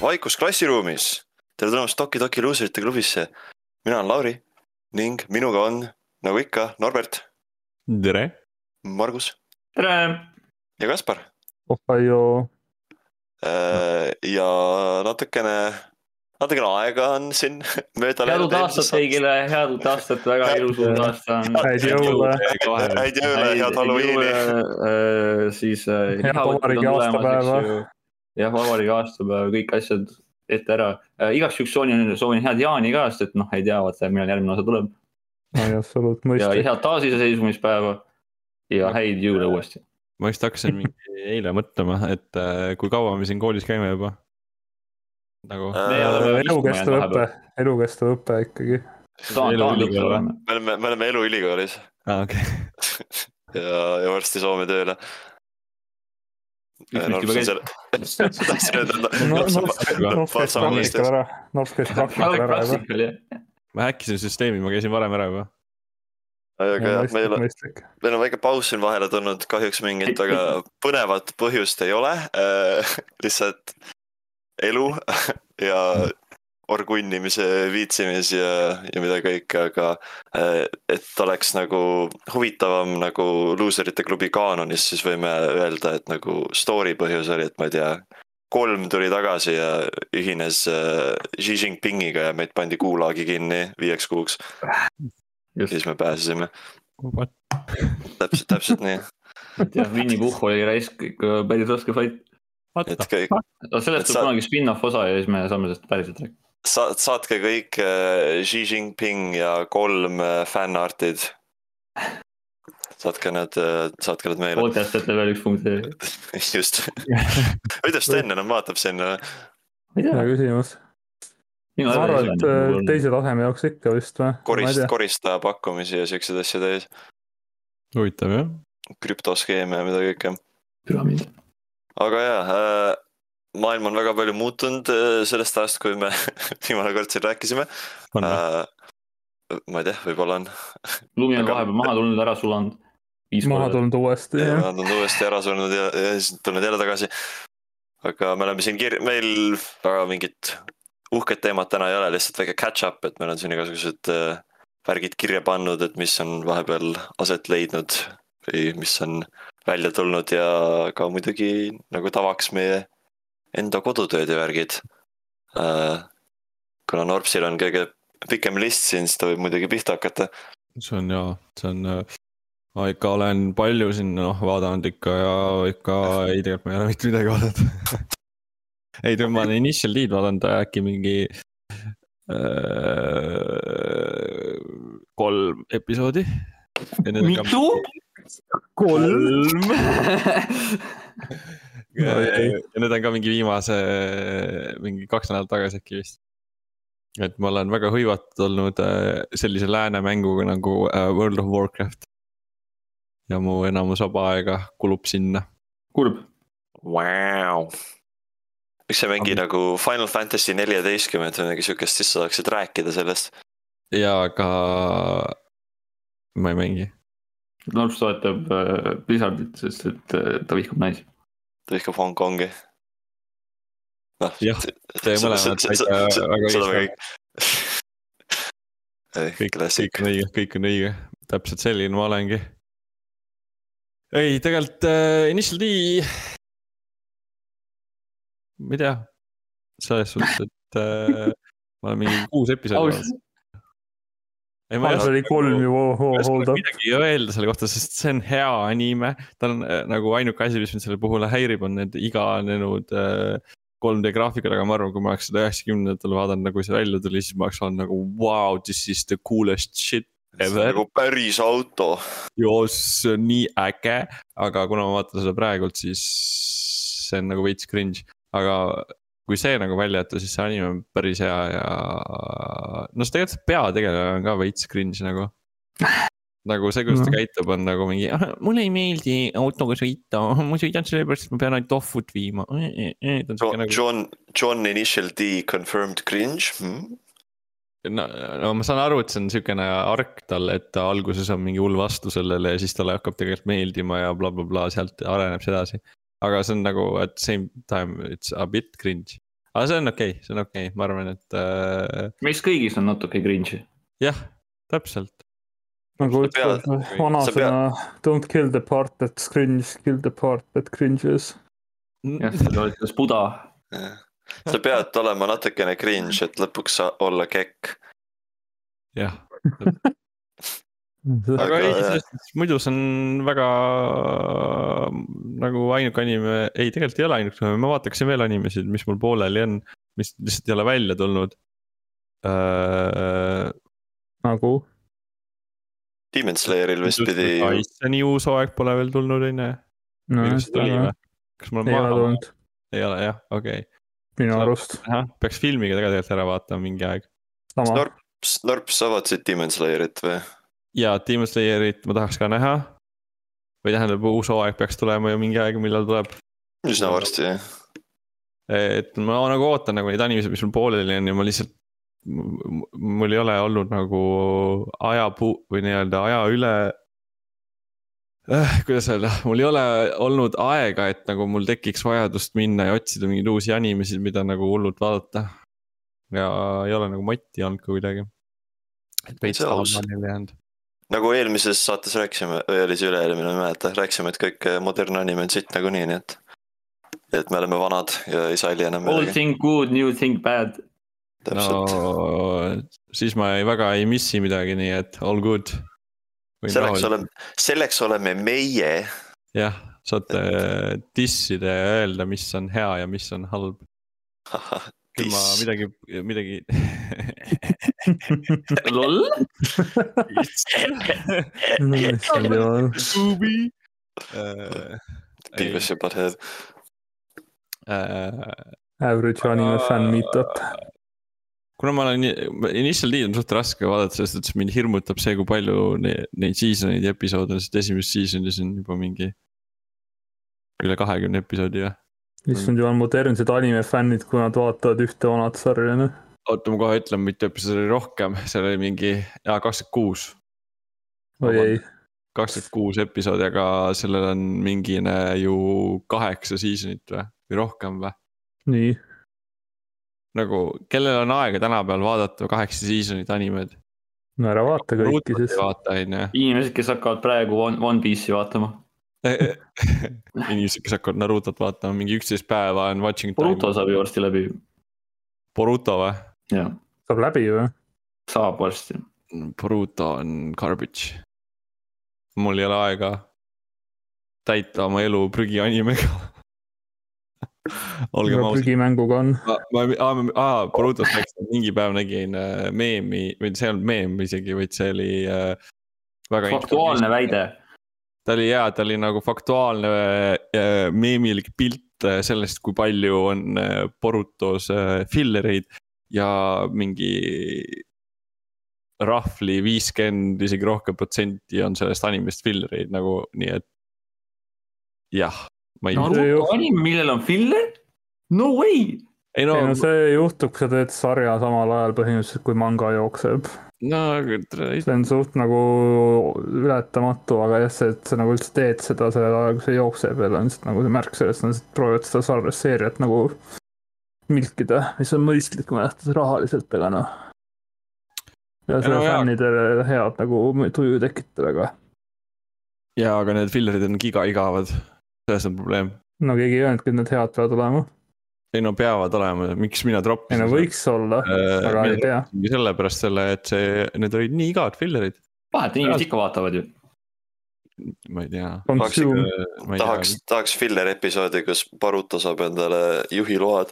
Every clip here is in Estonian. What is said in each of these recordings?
vaikus klassiruumis. tere tulemast Toki Toki luuserite klubisse. mina olen Lauri ning minuga on nagu ikka Norbert, tere. Margus tere. ja Kaspar. Ohio, ja natukene, natukene aega on siin mööda head uut aastat. kõigile, head uut aastat, väga ilus uut aasta on. häid jõule, häid jõule, head Halloweeni. siis äh, Head vabariigi aastapäeva. jah, vabariigi aastapäev, kõik asjad ette ära. igaks juhuks soovin, soovin head jaani ka, sest et noh, ei tea, vaata millal järgmine osa tuleb. absoluut ja mõistlik. head taasiseseisvumispäeva ja häid jõule uuesti. ma just hakkasin mingi eile mõtlema, et äh, kui kaua me siin koolis käime juba. nagu Me oleme elukestev õpe elukestev õpe ikkagi. Me oleme, me oleme eluülikoolis ah,, okei ja, ja varsti Soome tööle. Ma häkkisin süsteemi, ma käisin varem ära juba. aga jah, meil on, meil on väike paus siin vahele tulnud, kahjuks mingit väga põnevat põhjust ei ole äh,. lihtsalt elu ja orgunnimise viitsimis ja, ja mida kõike, aga äh, et oleks nagu huvitavam nagu luuserite klubi kaanonis, siis võime öelda, et nagu story põhjus oli, et ma ei tea, kolm tuli tagasi ja ühines äh, Xi Jinpingiga ja meid pandi kuulaagi kinni viieks kuuks, siis me pääsesime, täpselt, täpselt nii, jah, Winny Puhh oli raisk ikka päris raske fight. et kõik, sellest tuleb kunagi spin-off osa ja siis me saame sellest päriselt rääkida. sa-, saatke kõik äh, Xi Jinping ja kolm äh, fännartid. saatke need, saatke need meile, podcast level üks punkt. ma just. kuidas Sten enam vaatab sinna? hea, küsimus. ma arvan, et äh, teise taseme jaoks ikka vist või? korist-, koristaja pakkumisi ja siukseid asju täis, huvitav jah. krüptoskeeme ja mida kõike. püramiid. aga jaa äh,, maailm on väga palju muutunud äh, sellest ajast, kui me viimane kord siin rääkisime äh,. ma ei tea, võib-olla on. lumi on Aga- vahepeal maha tulnud, ära sulanud. viis maha tulnud uuesti. Nad on uuesti ära surnud ja, ja siis tulnud jälle tagasi. aga me oleme siin kir-, meil väga mingit uhket teemat täna ei ole, lihtsalt väike catch-up, et meil on siin igasugused äh, värgid kirja pannud, et mis on vahepeal aset leidnud või mis on välja tulnud ja ka muidugi nagu tavaks meie enda kodutööd ja värgid äh,. kuna Norpsil on kõige pikem list siin, siis ta võib muidugi pihta hakata. see on jaa, see on äh, ma ikka olen palju siin noh vaadanud ikka ja ikka ei tegelikult ma ei ole mitte midagi vaadanud. ei, ma olen Initial D-d vaadanud äkki mingi äh, kolm episoodi. mitu? kolm. ja Oi. need on ka mingi viimase, mingi kaks nädalat tagasi äkki vist. et ma olen väga hõivatud olnud äh, sellise lääne mänguga nagu äh, World of Warcraft. ja mu enamus vaba aega kulub sinna. kurb. Vau. miks sa ei mängi nagu Final Fantasy neljateistkümmet või midagi siukest, siis sa saaksid rääkida sellest. ja aga ma ei mängi. Norps toetab äh, Blizzardit, sest et ta vihkab naisi. Vihkab Hongkongi. noh, Jah, te mõlemad saite väga õigesti kõik. ei, kõik, on õige, kõik on õige, täpselt selline ma olengi. ei, tegelikult äh, Initial D. ma ei tea, selles suhtes, et äh, ma olen mingi kuus episoodi ausalt, ei, ma ei oli kolm ju hold oska up. midagi öelda selle kohta, sest see on hea anime. ta on äh, nagu ainuke asi, mis mind selle puhul häirib, on need iganenud äh, 3D graafikad, aga ma arvan, kui ma oleks seda üheksakümnendatel vaadanud, nagu see välja tuli, siis ma oleks olnud nagu wow, this is the coolest shit ever. nagu päris auto. joo, see on nii äge, aga kuna ma vaatan seda praegult, siis see on nagu veits cringe, aga kui see nagu välja jätta, siis see anime on päris hea ja no see tegelikult see peategelane on ka veits cringe nagu. nagu see, kuidas ta No. käitub, on nagu mingi, mulle ei meeldi autoga sõita, ma sõidan sellepärast, et ma pean ainult tohvut viima. ta on siuke nagu, John, John Initial D confirmed cringe hmm?. no, no ma saan aru, et see on siukene ark tal, et ta alguses on mingi hull vastu sellele ja siis talle hakkab tegelikult meeldima ja blablabla bla,, bla, sealt areneb see edasi. Aga see on nagu at the same time it's a bit cringe. aga see on okei okay,, see on okei okay., ma arvan, et äh, meist kõigis on natuke cringe'i. jah, täpselt. nagu pead- ütleb vanasõna don't kill the part that cringe, kill the part that cringes. jah, see oli Buda. sa pead olema natukene cringe, et lõpuks olla kekk. jah, Aga aga ei, muidu see on väga nagu ainuke anime, ei tegelikult ei ole ainuke, ma vaataksin veel animesid, mis mul pooleli on, mis lihtsalt ei ole välja tulnud äh,. nagu, Demon Slayeril vist pidi, Isoni uus hooaeg pole veel tulnud, on ju. kas mul on ei ole maha? tulnud ei ole jah, okei okay.. minu arust, peaks filmiga tegelikult ära vaatama mingi aeg. sama. Snorp, Snorp, sa vaatasid Demon Slayerit või? Ja Demon Slayerit ma tahaks ka näha. või tähendab, uus hooaeg peaks tulema ju mingi aeg, millal tuleb. üsna varsti jah. et ma nagu ootan nagu neid animesid, mis mul pooleli on ja ma lihtsalt. mul ei ole olnud nagu ajapuu või nii-öelda aja üle äh,. kuidas öelda, mul ei ole olnud aega, et nagu mul tekiks vajadust minna ja otsida mingeid uusi animesid, mida nagu hullult vaadata. ja ei ole nagu motti olnud ka kuidagi. et veits tahaplaanile jäänud. Nagu eelmises saates rääkisime või oli see üle-eelmine, ma ei mäleta, rääkisime, et kõik modernne anime on sitt nagunii, nii et. et me oleme vanad ja ei salli enam Old midagi, thing good, new thing bad. no,. siis ma ei, väga ei missi midagi, nii et all good. selleks oleme, selleks oleme meie. jah, saate dissida ja öelda, mis on hea ja mis on halb. küll ma Diss. midagi, midagi. Issand jumal, Beavis ja Butthead. äh, average anime fänn meetup. kuna ma olen, Initial D on suht raske vaadata, sest et mind hirmutab see, kui palju ne, neid season'id ja episoode on, sest esimeses season'is on juba mingi. üle kahekümne episoodi või? issand jumal, modernsed anime fännid, kui nad vaatavad ühte vanat sarja, noh. oota, ma kohe ütlen, mitu episoodi oli rohkem, seal oli mingi, jaa kakskümmend kuus. oi ei, kakskümmend kuus episoodi, aga sellel on mingine ju kaheksa season'it või, või rohkem või? nii, nagu, kellel on aega tänapäeval vaadata kaheksa season'it animed? no ära vaata kõiki siis. vaata, on ju. inimesed, kes hakkavad praegu One, One Piece'i vaatama. inimesed, kes hakkavad Narutot vaatama, mingi üksteist päeva on watching Boruto time. saab ju varsti läbi. Boruto või? jah, saab läbi või? saab varsti. Boruto on garbage. mul ei ole aega täita oma elu prügianimega. olgem ausad. prügimänguga on. ma, ma, aa, aa, Borutost rääkisin, mingi päev nägin äh, meemi või see ei olnud meem isegi, vaid see oli äh, väga. faktuaalne väide. ta oli jaa, ta oli nagu faktuaalne äh, meemilik pilt äh, sellest, kui palju on äh, Borutos äh, fillereid ja mingi roughly viiskümmend, isegi rohkem protsenti on sellest animest fillereid nagu, nii et jah, ma ei no., Naruto anime, millel on filler? No way. ei no, ei no see juhtub, kui sa teed sarja samal ajal põhimõtteliselt, kui manga jookseb. no see on suht nagu ületamatu, aga jah, see, et sa nagu üldse teed seda sellel ajal, kui see jookseb jälle on lihtsalt nagu see märk sellest, on, et proovivad seda sarja, seeriat nagu milkida, mis on mõistlik minu arvates rahaliselt, aga noh. ja see no fännidele head nagu tuju tekitab, aga ja, aga need fillerid on giga-igavad, selles on probleem. no keegi ei öelnudki, et need head peavad olema. ei no peavad olema, miks mina ei troppisin. no võiks olla, aga ei tea. sellepärast selle, et see, need olid nii igavad fillerid, vahet, inimesed ikka vaatavad ju. ma ei tea. Ei tahaks tahaks filler episoodi, kus Baruto saab endale juhiload.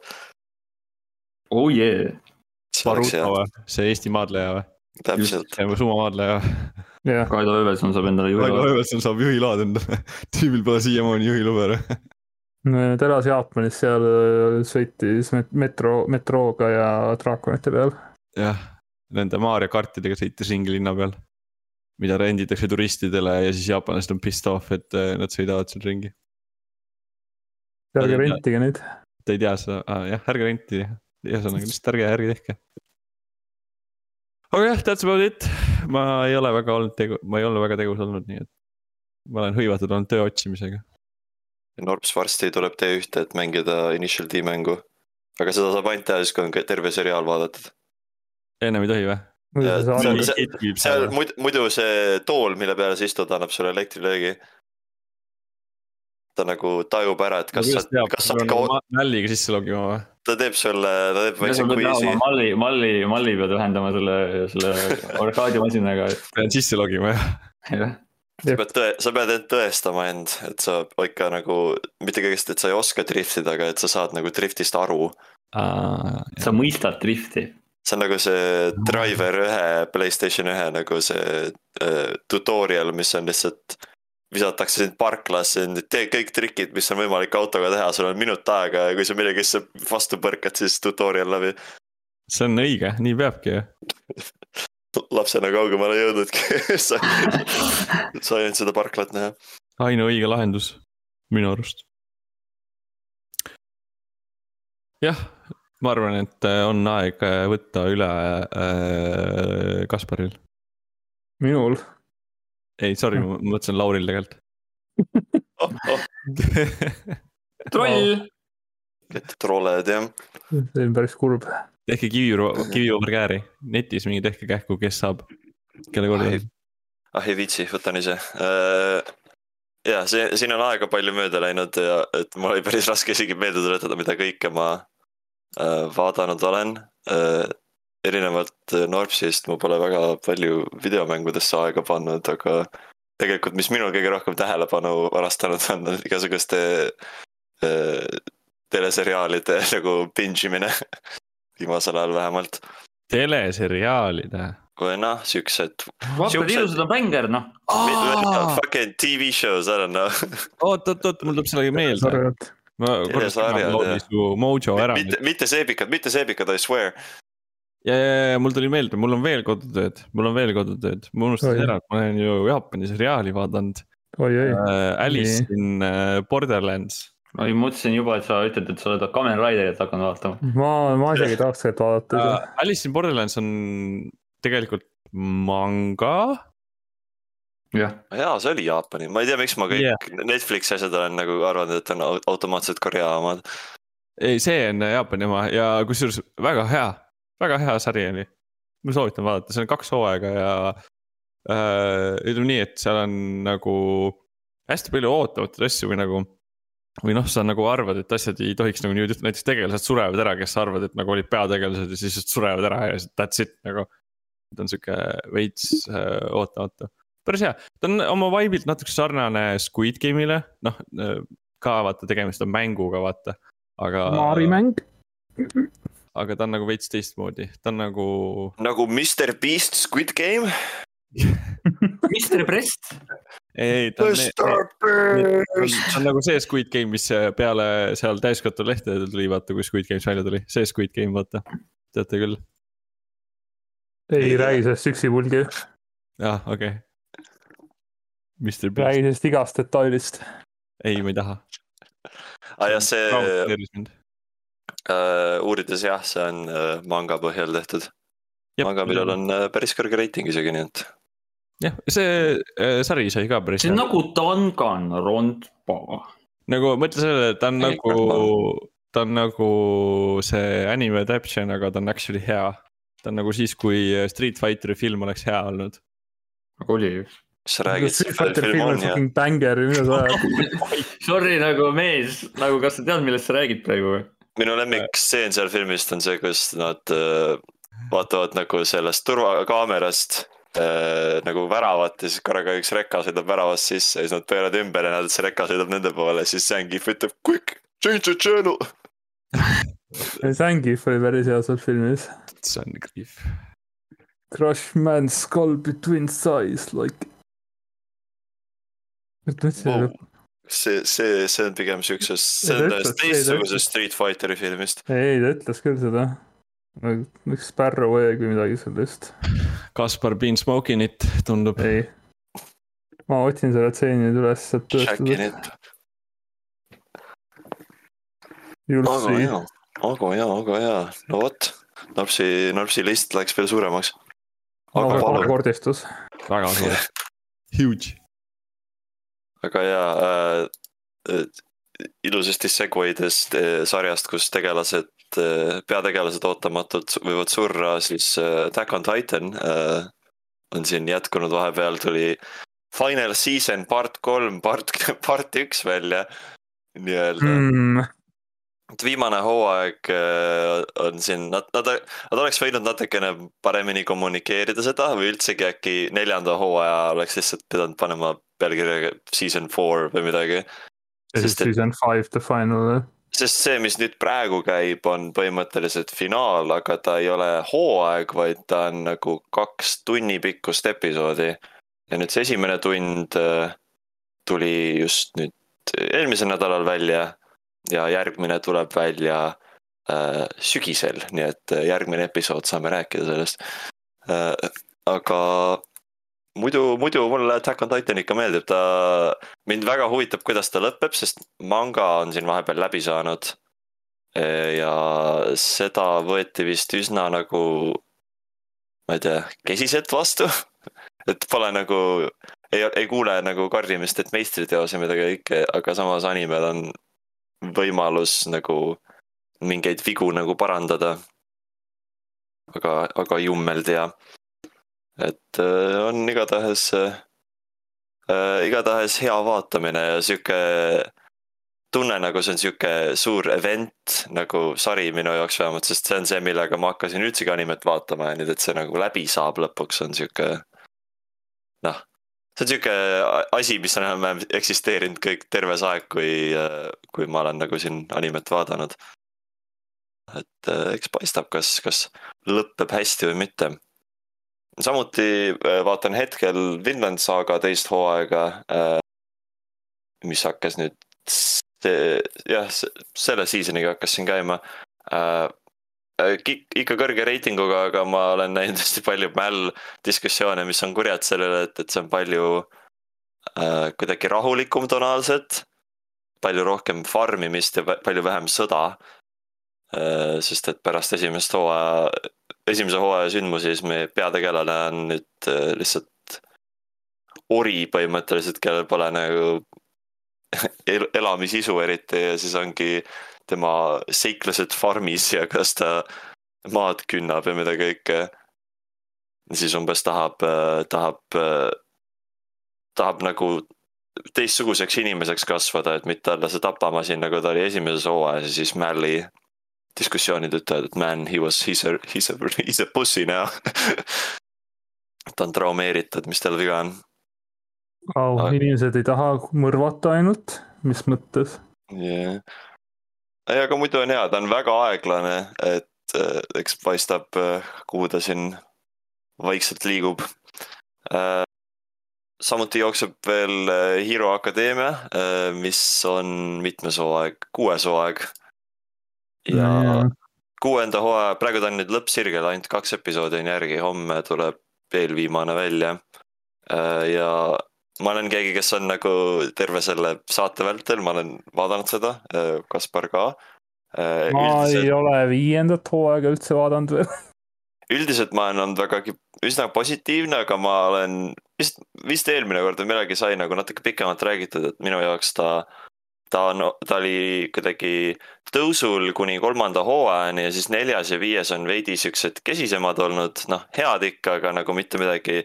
Oh yeah. Baruto, või, see Eesti maadleja või? täpselt. Sumo maadleja või? jah, Kaido Övelson saab endale Raivo juurde. Õivelson saab juhiload endale, tüübil pole siiamaani juhiluba. ta elas Jaapanis, seal äh, sõitis met- metro, metrooga ja draakonite peal. jah, nende Maarja kartidega sõitis ringi linna peal. mida renditakse turistidele ja siis jaapanlased on pissed off, et eh, nad sõidavad seal ringi. ärge Nad ei tea. rentige neid. Te ei tea seda ah,, jah, ärge rentige, ühesõnaga lihtsalt ärge, ärge tehke. aga jah, that's about it, ma ei ole väga olnud tegu, ma ei ole väga tegus olnud, nii et. ma olen hõivatud olnud töö otsimisega. Norps varsti tuleb T1-te, et mängida Initial D mängu. aga seda saab ainult teha siis, kui on terve seriaal vaadatud. ennem ei tohi või? muidu Ja see see- sarjas, see- seal muidu, muidu see tool, mille peale sa istud, annab sulle elektrilöögi. ta nagu tajub ära, et kas sa, kas sa ka, nälliga sisse logima või? Ta teeb sulle, ta teeb väikse oma. malli, malli, malli pead ühendama selle, selle arkaadimasinaga, pean sisse logima jah? jah. sa pead tõe, sa pead end tõestama end, et sa ikka nagu, mitte kõigest, et sa ei oska driftida, aga et sa saad nagu driftist aru. sa mõistad drifti. see on nagu see Driver ühe, Playstation ühe nagu see äh, tutorial, mis on lihtsalt visatakse sind parklasse, tee kõik trikid, mis on võimalik autoga teha, sul on minut aega ja kui sa millegisse vastu põrkad, siis tutorial läbi. see on õige, nii peabki ju. lapsena kaugemale ei jõudnudki sai, sai ainult seda parklat näha. ainuõige lahendus minu arust. jah, ma arvan, et äh, on aeg äh, võtta üle äh, Kasparil. minul. ei, sorry, ma mõtlesin Lauril tegelikult. oh, oh, troll. trolled jah. see on päris kurb. tehke kivi, kivi kääri, netis mingi tehke kähku, kes saab, kelle kord on. ah ei viitsi, võtan ise. ja see, siin on aega palju mööda läinud ja et mul oli päris raske isegi meelde tuletada, mida kõike ma äh, vaadanud olen äh,. Erinevalt äh, Norpsist ma pole väga palju videomängudesse aega pannud, aga tegelikult, mis minul kõige rohkem tähelepanu varastanud on, on igasuguste äh, teleseriaalide nagu binge imine. viimasel ajal vähemalt, teleseriaalide. kui noh, siuksed vaata, Siuksed- ilusad on bänger, noh. fucking tv shows, I don't know. oot, oot, oot, mul tuleb sellega meelde. ma korra sarjad, loogin jah. su mojo ära. mitte, mitte seebikad, mitte seebikad, I swear. ja, ja, ja mul tuli meelde, mul on veel kodutööd, mul on veel kodutööd, ma unustasin Oi. ära, et ma olen ju Jaapani seriaali vaadanud äh,. Alice in äh, Borderlands. ma mõtlesin juba, et sa ütled, et sa oled Kamen Riderit hakanud vaatama. ma, ma isegi tahaks tegelikult vaadata Uh, seda. Alice in Borderlands on tegelikult manga. jah, jaa, see oli Jaapani, ma ei tea, miks ma kõik yeah. Netflixi asjad olen nagu arvanud, et on au- automaatselt Korea omad. ei, see on Jaapani oma ja kusjuures väga hea, väga hea sari oli. ma soovitan vaadata, seal on kaks hooaega ja äh, ütleme nii, et seal on nagu hästi palju ootamatuid asju või nagu. või noh, sa nagu arvad, et asjad ei tohiks nagu niimoodi näiteks tegelased surevad ära, kes sa arvad, et nagu olid peategelased ja siis just surevad ära ja that's it nagu. ta on sihuke veits äh, ootamatu, päris hea, ta on oma vibe'ilt natuke sarnane Squid Game'ile, noh äh, ka vaata, tegemist on mänguga, vaata, aga. Maarimäng. Aga ta on nagu veits teistmoodi, ta on nagu. nagu Mr Beast Squid Game. Mr Brest. ei, ta on, ta on, nagu see Squid Game, mis peale seal täiskasvanu lehtedel tuli, vaata, kui Squid Games välja tuli, see Squid Game, vaata, teate küll. ei räägi sellest üksipulgi, jah, okei okay.. Räägi sellest igast detailist. ei, ma ei taha. aa jah, see mind. Äh, uurides jah, see on äh, manga põhjal tehtud. manga, millel on äh, päris kõrge reiting isegi, nii et. jah, see äh, sari sai ka päris see on hea, nagu Danganronpa. nagu mõtle sellele, et ta on Ei, nagu, ta on nagu see anime adaptation, aga ta on actually hea. ta on nagu siis, kui Street Fighteri film oleks hea olnud. aga oli ju. mis sa räägid, Street Fighter film on on fucking banger, mida sa ajad. Sorry nagu mees, nagu kas sa tead, millest sa räägid praegu või? Minu lemmikstseen seal filmist on see, kus nad äh, vaatavad nagu sellest turvakaamerast äh, nagu väravat ja siis korraga üks reka sõidab väravast sisse ja siis nad pööravad ümber ja näevad, et see reka sõidab nende poole, siis Zangief ütleb quick, change the channel. Zangief oli päris hea seal filmis. see on grief. Crush man's skull between thighs like. mõtlesin Wow. wow., see, see, see on pigem siukses, see on ta teistsugusest Street Fighteri filmist. ei, ta ütles küll seda. üks Sparrow või midagi sellist, Kaspar been smoking it tundub. ei. ma otsin selle stseeni nüüd üles, et tõestada. Aga hea, aga hea, aga hea, no vot, Norpsi, Norpsi list läks veel suuremaks. aga palun, kahekordistus. väga suur, huge. Väga hea. Äh, äh, ilusasti segway'dest äh, sarjast, kus tegelased äh, peategelased ootamatult võivad surra, siis äh, Attack on Titan äh, on siin jätkunud, vahepeal tuli Final Season part kolm, part, part üks välja. Nii-öelda. Mm, et viimane hooaeg äh, on siin, nad, nad, nad oleks võinud natukene paremini kommunikeerida seda või üldsegi äkki neljanda hooaja oleks lihtsalt pidanud panema pealkirjaga season four või midagi. Sest et- season five the final. sest see, mis nüüd praegu käib, on põhimõtteliselt finaal, aga ta ei ole hooaeg, vaid ta on nagu kaks tunni pikkust episoodi. ja nüüd see esimene tund äh, tuli just nüüd eelmisel nädalal välja ja järgmine tuleb välja äh, sügisel, nii et äh, järgmine episood saame rääkida sellest äh,. aga muidu, muidu mulle Attack on Titan ikka meeldib, ta, mind väga huvitab, kuidas ta lõpeb, sest manga on siin vahepeal läbi saanud. ja seda võeti vist üsna nagu, ma ei tea, kesiselt vastu. et pole nagu, ei, ei kuule nagu karjumist, et meistriteos ja midagi kõike, aga samas animel on võimalus nagu mingeid vigu nagu parandada. aga, aga jummel tea et äh, on igatahes äh,, igatahes hea vaatamine ja sihuke tunne nagu see on sihuke suur event nagu sari minu jaoks vähemalt, sest see on see, millega ma hakkasin üldsegi animet vaatama ja nüüd, et see nagu läbi saab lõpuks on sihuke noh, see on sihuke asi, mis on enam-vähem eksisteerinud kõik terve see aeg, kui, kui ma olen nagu siin animet vaadanud. et äh, eks paistab, kas, kas lõpeb hästi või mitte samuti äh, vaatan hetkel Vinland Saga teist hooaega, mis hakkas nüüd jah, selle season'iga hakkas siin käima. Ikka kõrge reitinguga, aga ma olen näinud hästi palju mäll diskussioone, mis on kurjad sellele, et, et see on palju äh, kuidagi rahulikum tonaalselt. palju rohkem farmimist ja pä- palju vähem sõda äh,. sest et pärast esimest hooaja esimese hooaja sündmusi, siis meie peategelane on nüüd äh, lihtsalt ori põhimõtteliselt, kellel pole nagu el- elamisisu eriti ja siis ongi tema seiklused farmis ja kas ta maad künnab ja mida kõike. siis umbes tahab, tahab, tahab nagu teistsuguseks inimeseks kasvada, et mitte olla see tapamasin, nagu ta oli esimeses hooajas ja siis Mally diskussioonid ütlevad, et man, he was, he's a, he's a, he's a pussy now. ta on traumeeritud, mis tal viga on oh, Aga- inimesed ei taha mõrvata ainult, mis mõttes? yeah.. ei, aga muidu on hea, ta on väga aeglane, et äh, eks paistab, kuhu ta siin vaikselt liigub äh,. samuti jookseb veel äh, Hero Akadeemia äh,, mis on mitmes hooaeg, kuues hooaeg. ja Mm. kuuenda hooaja, praegu ta on nüüd lõppsirgel, ainult kaks episoodi on järgi, homme tuleb eelviimane välja. ja ma olen keegi, kes on nagu terve selle saate vältel, ma olen vaadanud seda, Kaspar ka. ma ei ole viiendat hooaega üldse vaadanud veel. üldiselt ma olen olnud vägagi üsna positiivne, aga ma olen vist, vist eelmine kord või millalgi sai nagu natuke pikemalt räägitud, et minu jaoks ta, ta on, ta oli kuidagi tõusul kuni kolmanda hooajani ja siis neljas ja viies on veidi siuksed kesisemad olnud, noh, head ikka, aga nagu mitte midagi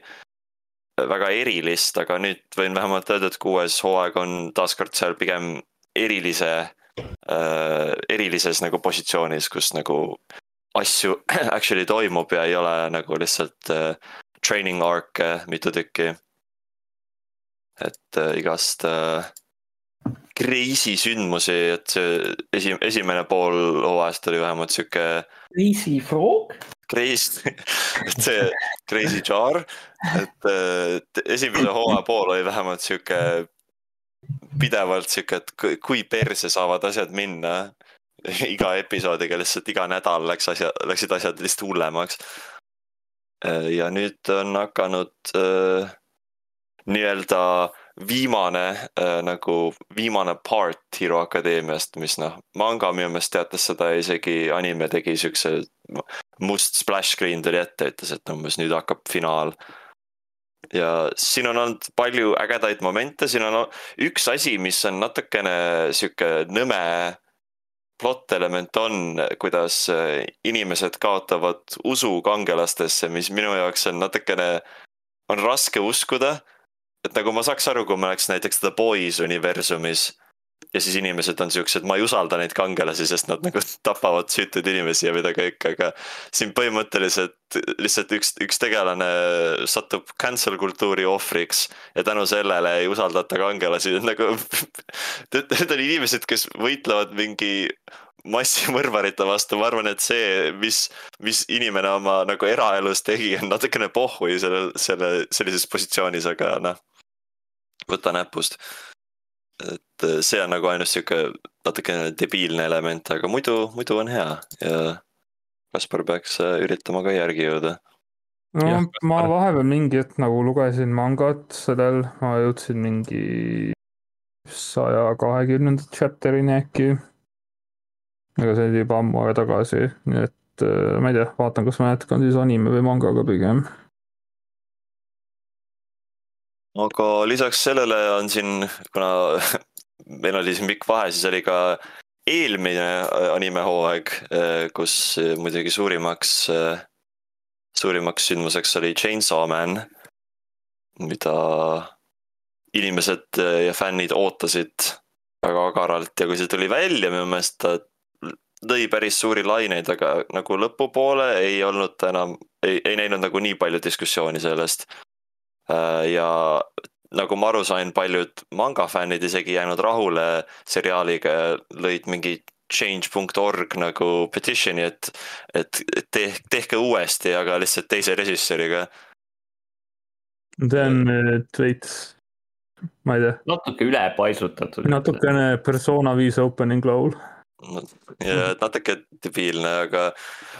väga erilist, aga nüüd võin vähemalt öelda, et kuues hooaeg on taaskord seal pigem erilise äh,, erilises nagu positsioonis, kus nagu asju actually toimub ja ei ole nagu lihtsalt äh, training arc'e mitu tükki. et äh, igast äh, crazy sündmusi, et see esi-, esimene pool hooajast oli vähemalt sihuke Crazy Frog? Crazy, see crazy jar, et äh, et esimese hooaja pool oli vähemalt sihuke pidevalt sihuke, et kui- perse saavad asjad minna. iga episoodiga lihtsalt iga nädal läks asja, läksid asjad lihtsalt hullemaks. ja nüüd on hakanud äh, nii-öelda viimane äh, nagu viimane part Hero Akadeemiast, mis noh, manga minu meelest teatas seda isegi anime tegi siukse must splash screen tuli ette, ütles, et umbes nüüd hakkab finaal. ja siin on olnud palju ägedaid momente, siin on üks asi, mis on natukene sihuke nõme plot element on, kuidas äh, inimesed kaotavad usu kangelastesse, mis minu jaoks on natukene, on raske uskuda. Et nagu ma saaks aru, kui ma oleks näiteks The Boys universumis ja siis inimesed on siuksed, ma ei usalda neid kangelasi, sest nad nagu tapavad süütuid inimesi ja mida kõik, aga siin põhimõtteliselt lihtsalt üks, üks tegelane satub cancel kultuuri ohvriks ja tänu sellele ei usaldata kangelasi, nagu need on inimesed, kes võitlevad mingi massimõrvarite vastu, ma arvan, et see, mis, mis inimene oma nagu eraelus tegi, on natukene pohhui selle, selle sellises positsioonis, aga noh, võta näpust et äh, see on nagu ainus sihuke natukene debiilne element, aga muidu, muidu on hea ja Kaspar peaks äh, üritama ka järgi jõuda. no ja, ma vahepeal mingi hetk nagu lugesin mangat sellel, ma jõudsin mingi saja kahekümnenda chapter'ini äkki. aga see oli juba ammu aega tagasi, nii et äh, ma ei tea, vaatan, kas ma jätkan siis anime või mangaga pigem aga lisaks sellele on siin, kuna meil oli siin pikk vahe, siis oli ka eelmine äh, animehooaeg, äh, kus muidugi suurimaks, äh, suurimaks sündmuseks oli Chainsaw Man, mida inimesed ja fännid ootasid väga agaralt. Ja kui see tuli välja, minu meelest ta lõi päris suuri laineid, aga nagu lõpupoole ei olnud ta enam, ei, ei näinud nagu nii palju diskussiooni sellest. Äh, ja nagu ma aru sain, paljud manga fännid isegi jäänud rahule seriaaliga ja lõid mingi change.org nagu petition'i, et, et teh-, tehke uuesti, aga lihtsalt teise režissööriga. see on nüüd veits, ma ei tea. natuke ülepaisutatud. natukene persona viis opening laul ja natuke debiilne, aga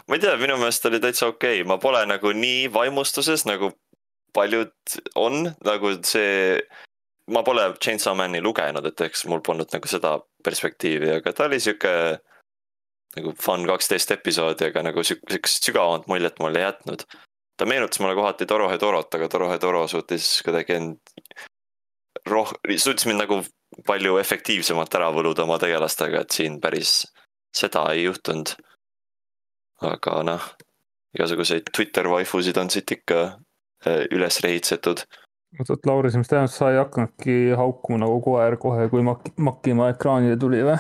ma ei tea, minu meelest oli täitsa okei okay., ma pole nagu nii vaimustuses nagu paljud on nagu see, ma pole Chainsaw Man'i lugenud, et eks mul polnud nagu seda perspektiivi, aga ta oli sihuke nagu fun kaksteist episoodi, aga nagu sihukest sügavamat muljet mulle ei jätnud. ta meenutas mulle kohati Torohe Torot, aga Torohe Toro suutis kuidagi end roh-, suutis mind nagu palju efektiivsemalt ära võluda oma tegelastega, et siin päris seda ei juhtunud. aga noh, igasuguseid Twitter waifusid on siit ikka üles rehitsetud. oot, oot Lauri, mis tähendab, sa ei hakanudki haukuma nagu koer kohe, kui mak-, Makimaa ekraanile tuli või?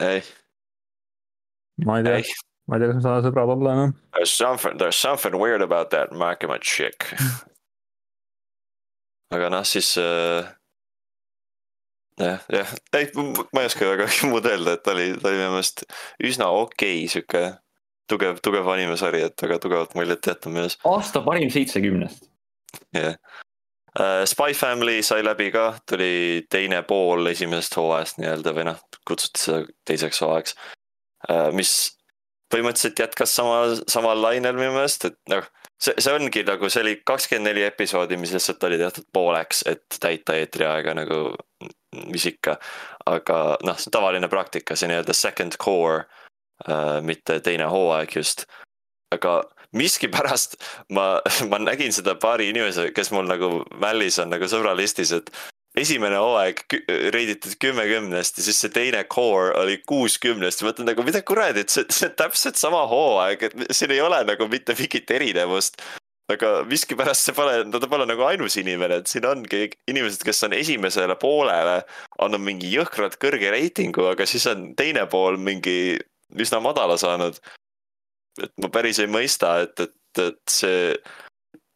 ei. ma ei tea, ma ei tea, kas me saame sõbrad olla enam. There's something, there's something weird about that Makimaa chick aga noh, siis äh, jah, jah, ei, ma ei oska väga muud öelda, et ta oli, ta oli minu meelest üsna okei okay, sihuke tugev, tugev animesari, et väga tugevat muljet minu arust. aasta parim seitsekümnest. jah uh,. Spy Family sai läbi ka, tuli teine pool esimesest hooajast nii-öelda või noh, kutsuti seda teiseks hooajaks uh,. mis põhimõtteliselt jätkas sama, samal lainel minu meelest, et noh see, see ongi nagu, see oli kakskümmend neli episoodi, mis lihtsalt oli tehtud pooleks, et täita eetriaega nagu, mis ikka. aga noh, see on tavaline praktika, see nii-öelda second core Äh, mitte teine hooaeg just. aga miskipärast ma, ma nägin seda paari inimese, kes mul nagu Mällis on nagu sõbralistis, et esimene hooaeg reiditud kümme kümnest ja siis see teine core oli kuuskümnest ja mõtlen nagu mida kuradi, et see, see on täpselt sama hooaeg, et siin ei ole nagu mitte mingit erinevust. aga miskipärast see pole, ta pole nagu ainus inimene, et siin ongi inimesed, kes on esimesele poolele andnud mingi jõhkralt kõrge reitingu, aga siis on teine pool mingi üsna madala saanud. et ma päris ei mõista, et, et, et see,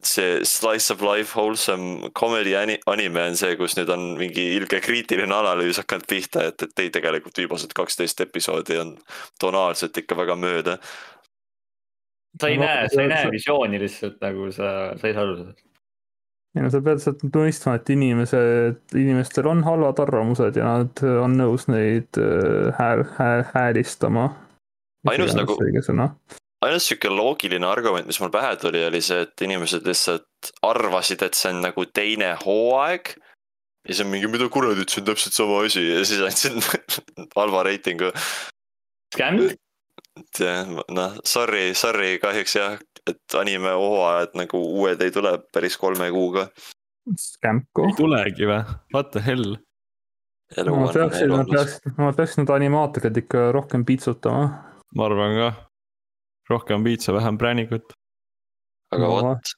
see slice of life wholesome comedy anime on see, kus nüüd on mingi ilge kriitiline analüüs hakanud pihta, et, et ei, tegelikult viimased kaksteist episoodi on tonaalselt ikka väga mööda. sa ei näe, sa ei näe visiooni lihtsalt nagu sa, sa ei saa aru sellest ei no sa pead sealt mõistma, et inimesed, inimestel on halvad arvamused ja nad on nõus neid äh, hääl, hääl, häälistama ainus nagu, ainus sihuke loogiline argument, mis mul pähe tuli, oli see, et inimesed lihtsalt arvasid, et see on nagu teine hooaeg. ja siis on mingi, mida kuradit, see on täpselt sama asi ja siis andsid halva reitingu. Skämm? et jah, noh, sorry, sorry, kahjuks jah, et anime hooajad nagu uued ei tule päris kolme kuuga. Skämku. ei tulegi või, what the hell? peaksid, nad elundus. peaksid, nad peaksid need animaatorid ikka rohkem piitsutama. Ma arvan ka. rohkem piitsa, vähem präänikut. aga No. vot,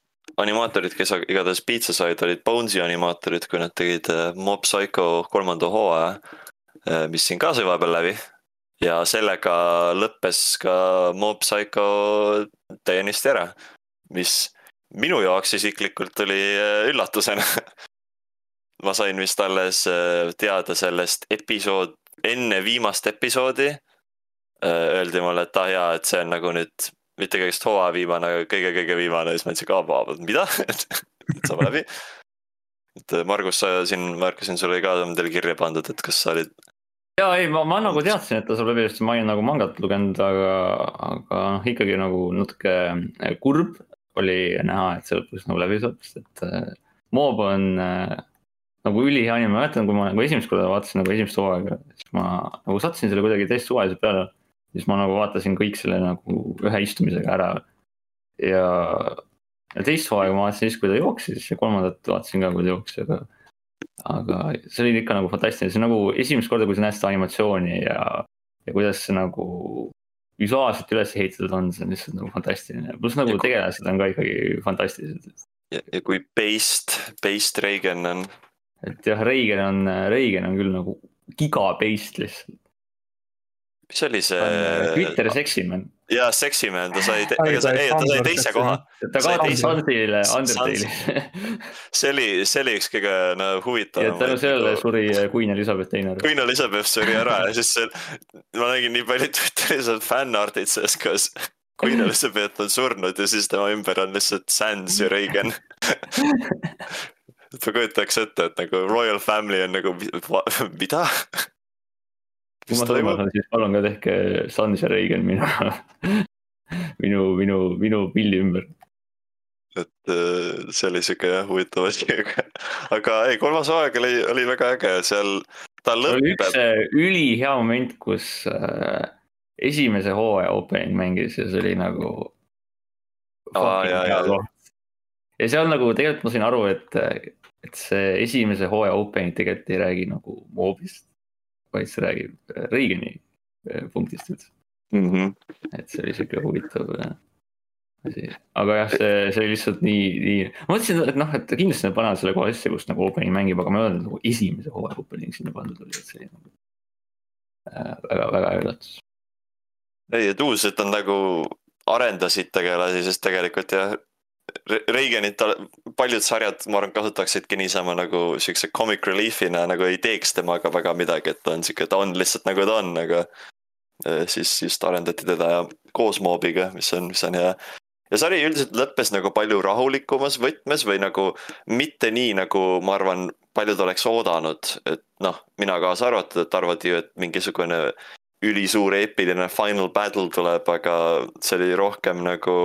animaatorid, kes igatahes piitsa said, olid Bonesi animaatorid, kui nad tegid äh, Mob Psycho kolmanda hooaja, mis siin ka sai vahepeal läbi. ja sellega lõppes ka Mob Psycho täiesti ära, mis minu jaoks isiklikult oli äh, üllatusena. ma sain vist alles teada sellest episood, enne viimast episoodi. Öeldi mulle, et ah jaa, et see on nagu nüüd mitte kõigest hooaja viimane, aga kõige-kõige viimane, siis ma ütlesin ka, mida, et saame läbi. et äh, Margus, sa siin, märkasin, sul oli ka teile kirja pandud, et kas sa olid, ja ei, ma, ma nagu teadsin, et ta saab läbi, sest ma olin nagu mangat lugenud, aga, aga noh, ikkagi nagu natuke äh, kurb oli näha, et see lõpuks nagu läbi saab, sest et äh, Mob on äh, nagu ülihea anime, ma mäletan, kui ma nagu esimest korda vaatasin nagu esimest hooaega, siis ma nagu sattusin selle kuidagi täiesti suvaliselt peale. Siis ma nagu vaatasin kõik selle nagu ühe istumisega ära. ja, ja teist hooaega ma vaatasin siis, kui ta jooksis ja kolmandat vaatasin ka, kui ta jooksis, aga aga see oli ikka nagu fantastiline, see nagu esimest korda, kui sa näed seda animatsiooni ja, ja kuidas see nagu visuaalselt üles ehitatud on, see on lihtsalt nagu fantastiline, pluss nagu kui- tegelased on ka ikkagi fantastilised. ja, kui Based, Based Reagan on, et jah, Reigen on, Reigen on küll nagu giga-based lihtsalt, mis oli ta on see, Twitteri seksiman. jaa, Seximan, ta sai, Ai, ega sa, ei, ta sai teise koha. ta kaotas Sandile Undertale'i see oli, see oli üks kõige no, ja huvitavam. tänu sellele suri Queen Elizabeth teine ära. Queen Elizabeth suri ära ja siis see, ma nägin nii palju Twitteris on fännartid sellest, kuidas Queen Elizabeth on surnud ja siis tema ümber on lihtsalt Sans ja Reagan. et ma kujutaks ette, et nagu royal family on nagu, mida? Kui ma olen, siis palun ka tehke Sans ja Reigen minu, minu, minu, minu pildi ümber. et äh, see oli siuke jah huvitav asi, aga, aga ei, kolmas hooaeg oli, oli väga äge, seal ta oli üks lõpeb, äh, ülihea moment, kus äh, esimese hooaja opening mängis ja see oli nagu. Aa, jaa, jaa. ja seal nagu tegelikult ma sain aru, et, et see esimese hooaja opening tegelikult ei räägi nagu moobist, vaid see räägib äh, Reagani äh, punktist üldse. Mhm. et see oli siuke huvitav äh, asi, aga jah, see, see oli lihtsalt nii, nii, ma mõtlesin, et noh, et kindlasti nad panevad selle kohe sisse, kus nagu opening mängib, aga ma ei öelnud, nagu esimese hooaja opening sinna pandud oli, et see oli nagu äh, väga, väga üllatus. ei, et uus, et on nagu arendasid tegelasi, sest tegelikult jah. Reigenit paljud sarjad, ma arvan, kasutaksidki niisama nagu siukse comic relief'ina nagu ei teeks temaga väga midagi, et ta on siuke, ta on lihtsalt nagu ta on, aga. siis just arendati teda ja koos moobiga, mis on, mis on hea. ja sari üldiselt lõppes nagu palju rahulikumas võtmes või nagu mitte nii, nagu ma arvan, paljud oleks oodanud, et noh, mina kaasa arvatud, et arvati ju, et mingisugune ülisuur eepiline final battle tuleb, aga see oli rohkem nagu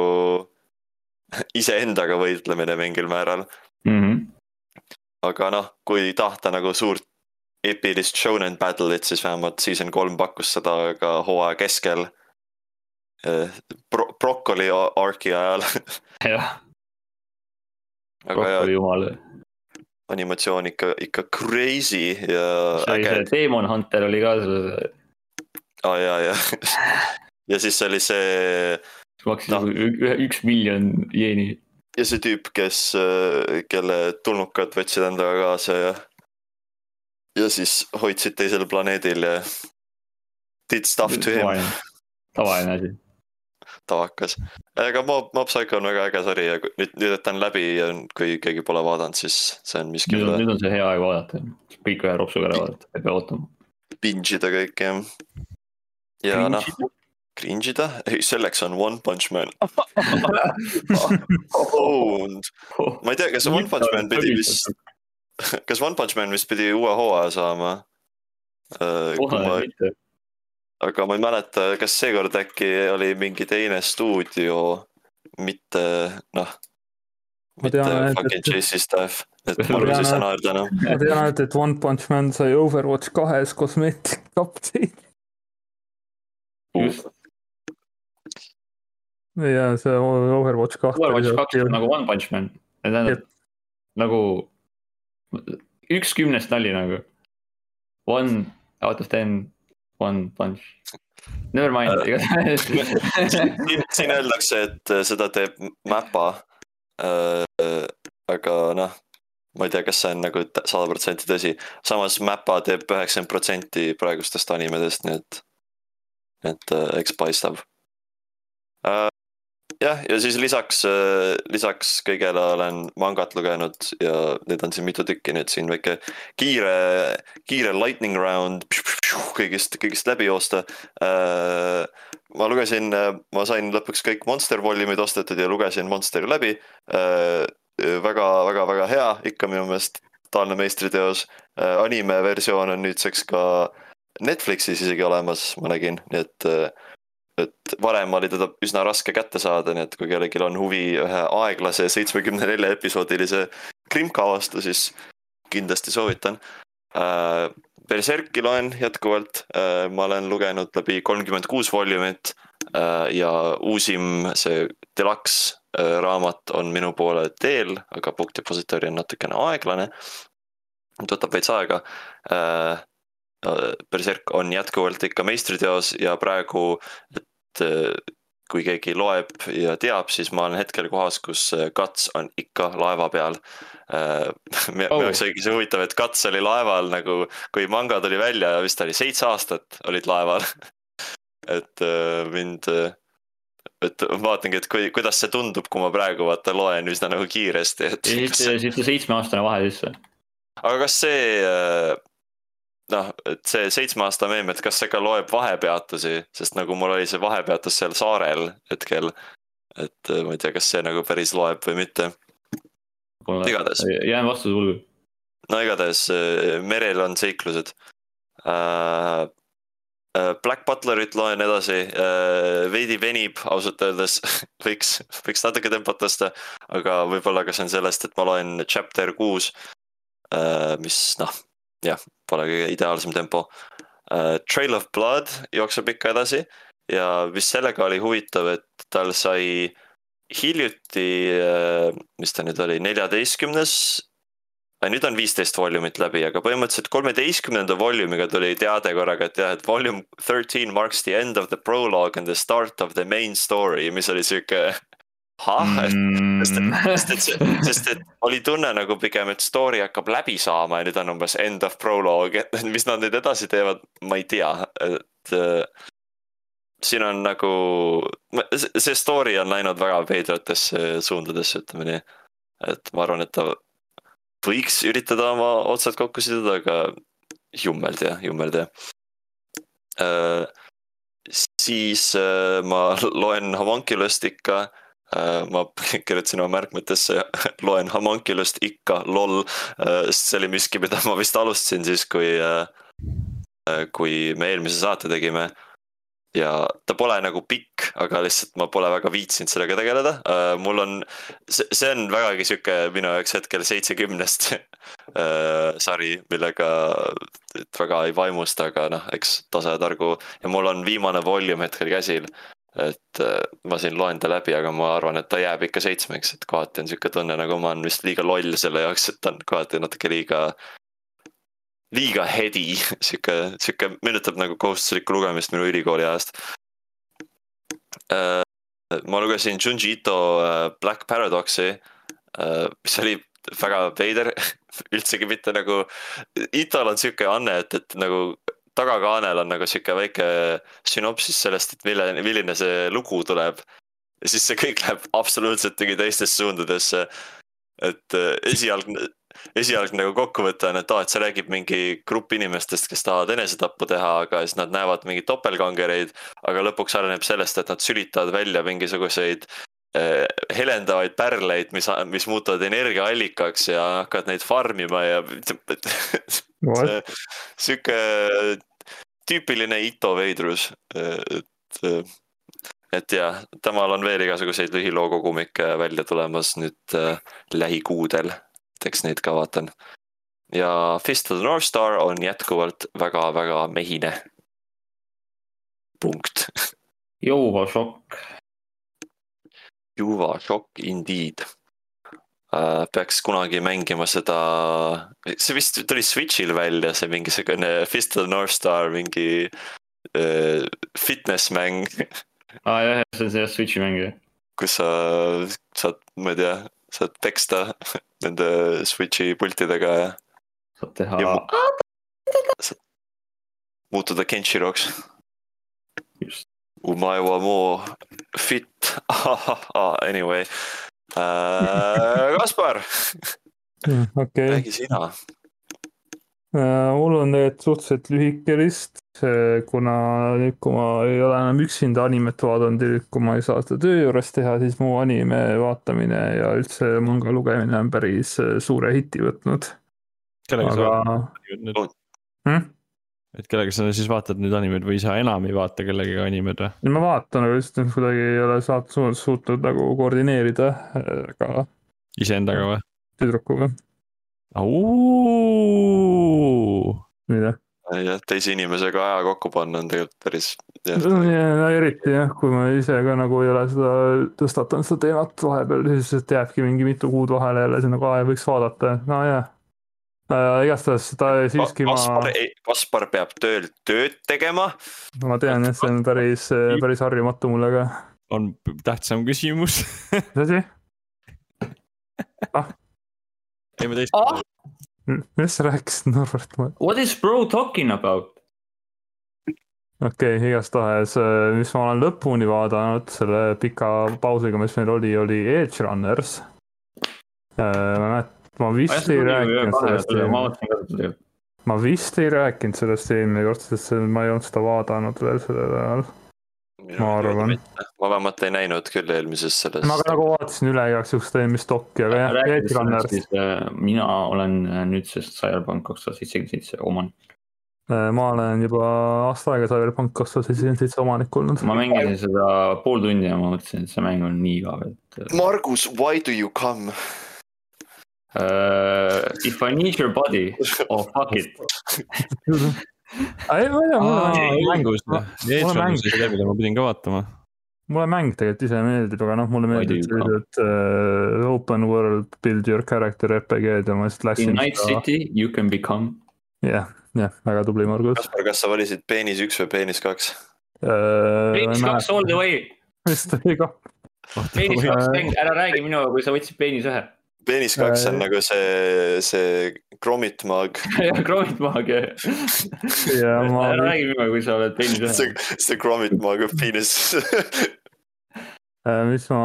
iseendaga võitlemine mingil määral. Mm -hmm. aga noh, kui tahta nagu suurt epilist shonen battle'it, siis vähemalt season kolm pakkus seda ka hooaja keskel. Pro-, Broccoli arc'i ajal, jah, aga ja oli jumal, animatsioon ikka, ikka crazy ja see oli see, Demon Hunter oli ka selle, aa ja, ja. ja siis oli see maksis Noh. nagu ü- üks miljon jeeni. ja see tüüp, kes, kelle tulnukad võtsid endaga kaasa ja. ja siis hoidsid teisel planeedil ja. Did stuff to him, tavaline asi. tavakas. aga Mob, Mob Psycho on väga äge sari ja nüüd, nüüd, et ta on läbi ja kui keegi pole vaadanud, siis see on miski, nüüd on, see hea aeg vaadata, kõik ühe ropsuga ära vaadata, ei pea ootama. binge ida kõik jah. ja noh, cringe ida, ei selleks on One Punch Man. Owned, ma ei tea, kas One Punch Man pidi vist, kas One Punch Man vist pidi uue hooaja saama? kohe mitte, aga ma ei mäleta, kas seekord äkki oli mingi teine stuudio, mitte noh. Ma mitte tean, et- fucking et- JC Staff, et Ma Margus ei saa et- naerda enam. ma tean ainult, et One Punch Man sai Overwatch kahes kosmeetik update'i just, ja see Overwatch kaht. Overwatch kaks on nagu One Punch Man, tähendab nagu üks kümnest nali nagu. one out of ten, one punch. Never mind Äh. igatahes siin, siin öeldakse, et äh, seda teeb Mappa. aga noh, ma ei tea, kas see on nagu sada protsenti tõsi, samas Mappa teeb üheksakümmend protsenti praegustest animedest, nii et, et äh, eks paistab. Jah, ja siis lisaks, lisaks kõigele olen mangat lugenud ja neid on siin mitu tükki, nii et siin väike kiire, kiire lightning round kõigist, kõigist läbi joosta ma lugesin, ma sain lõpuks kõik Monster Volume'id ostetud ja lugesin Monsteri läbi. väga, väga, väga hea, ikka minu meelest totaalne meistriteos. anime versioon on nüüdseks ka Netflixis isegi olemas, ma nägin, nii et. Et varem oli teda üsna raske kätte saada, nii et kui kellelgi on huvi ühe aeglase seitsmekümne nelja episoodilise krimka vastu, siis kindlasti soovitan Berserki loen jätkuvalt, ma olen lugenud läbi kolmkümmend kuus volumit ja uusim see deluxe raamat on minu poole teel, aga Book Depository on natukene aeglane. võtab veits aega. Berserk on jätkuvalt ikka meistriteos ja praegu, et kui keegi loeb ja teab, siis ma olen hetkel kohas, kus Guts on ikka laeva peal minu Oh. jaoks oligi see huvitav, et Guts oli laeval nagu, kui manga tuli välja, vist oli seitse aastat olid laeval. et äh, mind, et vaatangi, et kui, kuidas see tundub, kui ma praegu vaata loen üsna nagu kiiresti, et. siit on seitsmeaastane vahe sisse. aga kas see noh, et see seitsme aasta meem, et kas see ka loeb vahepeatusi, sest nagu mul oli see vahepeatus seal saarel hetkel. et äh, ma ei tea, kas see nagu päris loeb või mitte. Igatahes. jään vastuse võlgu. no igatahes äh, merel on seiklused äh,. Black Butlerit loen edasi äh,, veidi venib ausalt öeldes võiks, võiks natuke tempot tõsta, aga võib-olla ka see on sellest, et ma loen chapter kuus äh,, mis noh, jah, pole kõige ideaalsem tempo äh,. Trail of Blood jookseb ikka edasi ja mis sellega oli huvitav, et tal sai hiljuti, mis ta nüüd oli, neljateistkümnes nüüd on viisteist volumit läbi, aga põhimõtteliselt kolmeteistkümnenda volumiga tuli teade korraga, et jah, et volume thirteen marks the end of the prologue and the start of the main story, mis oli sihuke. ahah, et sest et, sest et, sest et oli tunne nagu pigem, et story hakkab läbi saama ja nüüd on umbes end of prologue, et mis nad nüüd edasi teevad, ma ei tea, et äh, siin on nagu, see story on läinud väga veidratesse suundadesse, ütleme nii. et ma arvan, et ta võiks üritada oma otsad kokku siduda, aga jummel tea, jummel tea. siis äh, ma loen Homunculust ikka Äh, ma kirjutasin oma märkmetesse, loen Homunculust ikka, lol, sest see oli miski, mida ma vist alustasin siis, kui, äh, kui me eelmise saate tegime. ja ta pole nagu pikk, aga lihtsalt ma pole väga viitsinud sellega tegeleda, mul on, see, on vägagi sihuke minu jaoks hetkel seitsekümnest sari, millega väga ei vaimusta, aga noh, eks tase ja targu. Ja mul on viimane volume hetkel käsil et äh, ma siin loen ta läbi, aga ma arvan, et ta jääb ikka seitsmeks, et kohati on sihuke tunne, nagu ma olen vist liiga loll selle jaoks, et ta on kohati natuke liiga. liiga heady, sihuke, sihuke meenutab nagu kohustuslikku lugemist minu ülikooli ajast. ma lugesin Junji Ito äh, Black Paradoxi, mis oli väga veider üldsegi mitte nagu, Itol on sihuke anne, et, et nagu tagakaanel on nagu sihuke väike sünopsis sellest, et mille, milline see lugu tuleb. ja siis see kõik läheb absoluutselt mingi teistesse suundadesse. et äh, esialgne, esialgne nagu kokkuvõte on, et aa, et see räägib mingi grupp inimestest, kes tahavad enesetappu teha, aga siis nad näevad mingeid topeltkangereid. aga lõpuks areneb sellest, et nad sülitavad välja mingisuguseid äh, helendavaid pärleid, mis, mis muutuvad energiaallikaks ja hakkavad neid farmima ja sihuke tüüpiline Ito veidrus, et, et jah, temal on veel igasuguseid lühiloo kogumikke välja tulemas nüüd äh, lähikuudel, et eks neid ka vaatan. ja Fist of the North Star on jätkuvalt väga-väga mehine. punkt. Jouva šokk. Juva shock indeed peaks kunagi mängima seda, see vist tuli Switch'il välja, see mingisugune Fist of the North Star mingi äh, fitness mäng aa jah, see on see Switch'i mäng jah. kus sa saad, ma ei tea, saad peksta nende Switch'i pultidega ja saab teha Ja mu- muutuda Kenshiroks. just, Umae wa mo fit, anyway äh,. Kaspar, okei, räägi sina. mul on tegelikult suhteliselt lühike list, kuna nüüd, kui ma ei ole enam üksinda animet vaadanud ja nüüd, kui ma ei saa seda töö juures teha, siis mu anime vaatamine ja üldse manga lugemine on päris äh, suure hiti võtnud, kellega sa aga vaatad nüüd, hm? Et kellega sa siis vaatad nüüd animeid või sa enam ei vaata kellegagi animeid või? ma vaatan, aga lihtsalt kuidagi ei ole saat-, suutnud nagu koordineerida, aga iseendaga või? tüdrukuga, mida. jah, teise inimesega aja kokku panna on tegelikult päris. no ja eriti jah, kui ma ise ka nagu ei ole seda tõstatanud seda teemat vahepeal, siis jääbki mingi mitu kuud vahele jälle, siis nagu aa võiks vaadata, no jah äh,. igastahes seda siiski ma, Kaspar, Kaspar peab tööl tööd tegema. ma tean jah, see on päris, päris harjumatu mulle ka. on tähtsam küsimus. mis asi? teeme teist Ah!. millest sa rääkisid, Norbert? What is bro talking about? okei okay,, igastahes, mis ma olen lõpuni vaadanud selle pika pausiga, mis meil oli, oli Edge Runners. ma mäletan, ma vist ei rääkinud sellest ma eelmine, seda ma vist ei rääkinud sellest eelmine kord, sest ma ei olnud seda vaadanud veel sellel ajal. Ma arvan.. ma vähemalt ei näinud küll eelmises selles. ma ka nagu vaatasin üle igaks juhuks eelmist dokki, aga jah, Runners, siis äh, mina olen äh, nüüdsest Cyberpunk kaks tuhat seitsekümmend seitse omanik. ma olen juba aasta aega Cyberpunk kaks tuhat seitsekümmend seitse omanik olnud. ma mängisin seda pool tundi ja ma mõtlesin, et see mäng on nii igav, et Margus, why do you come? uh,. If I need your body, oh fuck it. ei, ma ei tea, mulle mäng, mängus, mulle mäng- mida ma pidin ka vaatama. mulle mäng tegelikult ise meeldib, aga noh, mulle ka. sellised uh, open world build your character RPG-d ja ma lihtsalt In läksin Night City you can become. jah, jah, väga tubli Margus Kaspar, kas sa valisid peenis üks või peenis kaks? uh,. peenis kaks all the way, vist oli ka, peenis kaks ära räägi minuga, kui sa võtsid peenis ühe. Peenis kaks on nagu see, see Gromit mag, jah, Gromit maag. ja ma räägi minuga, kui sa oled peenis see ühe., see Gromit mag of penis. Äh, mis ma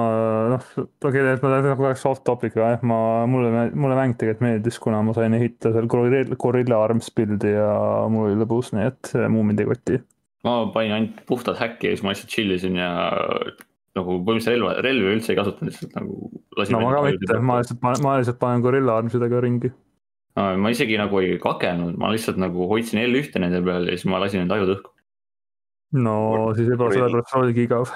noh, okei, et ma lähen korraks off topic aga jah, ma, mulle, mulle mäng tegelikult meeldis, kuna ma sain ehitada seal Gorilla, Gorilla Arms build'i ja mul oli lõbus, nii et muu mind ei koti. ma panin ainult puhtalt häkki ja siis ma lihtsalt chill isin ja nagu põhimõtteliselt relva, relvi üldse ei kasutanud, lihtsalt nagu lasin. no ma ka mitte, ma lihtsalt panen, ma lihtsalt panen Gorilla Armsidega ringi. ma isegi nagu ei kakelnud, ma lihtsalt nagu hoidsin L1 nende peal ja siis ma lasin nende ajud õhku. no siis võib-olla sellepärast oligi igav.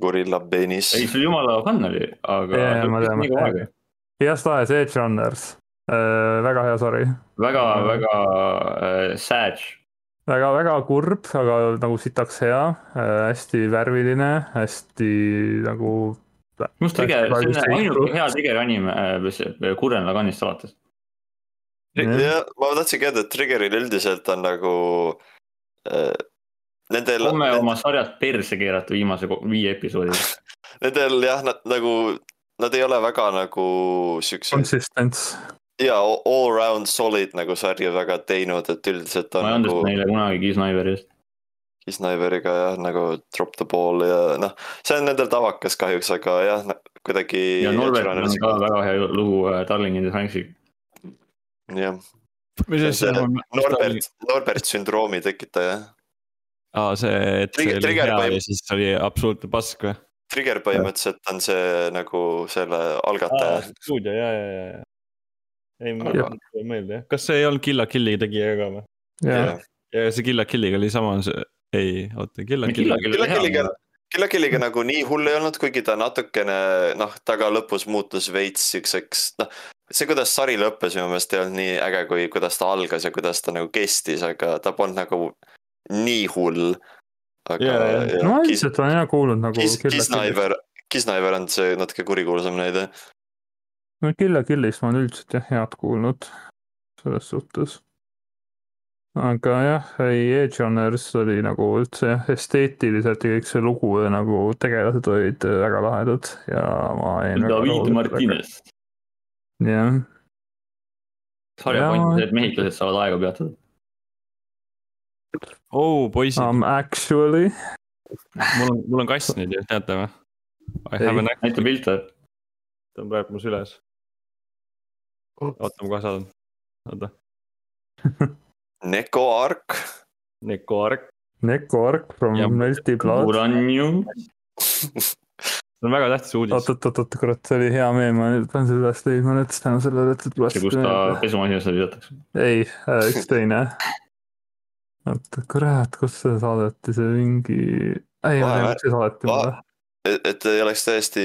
Gorilla penis. ei, see oli jumala fun oli, aga ma ma kaua tean. aega. igastahes Edge Runners äh,, väga hea sari, väga, Mm. väga äh, sad. väga, väga kurb, aga nagu sitaks hea äh,, hästi värviline, hästi nagu. minu arust trigger, see on ainuke hea trigger anime äh, Gurren Lagannist alates. jah, ma tahtsingi öelda, et Triggeril üldiselt on nagu äh,. Nendel, homme oma sarjad perse keerata viimase viie episoodi. nendel jah, nad nagu, nad ei ole väga nagu siuksed Consistence, ja all round solid nagu sarju väga teinud, et üldiselt on ma ei nagu andesta neile kunagi Kisnaiveri eest. Sniveriga jah, nagu drop the ball ja noh, see on nendel tavakas kahjuks, aga jah, kuidagi. ja Norbertil on ka väga hea lugu äh, Darling in the Franksiga. jah, mis See asja on Norbert, Norbert sündroomi tekitaja. aa, see, et see Trigger- oli hea põhim- ja siis oli absoluutne pask või? Trigger põhimõtteliselt on see nagu selle algataja. stuudio, ja, ja, ja, ja. ei, mul Aga- ei meeldi jah, kas see ei olnud Kill la Killi tegija ka või? jah, ja see Kill la Killiga oli sama, ei, oota, Kill la Kill. Killa Killa Killiga Killiga, Killa Killiga nagu nii hull ei olnud, kuigi ta natukene noh, ta ka lõpus muutus veits siukseks, noh. see, kuidas sari lõppes, minu meelest ei olnud nii äge, kui kuidas ta algas ja kuidas ta nagu kestis, aga ta polnud nagu nii hull. aga jaa. ja, no üldiselt olen jah kuulnud nagu. Kis-, Kisnaiver, Kisnaiver on see natuke kurikuulsam näide. No Kill la Killist ma olen üldiselt jah head kuulnud selles suhtes. aga jah, ei Edge Runners oli nagu üldse jah, esteetiliselt ja kõik see lugu ja nagu tegelased olid väga lahedad ja ma jäin David. Martinez. jah, sarja Jaa. point on see, et mehhiklased saavad aega peatada. oh poisid um, actually mul on, mul on kass nüüd ju, teate või? Näita pilte. ta on praegu mul süles. oota, ma kohe saadan. oota, Neko Ark, Neko Ark, Neko Ark from Ja- Melty Blood. Uranju. see on väga tähtis uudis oot, oot, oot, oot, kurat, see oli hea meem, ma nüüd pean selle üles leidma nüüd tänu sellele, et see tuleb see, kus ta pesumasinasse visatakse. ei, üks teine. oota, kurat, kus see saadeti, see mingi, ei, Vahe- miks see saadeti mulle? et, et ei oleks täiesti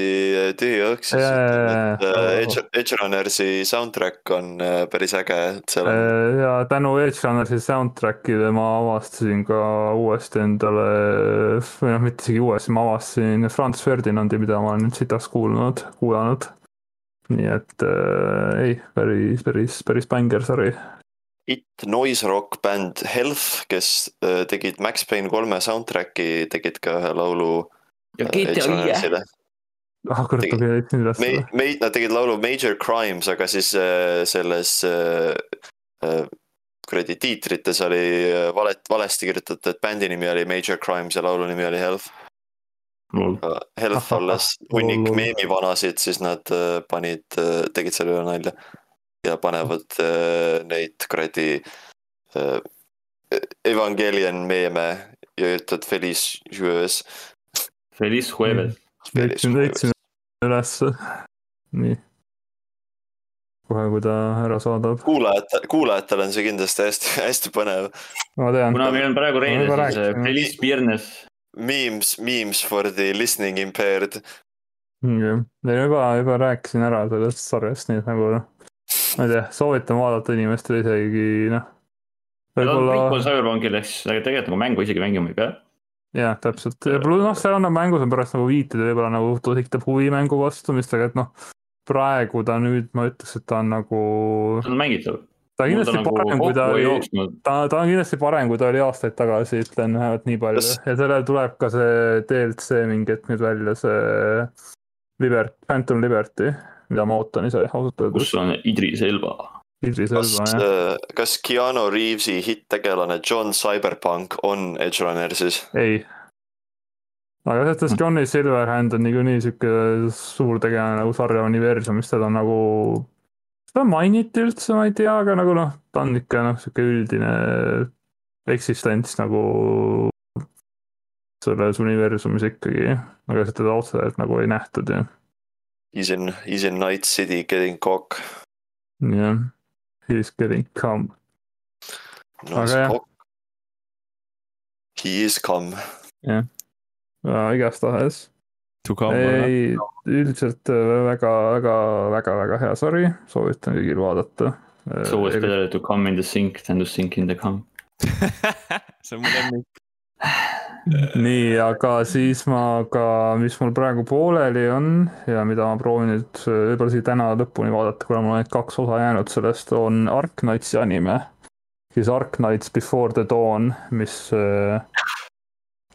tühi õhk, siis jaa, et äh, Edge, Edge Runnersi soundtrack on äh, päris äge, et seal on ja tänu Edge Runnersi soundtrack'ile ma avastasin ka uuesti endale, või noh, mitte isegi uuesti, ma avastasin Franz Ferdinandi, mida ma olen nüüd sitaks kuulnud, kuulanud. nii et äh, ei, päris, päris, päris bängar sari. It noise rock bänd Health, kes äh, tegid Max Payne kolme soundtrack'i, tegid ka ühe laulu ja äh, GTA viie. Ah kurat, ma leidsin üles Me-, me-, nad tegid laulu Major Crimes, aga siis äh, selles äh, äh, kuradi tiitrites oli äh, valet, valesti kirjutatud, et bändi nimi oli Major Crimes ja laulu nimi oli Health. Health olles hunnik meemivanasid, siis nad äh, panid, tegid selle üle nalja. ja panevad äh, neid kuradi äh, Evangelion meeme ja ütlevad Feliz Jueves. Feliz Jueves. leidsin, leidsin ülesse. nii. kohe, kui ta ära saadab, kuulajate, kuulajatele on see kindlasti hästi, hästi põnev. ma tean. kuna meil on praegu reede, siis äh. Feliz Viernes. Memes, memes for the listening impaired. jah, juba, juba rääkisin ära sellest sarjast, nii et nagu noh, ma ei tea, soovitan vaadata inimestele isegi noh. Need on prequel võib-olla Cyberpunkile, ehk siis tegelikult nagu mängu isegi mängima ei pea. jah, täpselt, noh, seal annab mängus on pärast nagu viited võib-olla nagu tekitab huvi mängu vastu, mis tegelikult noh. praegu ta nüüd, ma ütleks, et ta on nagu, see on mängitav. ta on kindlasti parem, kui ta oli, ta, ta on kindlasti parem, kui ta oli aastaid tagasi, ütlen vähemalt nii palju Kas- ja sellel tuleb ka see DLC mingi hetk nüüd välja, see Libert-, Phantom Liberty, mida ma ootan ise ausalt öeldes kus. on Idris Elba. Kas jah, kas Keanu Reavesi hitt-tegelane John Cyberpunk on Edge Runnersis? ei. aga selles suhtes Johnny Silverhand on niikuinii sihuke suur tegelane nagu sarja universumis, teda on nagu, seda mainiti üldse, ma ei tea, aga nagu noh, ta on ikka noh, sihuke üldine eksistents nagu selles universumis ikkagi, aga seda otseselt nagu ei nähtud ju, He's in, he's in Night City getting cock. jah. He is getting come, no Aga jah. cock. He is come. igastahes to come. ei, üldiselt äh, väga, väga, väga, väga hea sari, soovitan kõigil vaadata. So it's better to come in the sink than to sink in the cum. see on mu lemmik. nii, aga siis ma ka, mis mul praegu pooleli on ja mida ma proovin nüüd äh, võib-olla isegi täna lõpuni vaadata, kuna mul on ainult kaks osa jäänud sellest, on Arknightsi anime. siis Arknights Before the Dawn, mis äh,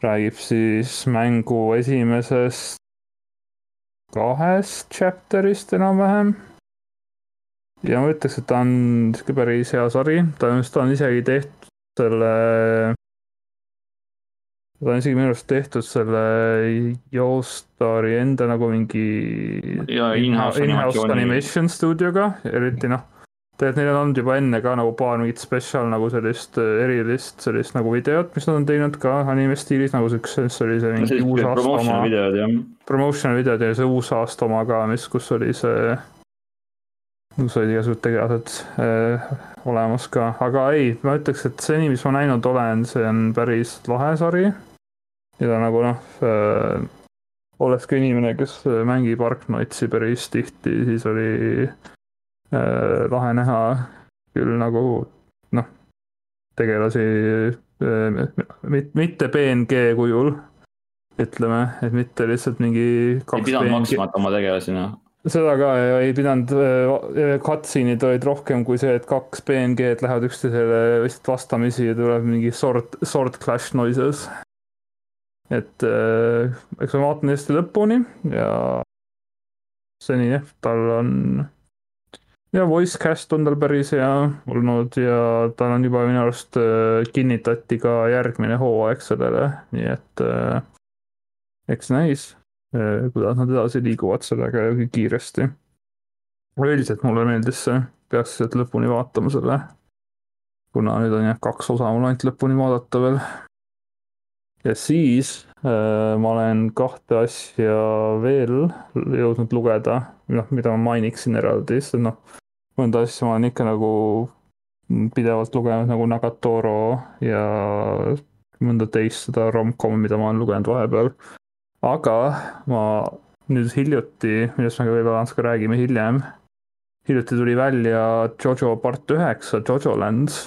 räägib siis mängu esimesest kahest chapter'ist enam-vähem. ja ma ütleks, et ta on sihuke päris hea sari, ta on, ta on isegi tehtud selle ta on isegi minu arust tehtud selle Joestari enda nagu mingi Ja in-house animatsiooni- animation studioga, eriti noh, tegelikult neil on olnud juba enne ka nagu paar mingit spetsial nagu sellist äh, erilist sellist nagu videot, mis nad on teinud ka anime stiilis nagu siukse, see oli see mingi uus aasta oma promotion, videod jah. promotion videod ja see uus aasta oma ka, mis, kus oli see, kus olid igasugused tegelased äh, olemas ka, aga ei, ma ütleks, et seni, mis ma näinud olen, see on päris lahe sari. Ta nagu noh äh,, olles ka inimene, kes äh, mängib Arknightsi päris tihti, siis oli äh, lahe näha küll nagu noh, tegelasi äh, mit- mitte BNG kujul ütleme, et mitte lihtsalt mingi ei pidanud BNG maksma, et oma tegelasi noh. seda ka ja ei pidanud, cutscene'id olid rohkem kui see, et kaks BNG-d lähevad üksteisele lihtsalt vastamisi ja tuleb mingi sword, sword clash noises. Et äh, eks ma vaatan hästi lõpuni ja seni jah, tal on ja voice cast on tal päris hea olnud ja tal on juba minu arust äh, kinnitati ka järgmine hooaeg sellele, nii et äh, eks näis Äh, kuidas nad edasi liiguvad sellega kiiresti. üldiselt mulle meeldis see, peaks sealt lõpuni vaatama selle. kuna nüüd on jah kaks osa mul ainult lõpuni vaadata veel. Ja siis äh, ma olen kahte asja veel jõudnud lugeda, noh, mida ma mainiksin eraldi, sest noh, mõnda asja ma olen ikka nagu pidevalt lugenud nagu Nagatoro ja mõnda teist seda rom-comi, mida ma olen lugenud vahepeal. Aga ma nüüd hiljuti, millest me võib-olla natuke räägime hiljem, hiljuti tuli välja Jojo part üheksa, Jojo Lands,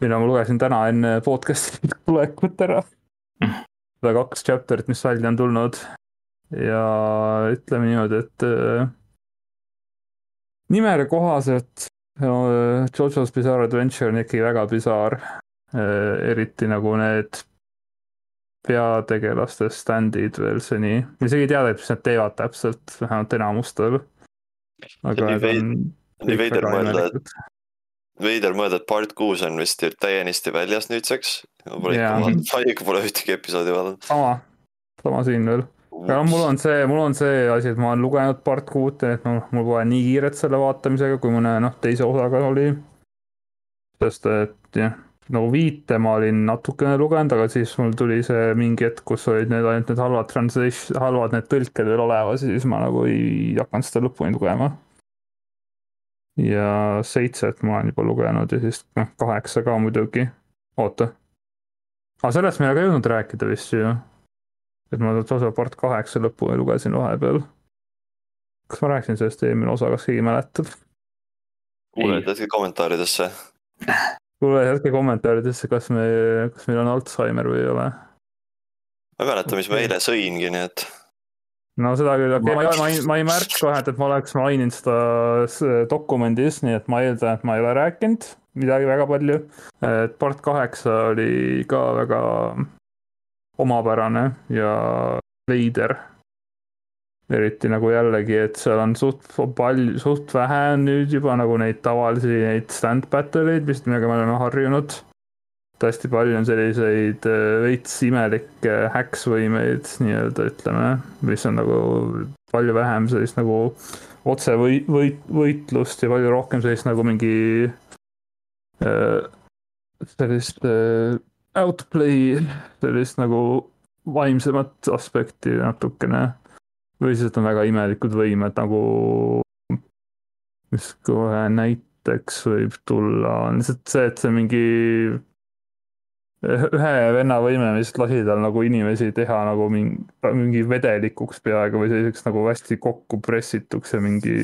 mille ma lugesin täna enne podcast'i tulekut ära. seda kaks chapter'it, mis välja on tulnud ja ütleme niimoodi, et äh, nimele kohaselt äh, Jojo's Bizarre Adventure on ikkagi väga bizarr äh,. eriti nagu need peategelaste stand'id veel seni, isegi ei teada, et mis nad teevad täpselt, vähemalt enamustel. aga need on. nii veider mõelda, et, veider mõelda, et part kuus on vist täienisti väljas nüüdseks. ma pole ikka vaadanud, ma ikka pole ühtegi episoodi vaadanud. sama, sama siin veel. aga mul on see, mul on see asi, et ma olen lugenud part kuut, et noh, mul pole nii kiiret selle vaatamisega, kui mõne noh, teise osaga oli. sest et jah nagu viite ma olin natukene lugenud, aga siis mul tuli see mingi hetk, kus olid need ainult need halvad translation, halvad need tõlked veel olemas ja siis ma nagu ei hakanud seda lõpuni lugema. Ja seitset ma olen juba lugenud ja siis noh, kaheksa ka muidugi. oota. aga sellest me ei ole ka jõudnud rääkida vist ju. et ma osa part kaheksa lõpuni lugesin vahepeal. kas ma rääkisin sellest eelmine osa, kas keegi mäletab? kuule, jätke kommentaaridesse kuule, jätke kommentaaridesse, kas me, kas meil on Alžeimer või ei ole. ma ei mäleta, mis ma eile sõingi, nii et. No seda küll, okei okay,, ma, ma ei, ma ei märka kohe, et ma oleks maininud seda dokumendis, nii et ma eeldan, et ma ei ole rääkinud midagi väga palju. et part kaheksa oli ka väga omapärane ja veider eriti nagu jällegi, et seal on suht palju, suht vähe nüüd juba nagu neid tavalisi neid stand battle eid, mis, millega me oleme harjunud. Hästi palju on selliseid äh, veits imelikke häksvõimeid nii-öelda ütleme, mis on nagu palju vähem sellist nagu otse või, võit, võitlust ja palju rohkem sellist nagu mingi äh, sellist äh, outplay, sellist nagu vaimsemat aspekti natukene. Või siis, et on väga imelikud võimed nagu, mis kohe näiteks võib tulla, on lihtsalt see, et see mingi ühe venna võime vist lasi tal nagu inimesi teha nagu mingi, mingi vedelikuks peaaegu või selliseks nagu hästi kokku pressituks ja mingi.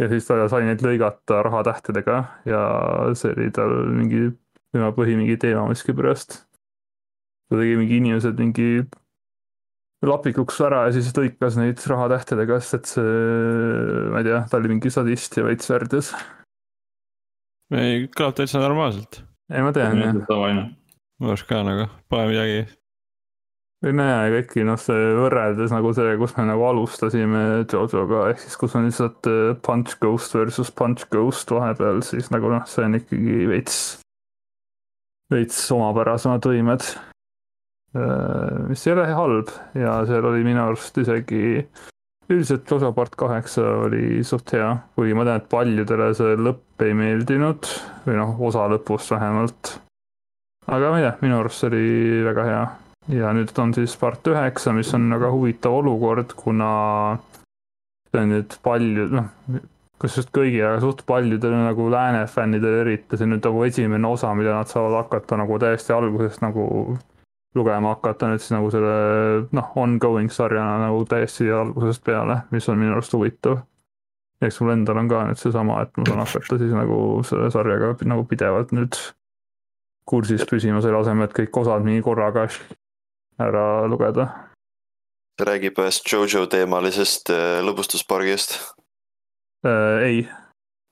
ja siis ta sai neid lõigata rahatähtedega ja see oli tal mingi tema põhi mingi teema miskipärast. ta tegi mingi inimesed mingi lapikuks ära ja siis lõikas neid rahatähtedega, sest et see, ma ei tea, ta oli mingi sadist ja veits värdjas. ei, kõlab täitsa normaalselt. Ei, ma tean jah. ma arvan ka nagu, pole midagi. ei no ja, ega ikkagi noh, see võrreldes nagu see, kus me nagu alustasime Jojoga, ehk siis kus on lihtsalt äh, Punch Ghost versus Punch Ghost vahepeal, siis nagu noh, see on ikkagi veits, veits omapärasemad võimed Äh, mis ei ole halb ja seal oli minu arust isegi üldiselt osa part kaheksa oli suht hea, kuigi ma tean, et paljudele see lõpp ei meeldinud või noh, osa lõpust vähemalt. aga ma ei tea, minu arust see oli väga hea ja nüüd on siis part üheksa, mis on väga huvitav olukord, kuna see on nüüd palju, noh, kas just kõigile, aga suht paljudele nagu lääne fännidele eriti, see on nüüd nagu esimene osa, mida nad saavad hakata nagu täiesti algusest nagu lugema hakata nüüd siis nagu selle noh, ongoing sarjana nagu täiesti algusest peale, mis on minu arust huvitav. eks mul endal on ka nüüd seesama, et ma saan hakata siis nagu selle sarjaga nagu pidevalt nüüd kursis püsima, selle asemel, et kõik osad mingi korraga ära lugeda. ta räägib ühest Jojo teemalisest äh, lõbustuspargist äh,. ei,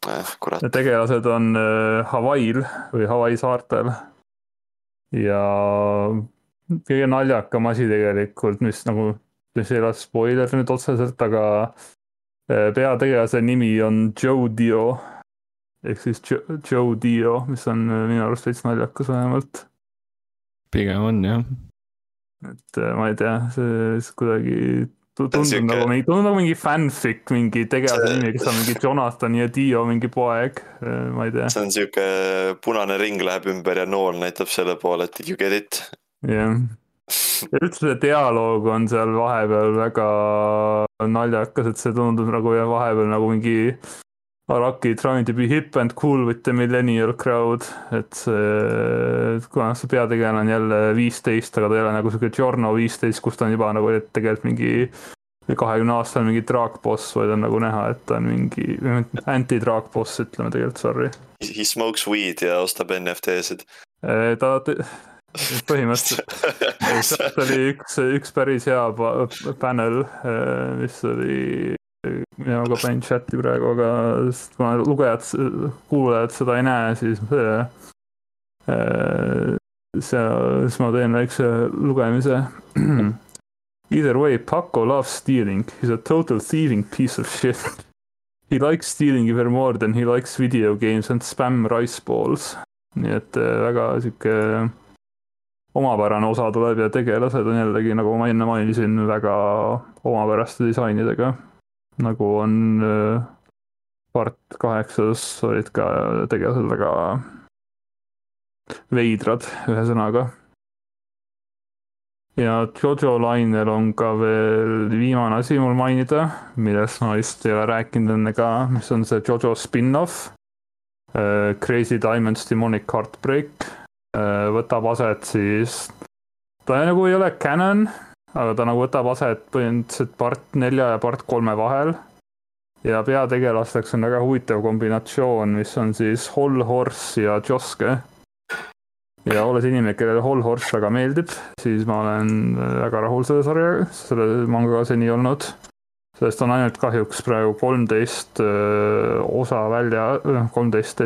eh,. kurat, tegelased on äh, Hawaii'l või Hawaii saartel. ja kõige naljakam asi tegelikult, mis nagu, mis ei ole spoiler nüüd otseselt, aga äh, peategelase nimi on Joe Dio. ehk siis Jo- Joe Dio, mis on äh, minu arust veits naljakas vähemalt. pigem on jah. et äh, ma ei tea, see kuidagi tundub sihuke- nagu mingi, tundub nagu mingi fanfic, mingi tegelase nimi, kes on mingi Jonathan ja Dio mingi poeg, ma ei tea. see on sihuke punane ring läheb ümber ja nool näitab selle poole, et you get it. jah, ja üldse see dialoog on seal vahepeal väga naljakas, et see tundub nagu vahepeal nagu mingi Araki trying to be hip and cool with the millennial crowd, et see, kuna see peategelane on jälle viisteist, aga ta ei ole nagu sihuke Giorno viisteist, kus ta on juba nagu tegelikult mingi kahekümne aastane mingi draakboss, vaid on nagu näha, et ta on mingi anti-draakboss, ütleme tegelikult, sorry. He smokes weed ja ostab NFT-sid. ta te- põhimõtteliselt sealt oli üks, üks päris hea pa- panel, mis oli, mina ka panin chati praegu, aga kuna lugejad, kuulajad seda ei näe, siis see, see, siis ma teen väikse lugemise. Either way, Paco loves stealing, he is a total thieving piece of shit. He likes stealing even more than he likes video games and spam rice balls. nii et väga sihuke omapärane osa tuleb ja tegelased on jällegi, nagu ma enne mainisin, väga omapäraste disainidega. nagu on äh, part kaheksas olid ka tegelased väga veidrad, ühesõnaga. ja Jojo lainel on ka veel viimane asi mul mainida, millest ma vist ei ole rääkinud enne ka, mis on see Jojo spin-off. Crazy Diamonds Demonic Heartbreak äh, võtab aset siis, ta nagu ei ole canon, aga ta nagu võtab aset põhimõtteliselt part nelja ja part kolme vahel. ja peategelasteks on väga huvitav kombinatsioon, mis on siis Hall Horse ja Joske. ja olles inimene, kellele Hall Horse väga meeldib, siis ma olen väga rahul selle sarjaga, selle mangaga seni olnud. sellest on ainult kahjuks praegu kolmteist osa välja, kolmteist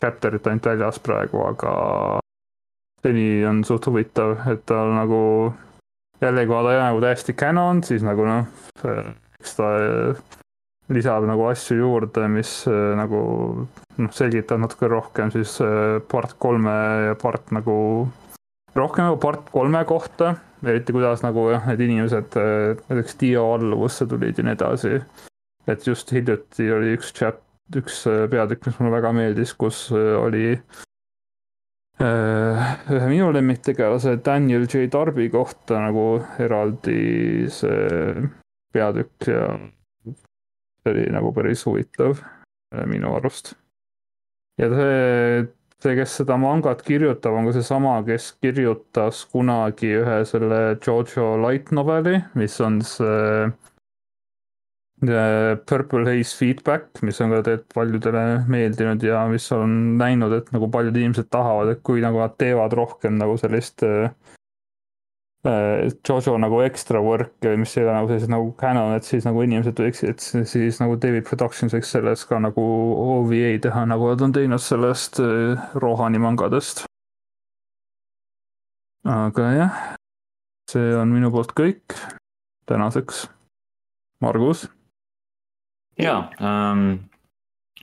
chapter'it ainult väljas praegu, aga seni on suht huvitav, et ta nagu jällegi, kui ta ei ole nagu täiesti canon, siis nagu noh, eks ta äh, lisab nagu asju juurde, mis äh, nagu noh, selgitab natuke rohkem siis äh, part kolme ja part nagu, rohkem nagu part kolme kohta, eriti kuidas nagu jah, need inimesed näiteks Dio alluvusse tulid ja nii edasi. et just hiljuti oli üks chat, üks äh, peatükk, mis mulle väga meeldis, kus äh, oli äh, ühe minu lemmiktegelase Daniel J Darby kohta nagu eraldi see peatükk ja see oli nagu päris huvitav äh, minu arust. ja see, see, kes seda mangat kirjutab, on ka seesama, kes kirjutas kunagi ühe selle Jojo light noveli, mis on see The Purple Haze Feedback, mis on ka tegelikult paljudele meeldinud ja mis on näinud, et nagu paljud inimesed tahavad, et kui nagu nad teevad rohkem nagu sellist äh, äh, Jojo nagu extra work'i, mis ei ole nagu sellised nagu canon, et siis nagu inimesed võiksid, et siis nagu David Productions võiks sellest ka nagu OVA teha, nagu nad on teinud sellest äh, Rohani mangadest. aga jah, see on minu poolt kõik tänaseks. Margus ja ähm,,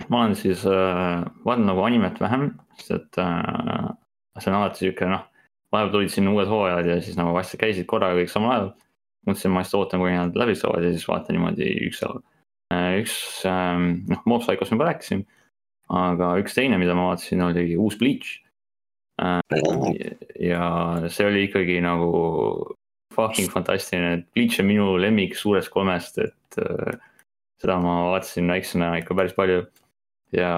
ma olen siis äh, vaadanud nagu animet vähem, sest et äh, see on alati sihuke noh, vahepeal tulid sinna uued hooajad ja siis nagu asjad käisid korraga kõik samal ajal. mõtlesin, ma lihtsalt ootan, kuni nad läbi saavad ja siis vaatan niimoodi ükshaaval äh,. üks ähm, noh, Mob Psychost ma juba rääkisin, aga üks teine, mida ma vaatasin, oli uus Bleach äh,. ja see oli ikkagi nagu fucking fantastiline, et Bleach on minu lemmik suurest kolmest, et äh, seda ma vaatasin väiksena ikka päris palju. ja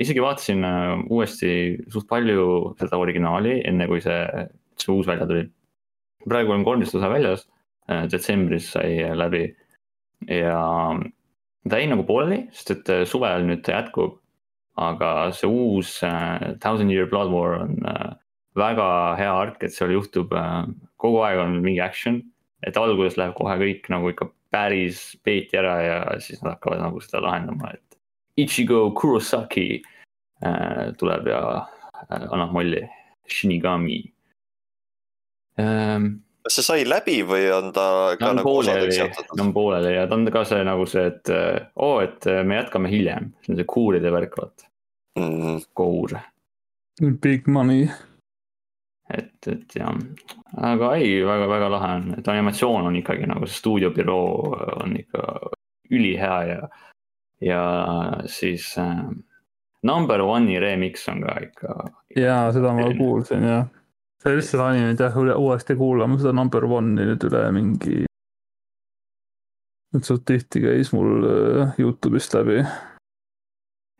isegi vaatasin äh, uuesti suht palju seda originaali, enne kui see, see uus välja tuli. praegu on kolmteist osa väljas, detsembris sai läbi ja ta jäi nagu pooleli, sest et äh, suvel nüüd jätkub. aga see uus äh, Thousand Year Blood War on äh, väga hea ark, et seal juhtub äh, kogu aeg on mingi action et alguses läheb kohe kõik nagu ikka päris peeti ära ja siis nad hakkavad nagu seda lahendama, et Ichigo Kurosaki äh, tuleb ja äh, annab molli, Shinigami ähm, kas see sai läbi või on ta ka on nagu pooleli, osadeks jaotatud? on pooleli ja ta on ka see nagu see, et äh, oo oh,, et äh, me jätkame hiljem, see on see kuuride värk, vaata, Mm, kour. Big money. Et, et jah, aga ei väga,, väga-väga lahe on, et animatsioon on ikkagi nagu see stuudiobüroo on ikka ülihea ja, ja siis äh, Number One'i remix on ka ikka. jaa, seda ma kuulsin jah. sa lihtsalt animid jah, uuesti kuulama seda number one'i nüüd üle mingi. nüüd suht tihti käis mul äh, Youtube'ist läbi.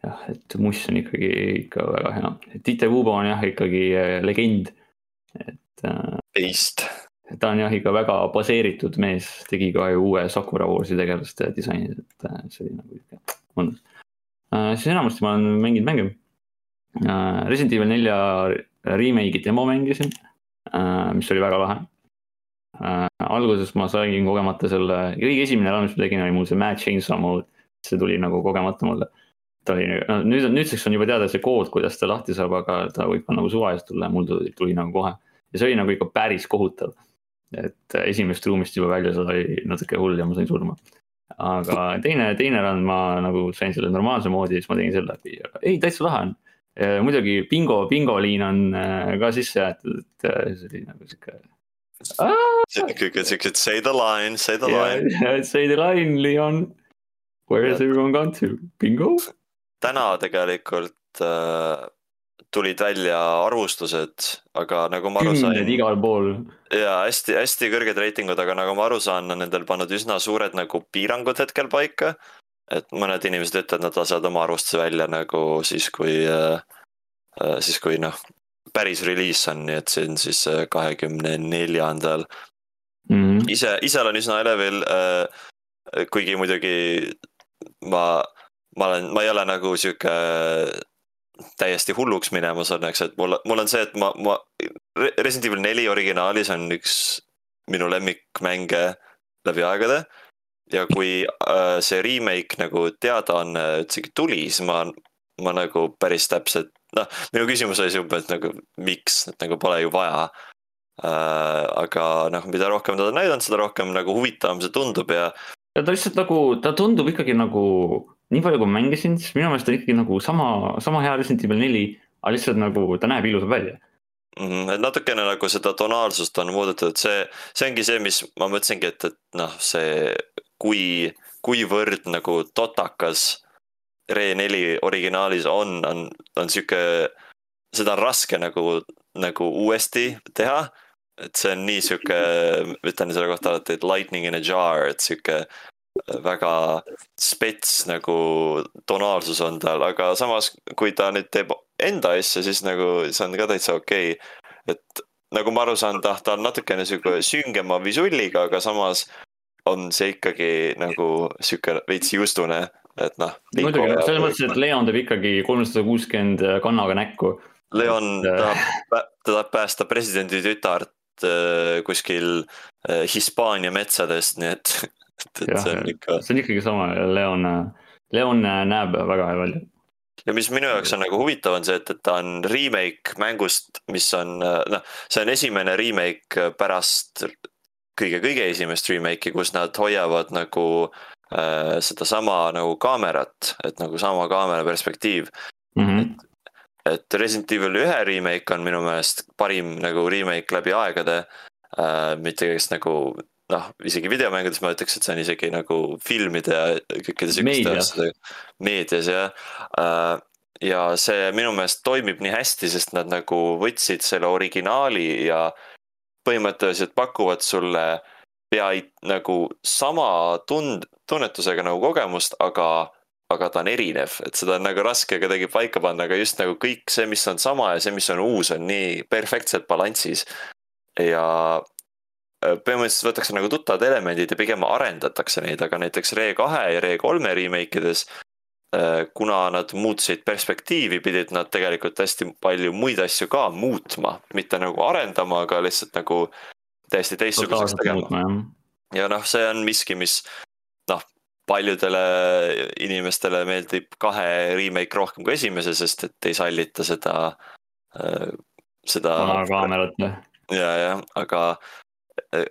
jah, et Muss on ikkagi ikka väga hea, Tite Kuuba on jah ikkagi äh, legend. Et äh, Beast. ta on jah ikka väga baseeritud mees, tegi ka ju uue Sakura Warsi tegelaste disaini, et äh, see oli nagu ikka mõnus äh,. siis enamasti ma olen mänginud mänge äh,. Resident Evil nelja remake'i demo mängisin äh,, mis oli väga lahe äh,. alguses ma sain kogemata selle, kõige esimene run, mis ma tegin, oli mul see Mad Chainsaw mode, see tuli nagu kogemata mulle. Ta oli, no nüüd on, nüüdseks on juba teada see kood, kuidas ta lahti saab, aga ta võib ka nagu suvaliselt tulla ja mul tuli, tuli nagu kohe. ja see oli nagu ikka päris kohutav. et äh, esimesest ruumist juba välja saada oli natuke hull ja ma sain surma. aga teine, teine run ma nagu sain selle normaalse moodi, siis ma tegin selle läbi, aga ei, täitsa lahe on. muidugi bingo, bingoliin on äh, ka sisse jäetud, et äh, see oli nagu sihuke. kõik siuksed say the line, say the line. Say the line, Leon. Where has everyone gone to? Bingo? Täna tegelikult äh, tulid välja arvustused, aga nagu ma aru kümned sain igal pool ja hästi-hästi kõrged reitingud, aga nagu ma aru saan, on nendel pannud üsna suured nagu piirangud hetkel paika. et mõned inimesed ütlevad, nad lasevad oma arvustuse välja nagu siis, kui äh,, siis kui noh, päris reliis on, nii et see on siis äh, kahekümne neljandal. -hmm. ise, ise olen üsna elevil äh,. kuigi muidugi ma, ma olen, ma ei ole nagu sihuke täiesti hulluks minemas õnneks, et mul, mul on see, et ma, ma Re- Resident Evil neli originaalis on üks minu lemmikmänge läbi aegade. ja kui äh, see remake nagu teadaanne üldsegi tuli, siis ma, ma nagu päris täpselt, noh, minu küsimus oli see umbes nagu miks, et nagu pole ju vaja äh,. aga noh, mida rohkem nad on näidanud, seda rohkem nagu huvitavam see tundub ja ja ta lihtsalt nagu, ta tundub ikkagi nagu, nii palju kui ma mängisin, siis minu meelest ta ikkagi nagu sama, sama hea Resident Evil neli, aga lihtsalt nagu ta näeb ilus välja. Mhm, et natukene nagu seda tonaalsust on muudetud, see, see ongi see, mis ma mõtlesingi, et, et noh, see, kui, kuivõrd nagu totakas Re4 originaalis on, on, on sihuke, seda on raske nagu, nagu uuesti teha. et see on nii sihuke, ütlen selle kohta alati, et lightning in a jar, et sihuke väga spets nagu tonaalsus on tal, aga samas, kui ta nüüd teeb enda asja, siis nagu see on ka täitsa okei okay.. et nagu ma aru saan, ta, ta on natukene sihuke süngema visulliga, aga samas on see ikkagi nagu sihuke veits justune, et noh. muidugi, selles mõttes, et Leon teeb ikkagi kolmsada kuuskümmend kannaga näkku. Leon et, äh, tahab, ta tahab päästa presidendi tütart äh, kuskil äh, Hispaania metsadest, nii et, et, et see on ikka. see on ikkagi sama, Leon, Leon näeb väga hea välja. ja mis minu jaoks on nagu huvitav, on see, et, et ta on remake mängust, mis on noh, see on esimene remake pärast kõige-kõige esimest remake'i, kus nad hoiavad nagu äh, sedasama nagu kaamerat, et nagu sama kaamera perspektiiv. Mm -hmm. et Resident Evil ühe remake on minu meelest parim nagu remake läbi aegade äh,. mitte kõigest nagu noh, isegi videomängudes ma ütleks, et see on isegi nagu filmide ja kõikide sihukeste Meedias. asjade, meedias jah äh,. ja see minu meelest toimib nii hästi, sest nad nagu võtsid selle originaali ja põhimõtteliselt pakuvad sulle pea nagu sama tund-, tunnetusega nagu kogemust, aga aga ta on erinev, et seda on nagu raske kuidagi paika panna, aga just nagu kõik see, mis on sama ja see, mis on uus, on nii perfektselt balansis. ja põhimõtteliselt võetakse nagu tuttavad elemendid ja pigem arendatakse neid, aga näiteks Re kahe ja Re kolme remake ides. kuna nad muutsid perspektiivi, pidid nad tegelikult hästi palju muid asju ka muutma, mitte nagu arendama, aga lihtsalt nagu täiesti teistsuguseks tegema. ja noh, see on miski, mis noh, paljudele inimestele meeldib kahe remake rohkem kui esimese, sest et ei sallita seda, seda. vana kaamerat või? ja, jah, aga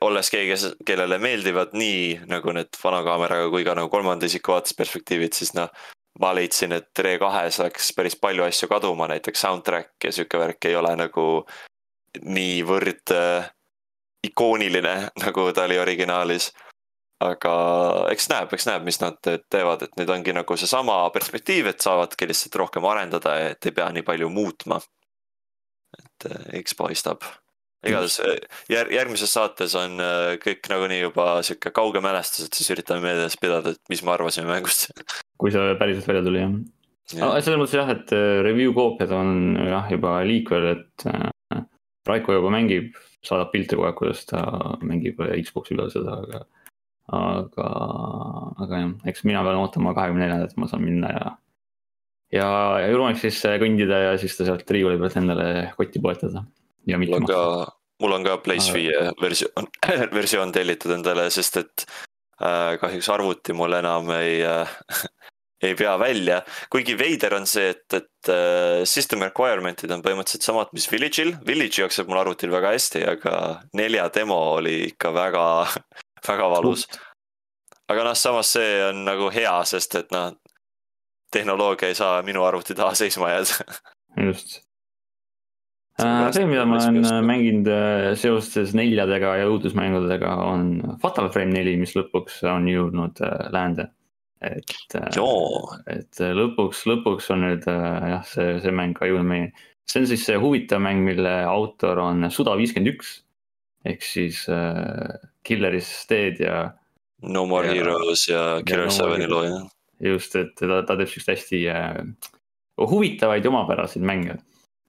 olles keegi, kellele meeldivad nii nagu need vana kaameraga kui ka nagu kolmanda isiku vaates perspektiivid, siis noh. ma leidsin, et Re2-s läks päris palju asju kaduma, näiteks soundtrack ja sihuke värk ei ole nagu niivõrd äh, ikooniline, nagu ta oli originaalis. aga eks näeb, eks näeb, mis nad teevad, et nüüd ongi nagu seesama perspektiiv, et saavadki lihtsalt rohkem arendada et ei pea nii palju muutma. et eh, eks paistab igatahes äh, jär-, järgmises saates on äh, kõik nagunii juba sihuke kauge mälestus, et siis üritame meeles pidada, et mis me arvasime mängust. kui see päriselt välja tuli jah. selles mõttes jah, et äh, review koopiad on jah juba liikvel, et Raiko juba mängib, saadab pilte kogu aeg, kuidas ta mängib Xbox'i peal seda, aga. aga, aga jah, eks mina pean ootama kahekümne neljandat, ma saan minna ja. ja Euronixisse kõndida ja siis ta sealt riiuli pealt endale kotti poetada ja mitte on ka, mul on ka Aga- viie versioon, versioon tellitud endale, sest et äh, kahjuks arvuti mul enam ei äh, ei pea välja. kuigi veider on see, et, et äh, system requirement'id on põhimõtteliselt samad, mis Village'il. Village jookseb mul arvutil väga hästi, aga nelja demo oli ikka väga, väga valus. aga noh, samas see on nagu hea, sest et noh, tehnoloogia ei saa minu arvuti taha seisma jääda. just. see, mida ma olen äh, mänginud äh, seoses neljadega ja õudusmängudega on Fatal Frame neli, mis lõpuks on jõudnud äh, läände. et, et äh, lõpuks, lõpuks on nüüd äh, jah, see, see mäng ka jõudnud meie. see on siis see huvitav mäng, mille autor on Suda viiskümmend üks ehk siis äh, Killer's Dead ja No More Ja- Heroes ja Killer No More Seveni looja. just, et ta, ta teeb siukseid hästi äh, huvitavaid ja omapäraseid mänge.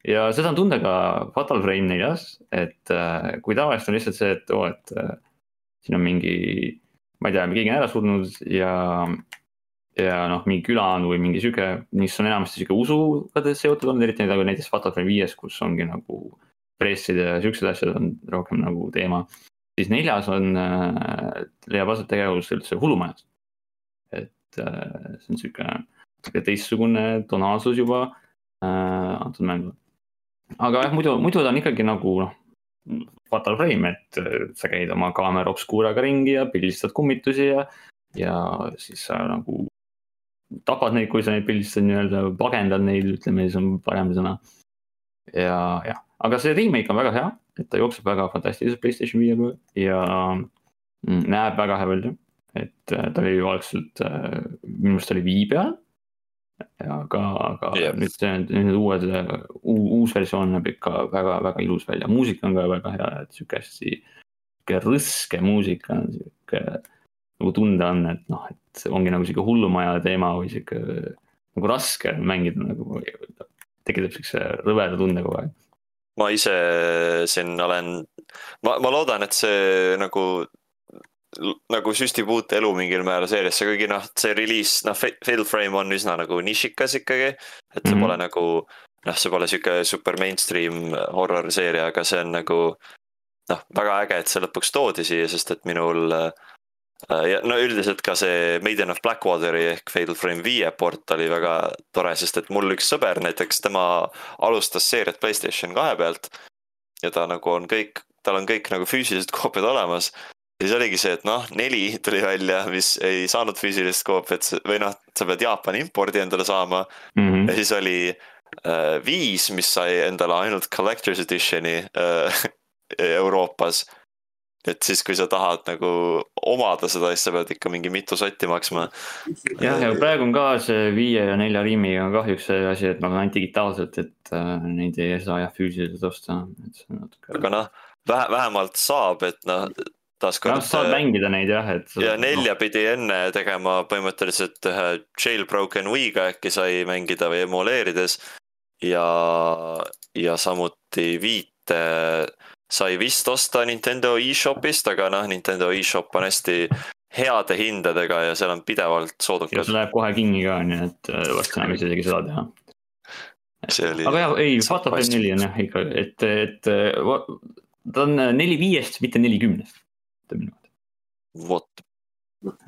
Ja seda on tunda ka Fatal Frame neljas, et äh, kui tavaliselt on lihtsalt see, et oo, et äh, siin on mingi, ma ei tea, keegi on ära surnud ja, ja noh, mingi küla on või mingi sihuke, mis on enamasti sihuke usuga seotud olnud, eriti nagu näiteks Fatal Frame viies, kus ongi nagu pressid ja siuksed asjad on rohkem nagu teema. siis neljas on äh,, leiab aset tegevus üldse hullumajas. et see on sihuke, teistsugune tonaalsus juba antud mängul. Aga jah, muidu, muidu ta on ikkagi nagu noh, Fatal Frame, et äh, sa käid oma kaamera obscuraga ringi ja pildistad kummitusi ja, ja siis sa nagu tapad neid, kui sa neid pildistad nii-öelda, pagendad neid, ütleme, siis on parem sõna. ja, jah, aga see remake on väga hea, et ta jookseb väga fantastiliselt Playstation viie peal ja mm, näeb väga hea välja. et äh, ta oli ju algselt äh,, minu meelest oli Wii peal. aga, aga yeah. nüüd see, nüüd uued, uus versioon näeb ikka väga-väga ilus välja, muusika on ka väga hea, et sihuke hästi, sihuke rõske muusika on sihuke. nagu tunda on, et noh, et ongi nagu sihuke hullumaja teema või sihuke nagu raske mängida nagu. tekitab siukse rõveda tunde kogu aeg. ma ise siin olen, ma, ma loodan, et see nagu, nagu süstib uut elu mingil määral seeriasse, kuigi noh, see reliis, noh, Fatal Frame on üsna nagu nišikas ikkagi. et see Mhm. pole nagu, noh, see pole sihuke super mainstream horror seeria, aga see on nagu noh, väga äge, et see lõpuks toodi siia, sest et minul äh, ja no üldiselt ka see Maiden of Blackwateri ehk Fatal Frame viie port oli väga tore, sest et mul üks sõber näiteks, tema alustas seeriat Playstation kahe pealt. ja ta nagu on kõik, tal on kõik nagu füüsilised koopiad olemas. Ja siis oligi see, et noh, neli tuli välja, mis ei saanud füüsilist koopiat või noh, sa pead Jaapani impordi endale saama Mhm. ja siis oli äh, viis, mis sai endale ainult collector's edition'i äh, Euroopas. et siis, kui sa tahad nagu omada seda, siis sa pead ikka mingi mitu sotti maksma. jah, ja praegu on ka see viie ja nelja riimiga on kahjuks see asi, et nad on ainult digitaalselt, et äh, neid ei saa jah füüsiliselt osta, et see on natuke. aga noh, vähe, vähemalt saab, et noh, taaskord. saad mängida neid jah, et. ja nelja pidi enne tegema põhimõtteliselt ühe jailbroken Wii'ga äkki sai mängida või emuleerides. ja, ja samuti viite sai vist osta Nintendo e-shopist, aga noh, Nintendo e-shop on hästi heade hindadega ja seal on pidevalt ja soodukas see. läheb kohe kinni ka, nii et äh, varsti enam ei saa isegi seda teha. see oli. aga jah, ei, Fatal Frame neli on jah ikka, et, et äh, ta on äh, neli viiest, mitte neli kümnest. Ütleme niimoodi vot,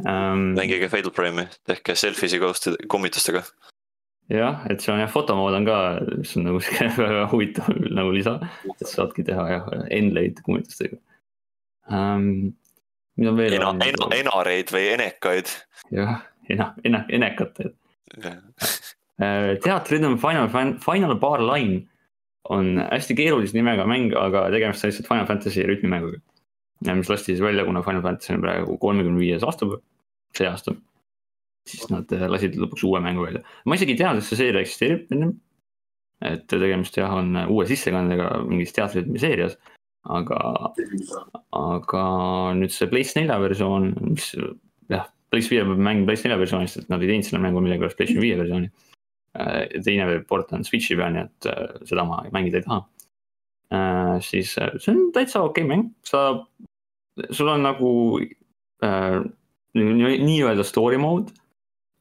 um,. mängige Fatal Frame'i, tehke selfie'si ghost kummitustega. jah, et see on jah, fotomood on ka, mis on nagu sihuke väga huvitav nagu lisa, et saadki teha jah, endleid kummitustega um,. mida veel ena, on? ena, enareid või enekaid. jah, ena-, ena-, enekat, et Äh, teatrhythm Final Fan-, Final Bar Line on hästi keerulise nimega mäng, aga tegemist on lihtsalt Final Fantasy rütmimänguga. Mis lasti siis välja, kuna Final Fantasy on praegu kolmekümne viies aastapäev, see aasta. siis nad äh, lasid lõpuks uue mängu välja, ma isegi ei teadnud, et see seeria eksisteerib ennem. et tegemist jah, on uue sissekandega mingis teatrihütmi seerias, aga, aga nüüd see PlayStation nelja versioon, mis jah, PlayStation viie mäng PlayStation nelja versioonist, et nad ei teinud selle mängu millegipärast PlayStation viie versiooni. teine port on Switch'i peal, nii et äh, seda ma mängida ei taha. siis äh, see on täitsa okei okay mäng, sa, sul on nagu äh, nii- nii-öelda story mode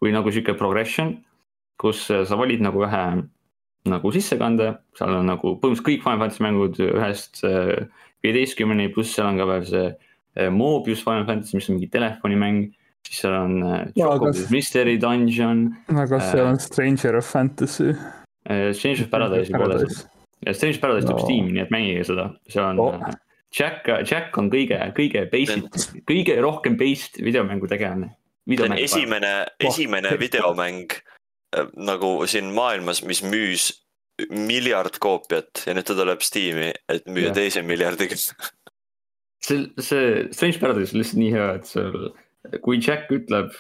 või nagu sihuke progression, kus äh, sa valid nagu ühe nagu sissekande, seal on nagu põhimõtteliselt kõik Final Fantasy mängud ühest äh, viieteistkümneni, pluss seal on ka veel see äh, Mobius Final Fantasy, mis on mingi telefonimäng, siis seal on äh, Jaa, Chocobo's kas- Mystery Dungeon, aga seal Äh, on Stranger of Fantasy. äh, Strange of Paradise'i pole seda. ja Strange of Paradise tuleb No. Steam'i, nii et mängige seda, see on Oh. Jack, Jack on kõige, kõige basic, kõige rohkem based videomängu tegelane. see on esimene, esimene videomäng äh, nagu siin maailmas, mis müüs miljard koopiat ja nüüd ta tuleb Steam'i, et müüa teise miljardiga. see, see Strange Paradise on lihtsalt nii hea, et seal, kui Jack ütleb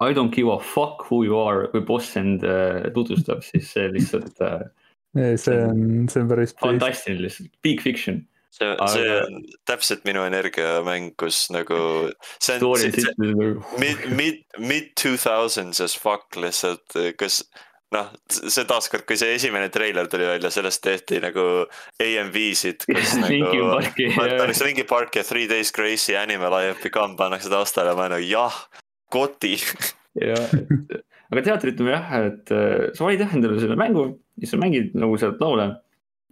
I don't give a fuck who you are, kui boss end äh, tutvustab, siis see lihtsalt äh, ei, see on, see on päris. fantastiline lihtsalt, big fiction. see, Aga- see on täpselt minu energiamäng, kus nagu see on see- nagu mid, mid, mid two thousands as fuck lihtsalt, kas noh, see taaskord, kui see esimene treiler tuli välja, sellest tehti nagu AMV-sid, kus nagu see Linkin Park ja Three Days Grace'i Animal I have become pannakse taustale ja ma olen nagu jah, koti. jah, aga teatrit on jah, et äh, sa valid jah endale selle mängu ja sa mängid nagu sealt laule.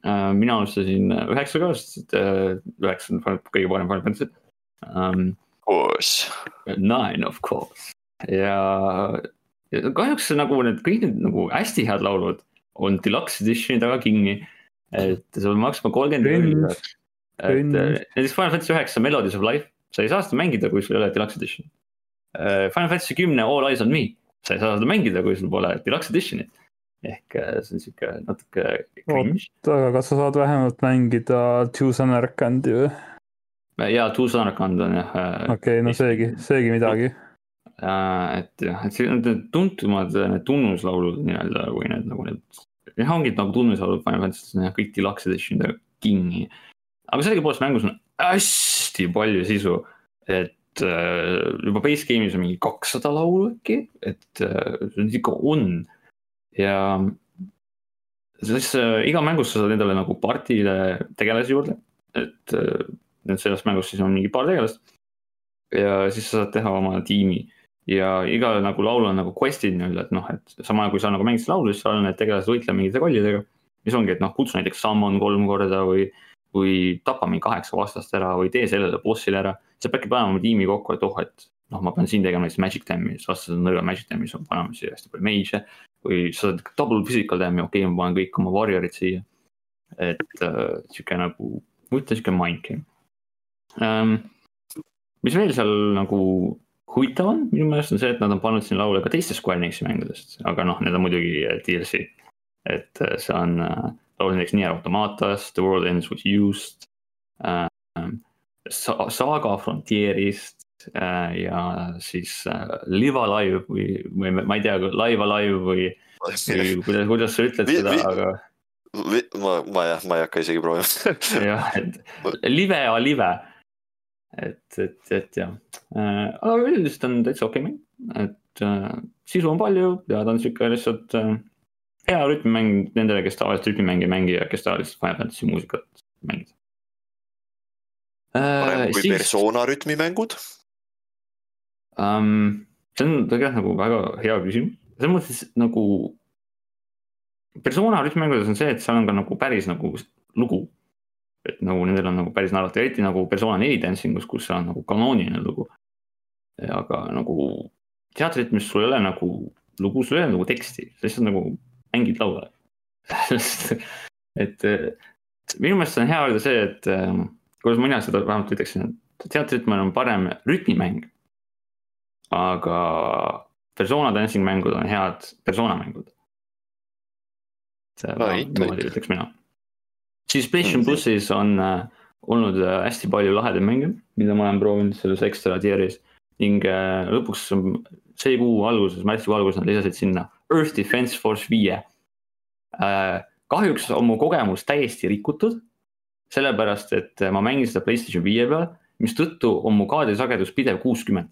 Mina alustasin üheksaga, sest äh, üheksa on Final- kõige parem Final Fantasy um,. koos. Nine of course ja, ja kahjuks nagu need kõik need nagu hästi head laulud on deluxe edition'i taga kinni. et sa pead maksma kolmkümmend Cringe.. et äh, näiteks Final Fantasy üheksa Melodies of Life, sa ei saa seda mängida, kui sul ei ole deluxe edition. Final Fantasy kümne All Eyes on me, sa ei saa seda mängida, kui sul pole deluxe edition'it. Ehk äh, see on sihuke natuke cringe. aga kas sa saad vähemalt mängida Choose an Arkandi või? ja Two Sonarkand on jah. okei okay,, no seegi, seegi midagi. Äh, et jah, et see on need tuntumad need tunnuslaulud nii-öelda või need nagu need. jah, ongi nagu tunnuslaulud Final Fantasy's on jah kõik deluxe edition'id kinni. aga sellegipoolest mängus on hästi palju sisu, et äh, juba base game'is on mingi kakssada laulu äkki, et äh, see on ikka on. Ja siis äh, iga mängus sa saad endale nagu partile tegelasi juurde, et äh, selles mängus siis on mingi paar tegelast. ja siis sa saad teha oma tiimi ja iga nagu laul on nagu quest'id nii-öelda, et noh, et sama kui sa nagu mängid seda laulu, siis seal need tegelased võitlevad mingite kollidega. mis ongi, et noh, kutsu näiteks summon kolm korda või, või tapa mingi kaheksa vastast ära või tee sellele boss'ile ära. sa peadki panema oma tiimi kokku, et oh, et noh, ma pean siin tegema näiteks magic dam'i, siis vastased on nõrgad magic ma panen siia hästi palju mage'e. Või sa saad double physical dam'i, okei okay,, ma panen kõik oma warrior'id siia. et äh, sihuke nagu, huvitav sihuke mind game ähm,. mis veel seal nagu huvitav on minu meelest on see, et nad on pannud siin laule ka teistest Square Enixi mängudest, aga noh, need on muidugi äh, DLC. et äh, see on äh, laul näiteks Nier Automatast, The World Ends With Used äh,. Sa- Saga Frontierist ja siis äh, Live Alive või, või ma ei tea, Live Alive või, või kuidas, kuidas sa ütled seda aga ma, ma jah, ma ei hakka isegi proovima. jah, et live Alive. et, et, et jah, aga üldiselt on täitsa okei mäng, et äh, sisu on palju ja ta on sihuke lihtsalt äh, hea rütmimäng nendele, kes tavaliselt rütmimänge ei mängi ja kes tavaliselt Final Fantasy muusikat mängivad. parem kui persona rütmimängud. um,. see on tegelikult nagu väga hea küsimus, selles mõttes nagu. persona rütmimängudes on see, et seal on ka nagu päris nagu lugu. et nagu nendel on nagu päris narratiiv, eriti nagu persona neli dancingus, kus see on nagu kanooniline lugu. aga nagu teatritmis sul ei ole nagu lugu, sul ei ole nagu teksti, sa lihtsalt nagu mängid laule. et minu meelest on hea öelda see, et eh, kuidas mina seda vähemalt ütleksin, et teatritmine on parem rütmimäng. Aga persona dancing mängud on head persona mängud. Niimoodi ütleks mina. siis PlayStation plussis on äh, olnud äh, hästi palju lahedaid mänge, mida ma olen proovinud selles ekstra tier'is ning äh, lõpuks on see kuu alguses, märtsikuu alguses nad lisasid sinna Earth Defense Force viie äh,. kahjuks on mu kogemus täiesti rikutud, sellepärast et ma mängin seda Playstation viie peal, mistõttu on mu kaadrisagedus pidev kuuskümmend.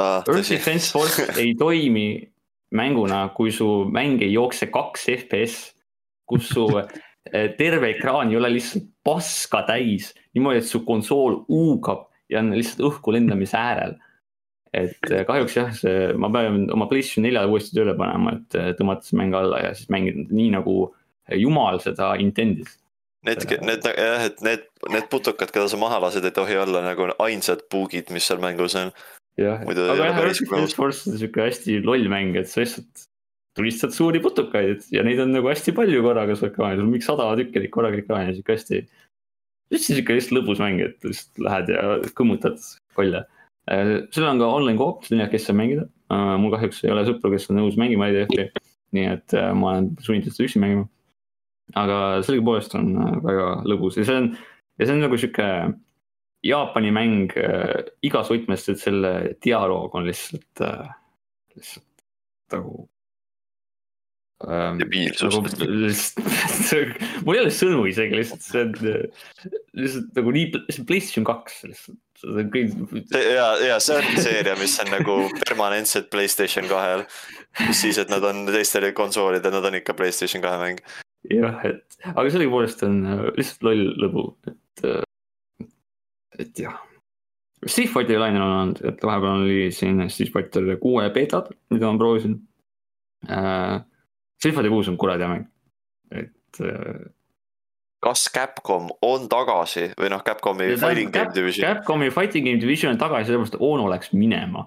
ah,. Earth Defense Force ei toimi mänguna, kui su mäng ei jookse kaks FPS, kus su eh, terve ekraan ei ole lihtsalt paska täis, niimoodi, et su konsool huugab ja on lihtsalt õhku lendamise äärel. et eh, kahjuks jah, see, ma pean oma PlayStation neljale uuesti tööle panema, et eh, tõmmata see mäng alla ja siis mängida nii nagu jumal seda intendis. Need, need jah, et need, need putukad, keda sa maha lased, ei tohi olla nagu ainsad buugid, mis seal mängus on. jah, aga jah, Defense Force on siuke hästi loll mäng, et sa lihtsalt tulistad suuri putukaid ja neid on nagu hästi palju korraga su ekraanil, mingi sada tükki neid korraga ekraanil, siuke hästi. hästi siuke lihtsalt lõbus mäng, et lihtsalt lähed ja kõmmutad kolle. seal on ka online koop, kes saab mängida. mul kahjuks ei ole sõpru, kes on nõus mängima IDF-i, nii et äh, ma olen sunnitud seda üksi mängima. aga sellegipoolest on äh, väga lõbus ja see on, ja see on nagu sihuke Jaapani mäng äh, igas võtmes, et selle dialoog on lihtsalt äh,, lihtsalt nagu ähm,. debiilsus nagu mul ei ole sõnu isegi lihtsalt, see on lihtsalt nagu nii, see on PlayStation kaks lihtsalt, kõik. ja, ja see on seeria, mis on nagu permanentselt Playstation kahel. mis siis, et nad on teistel konsoolidel, nad on ikka Playstation kahe mäng. jah, et aga sellegipoolest on äh, lihtsalt loll lõbu, et, et jah. Street Fighteri lainel on olnud, et vahepeal oli siin Street Fighter kuue beetad, mida ma proovisin äh,. Street Fighter kuus on kuradi mäng, et äh, kas Capcom on tagasi või noh, Capcomi Fighting Game Division, Capcomi Fighting Game Division on tagasi, sellepärast Ono läks minema.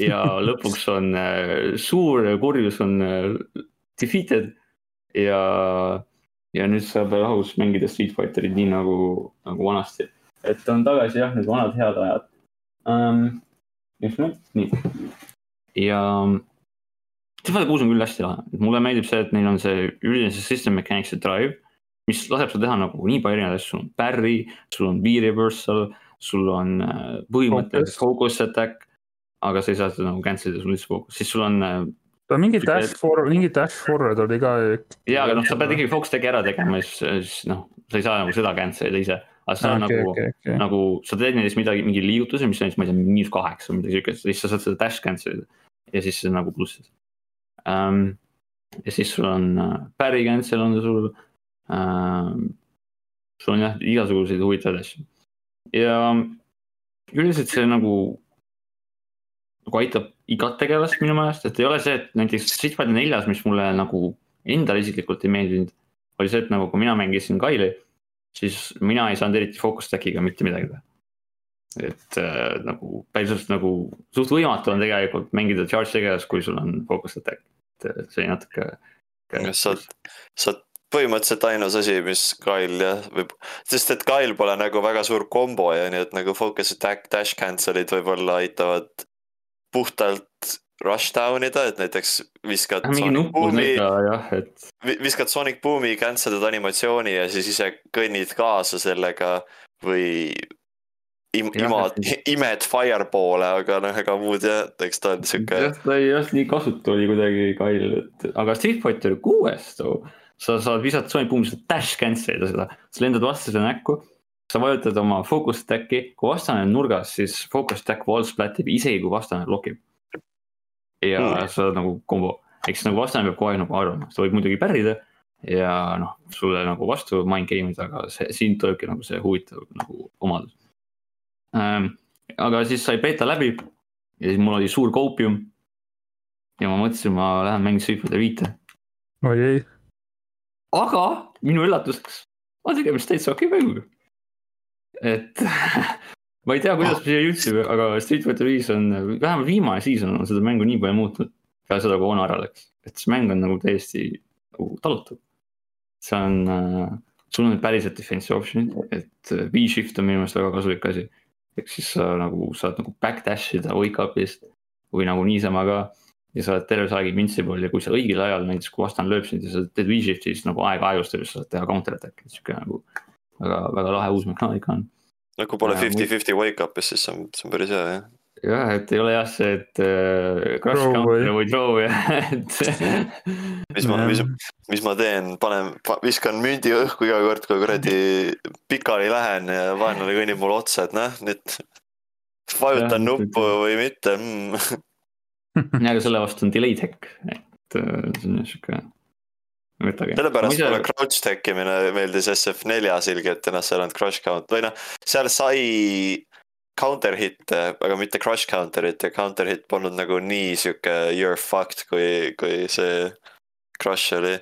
ja lõpuks on äh, suur kurjus on äh, defeated ja, ja nüüd saab rahus mängida Street Fighterit nii nagu, nagu vanasti. Et on tagasi jah, need vanad head ajad um,. just nimelt, nii. ja Fighter kuus on küll hästi lahe, mulle meeldib see, et neil on see üldine see system mechanics'i drive, mis laseb sul teha nagu nii palju erinevaid asju, sul on parry, sul on V-reversal, sul on äh, põhimõtteliselt focus attack, aga sa ei saa seda nagu cancel ida, sul on lihtsalt focus, siis sul on äh, mingi dash forward, mingi dash forward oli ka. ja, aga noh, sa pead ikkagi focus attack'i ära tegema, siis, siis noh, sa ei saa nagu seda cancel ida ise. Aga see on okei, nagu okei, okei. nagu sa teed näiteks midagi, mingi liigutuse, mis on siis, ma ei tea, miinus kaheksa või midagi siukest, siis sa saad seda dash cancel ida. ja siis see on nagu plussis um,. ja siis sul on uh, parry cancel on sul um,. sul on jah, igasuguseid huvitavaid asju ja üldiselt see nagu, nagu aitab igat tegelast minu meelest, et ei ole see, et näiteks Street Fighter neljas, mis mulle nagu endale isiklikult ei meeldinud, oli see, et nagu kui mina mängisin Kaili, siis mina ei saanud eriti focus stack'iga mitte midagi teha. et äh, nagu päriselt nagu suht võimatu on tegelikult mängida charge tegelast, kui sul on focus attack, et äh, see natuke. sa oled, sa oled põhimõtteliselt ainus asi, mis Kail jah, võib, sest et Kail pole nagu väga suur kombo ja nii, et nagu focus attack, dash cancel'id võib-olla aitavad puhtalt rush down ida, et näiteks viskad mingi ikka jah, et viskad Sonic Boomi, cancel'id animatsiooni ja siis ise kõnnid kaasa sellega või im, imad imed firepoole, aga noh, ega muud jah, eks ta on sihuke jah, ta ei olnud nii kasutu oli kuidagi Kail, et aga Street Fighter kuues too, sa saad visata Sonic Boom'i, sa dash cancel ida seda, sa lendad vastasele näkku. sa vajutad oma focus attack'i, kui vastane on nurgas, siis focus attack wall splat'ib isegi kui vastane blokib. Ja Hmm. sa oled nagu kombo, eks nagu vastane peab kogu aeg nagu arvama, sa võid muidugi pärrida ja noh, sulle nagu vastu mind game ida, aga see, siin tulebki nagu see huvitav nagu omadus ähm,. aga siis sai beeta läbi ja siis mul oli suur koopium. ja ma mõtlesin, ma lähen mängin Street Fighter viite, oi ei, aga minu üllatuseks on tegemist täitsa okei mänguga. et ma ei tea, kuidas me siia jõudsime, aga Street Fighter viis on, vähemalt viimane season on seda mängu nii palju muutnud. peale seda, kui Ono ära läks, et see mäng on nagu täiesti nagu talutav. see on äh,, sul on päriselt defensive option'id, et äh, V-shift on minu meelest väga kasulik asi. ehk siis sa nagu saad nagu backdash ida wake up'ist või nagu niisama ka. ja sa oled terve see aeg invincible ja kui sa õigel ajal näiteks kui vastane lööb sind ja sa teed V-shift'i, siis nagu aeg aeglustab ja sa saad teha counter attack'i, sihuke nagu väga, väga lahe uus mehaanika on. No kui pole Ja, fifty-fifty wake up'is, siis see on, see on päris hea jah. jah, et ei ole jah see, et äh, crush Throw counter või- throw ja, et mis ma, mis, mis ma teen, panen, viskan mündi õhku iga kord, kui kuradi pikali lähen ja vaenlane kõnnib mulle otsa, et noh, nüüd vajutan Jah, nuppu või mitte mm. aga selle vastu on delayed hack, et äh, see on sihuke. Sellepärast mulle crouch tech imine meeldis SF4-s ilgelt ennast seal ei olnud crush count või noh, seal sai counter hit'e, aga mitte crush counter'it ja counter hit polnud nagu nii sihuke you are fucked, kui, kui see crush oli.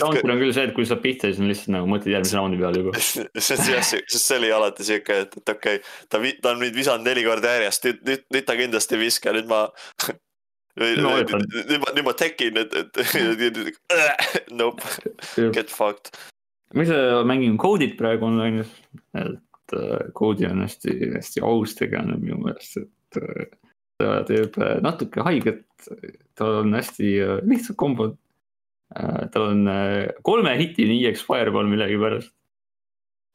counter on küll see, et kui sa pihta, siis on lihtsalt nagu mõtled järgmise raundi peale juba. on jah, sest see oli alati siuke, et, et okei okay,, ta, ta on nüüd visanud neli korda järjest, nüüd, nüüd, nüüd ta kindlasti ei viska, nüüd ma. No, nüüd, ma, nüüd ma tekin, et, et nope, get fucked. ma ise mängin Code'it praegu online'is, et äh, Code'i on hästi, hästi aus tegelane minu meelest, et äh, ta teeb äh, natuke haiget, tal on hästi äh, lihtsad kombod. tal on äh, kolme hitini EX Fireball millegipärast.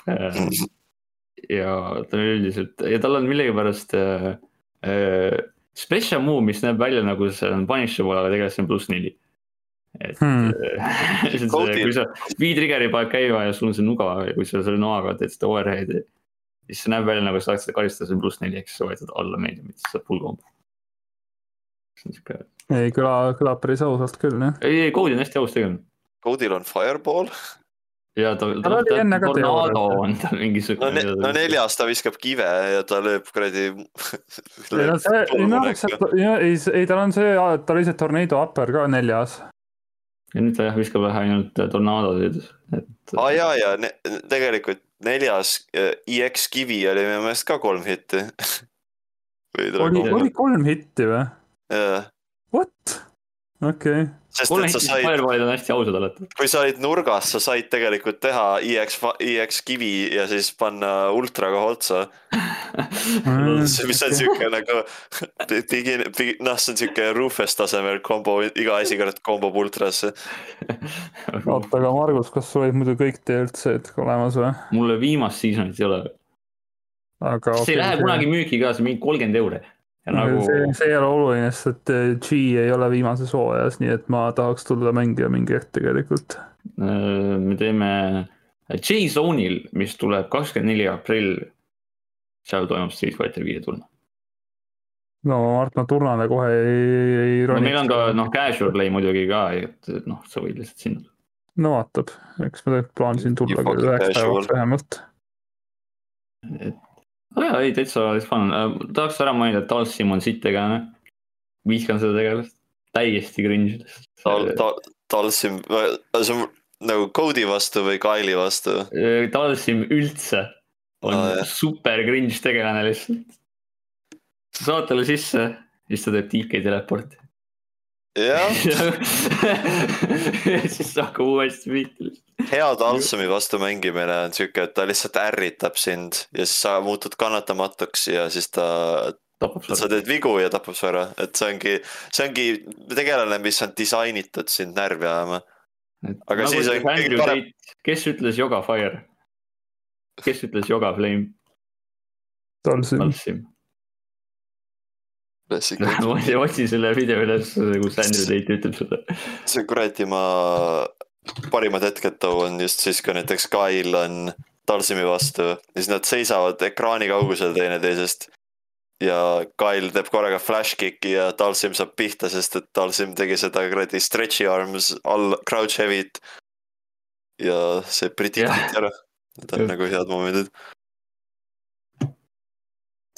ja ta on üldiselt ja tal on millegipärast äh, äh, special move, mis näeb välja nagu see on punishable, aga tegelikult see on pluss neli. et Hmm. kui sa V-triggeri paned käima ja sul on see nuga ja kui sa selle noaga teed seda overhead'i. siis see näeb välja nagu sa tahad seda karistada, see on pluss neli, ehk siis sa võtad alla meediumit, siis saad full combo. see on siuke, ei kõla, kõlab päris ausalt küll jah. ei, ei Code on hästi aus tegelikult. Code'il on fireball, ja ta, oli enne ka tornado on tal no, mingisugune ne, no. neljas ta viskab kive ja ta lööb kuradi. ei no see, no see, ei, ei tal on see, tal oli see tornado upper ka neljas. ja nüüd ta jah viskab vähe ainult tornadosid, et. aa jaa, ja ne, tegelikult neljas eh, EX kivi oli minu meelest ka kolm hitti. oli, oli kolm hitti või? jah, What? okei okay., sest kolme et sa said, fireballid on hästi ausad alati. kui sa olid nurgas, sa said tegelikult teha EX, EX kivi ja siis panna ultraga otsa. Mm. mis on siuke nagu noh, see on siuke Rufus tasemel kombo, iga asi kurat kombub ultrasse. oota, aga Margus, kas sul olid muidu kõik DLC-d olemas või? mulle viimast seasonit ei ole, aga see ei lähe kunagi müüki ka, see on mingi kolmkümmend euri. Ja nagu... nagu see, see ei ole oluline, sest et eh, G ei ole viimases hooajas, nii et ma tahaks tulla mängima mingi hetk tegelikult. äh, me teeme J-Zone'il, mis tuleb kakskümmend neli aprill. seal toimub Street Fighter viie turn. no Mart, ma turnale kohe ei, ei no roni. meil on ka noh, casual play muidugi ka, et et noh, sa võid lihtsalt sinna no vaatab, eks ma tegelikult plaanisin tulla küll üheks päevaks vähemalt. Aga jaa, ei täitsa fun, tahaks ära mainida, et Dalsim on sitt tegelane. vihkan seda tegelast, täiesti cringe. tal, tal, Talsim, see on nagu Code'i vastu või Kyle'i vastu. Dalsim üldse on oh, jah. super cringe tegelane lihtsalt. sa saad talle sisse, siis ta teeb TK teleporti. jah, ja siis hakkab uuesti pihta. Hea Talsumi vastu mängimine on siuke, et ta lihtsalt ärritab sind ja siis sa muutud kannatamatuks ja siis ta, sa teed vigu ja tapab su ära, et see ongi, see ongi tegelane, mis on disainitud sind närvi ajama. aga siis on kõige parem-. kes ütles Yoga Fire? kes ütles Yoga Flame? tal siin, Dalsim. klassika, otsi selle video üles, kus Andrew Tate ütleb seda. see kuradi ma parimad hetked toon just siis, kui näiteks Kyle on Talsimi vastu ja siis nad seisavad ekraani kaugusel teineteisest. ja Kyle teeb korraga flash kick'i ja Talsim saab pihta, sest et Talsim tegi seda kuradi stretchy arms all crouch heavy't. ja see predict'iti ära, need on nagu head momendid.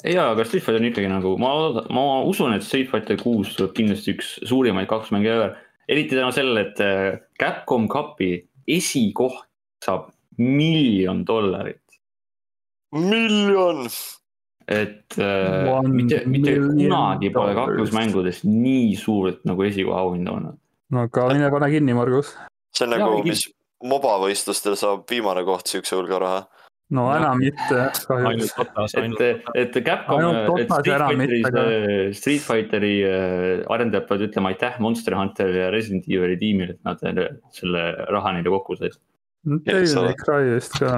jaa, aga Street Fighter on ikkagi nagu, ma, ma usun, et Street Fighter kuus tuleb kindlasti üks suurimaid kaks mänge ever. Eriti tänu sellele, et äh, Capcom Cupi esikoht saab miljon dollarit. miljon. et äh, mitte, mitte kunagi pole kaklusmängudes nii suurt nagu esikoha auhinda olnud. no aga mine pane kinni, Margus. see on nagu, mis moba võistlustel saab viimane koht siukse hulga raha. No Jah. enam mitte kahjuks ainult. Dotas, et et Capcom, Ainult et Dotas Street Fighteri mitte,, Street Fighteri äh, arendajad peavad ütlema aitäh Monster Hunter ja Resident Evil'i tiimile, et nad äh, selle raha neile kokku said. Devil sa- May Cry vist ka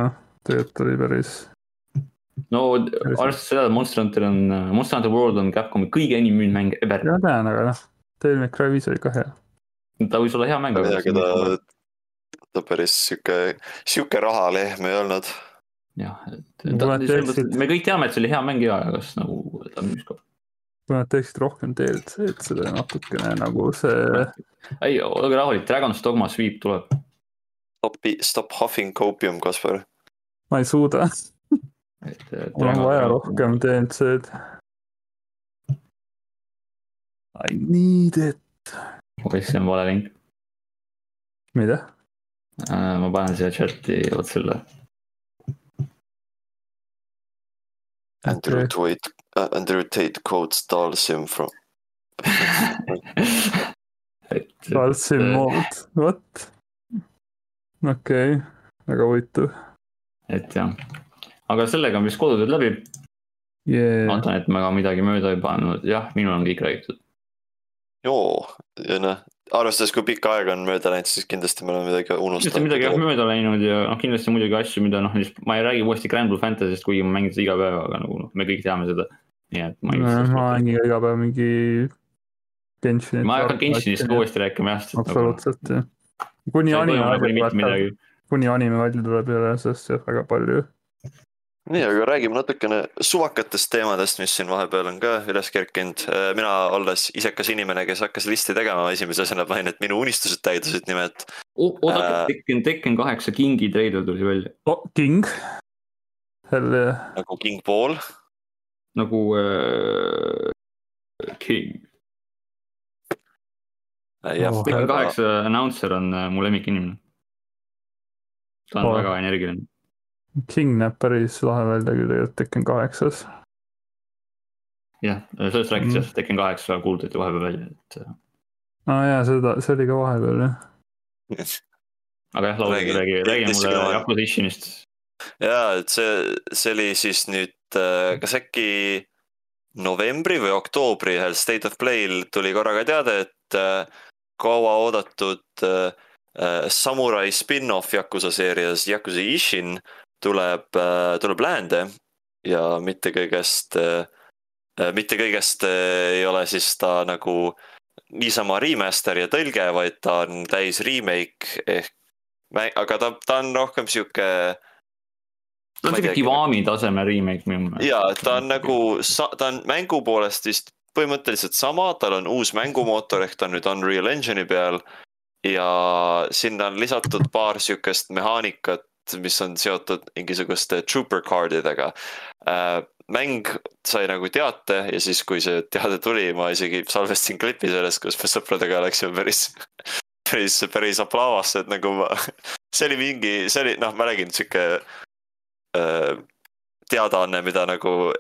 tegelikult oli päris. no arvestades seda, et Monster Hunter on, Monster Hunter World on Capcomi kõige enim müünud mäng ever. ja tean, aga noh, Devil May Cry viis oli ka hea. ta võis olla hea mäng, ta, ta päris sihuke, sihuke rahalehm ei olnud. jah, et ta, mõttes- me kõik teame, et see oli hea mäng ja, aga kas nagu ta müüs ka? kui nad teeksid rohkem DLC-d, seda natukene nagu see, ei, olge rahulik, Dragon's Dogma Sweep tuleb. Stop, stop huffing copium, Kaspar. ma ei suuda, äh, mul on vaja rohkem DLC-d. I need it. oi, see on vale link. mida? ma panen siia chati vot selle. Andrew Okei. Tate uh,, Andrew Tate quotes Dalsim from. Falsi mood, vot. okei okay., väga huvitav et jah, aga sellega on vist kodutööd läbi. yeah.. vaatan, et ma ka midagi mööda ei pannud, jah, minul on kõik räägitud. joo, ja noh, arvestades, kui pikka aega on mööda läinud, siis kindlasti me oleme midagi unustanud. midagi jah mööda läinud ja noh, kindlasti muidugi asju, mida noh, ma ei räägi uuesti Grand Blue Fantasy'st, kuigi ma mängin seda iga päev, aga nagu noh, me kõik teame seda. nii et ma ei ma mängin iga päev mingi ma ei hakka Genshinist ka uuesti rääkima jah, sest. absoluutselt jah. kuni anime välja tuleb, midagi. kuni anime välja tuleb jälle, sest jah, väga palju. nii, aga räägime natukene suvakatest teemadest, mis siin vahepeal on ka üles kerkinud. mina olles isekas inimene, kes hakkas listi tegema, esimese asjana panin, et minu unistused täidusid nimelt. oodake Äh., Tekken, Tekken kaheksa Kingi treiler tuli välja oh, King. hell yeah. nagu King Paul. nagu äh, King. jah Oh,, Tekken kaheksa announcer on äh, mu lemmikinimene. ta on Oh. väga energiline. King näeb päris lahe välja küll tegelikult Tekken kaheksas. jah, sellest räägiti Mm. sest Tekken kaheksa kuulutati vahepeal välja, et äh, aa ah, jaa, seda, see oli ka vahepeal jah. aga jah, Lauri, Räägi- räägi, mulle Acquisitionist. ja et see, see oli siis nüüd, kas äkki novembri või oktoobri ühel State of Play'l tuli korraga teade, et äh, kauaoodatud äh, äh, Samurai spin-off Yakuza seerias Yakuza Ishin tuleb, tuleb läände ja mitte kõigest, mitte kõigest äh, ei ole siis ta nagu niisama remaster ja tõlge, vaid ta on täis remake ehk, aga ta, ta on rohkem sihuke ta on teagi. Kiwami taseme remake minu meelest. ja ta on nagu, ta on mängu poolest vist põhimõtteliselt sama, tal on uus mängumootor ehk ta on nüüd Unreal Engine'i peal. ja sinna on lisatud paar sihukest mehaanikat, mis on seotud mingisuguste trooper card'idega. mäng sai nagu teate ja siis, kui see teade tuli, ma isegi salvestasin klipi sellest, kus me sõpradega läksime päris, päris, päris aplaavasse, et nagu ma, see oli mingi, see oli noh, ma räägin sihuke äh, teadaanne, mida nagu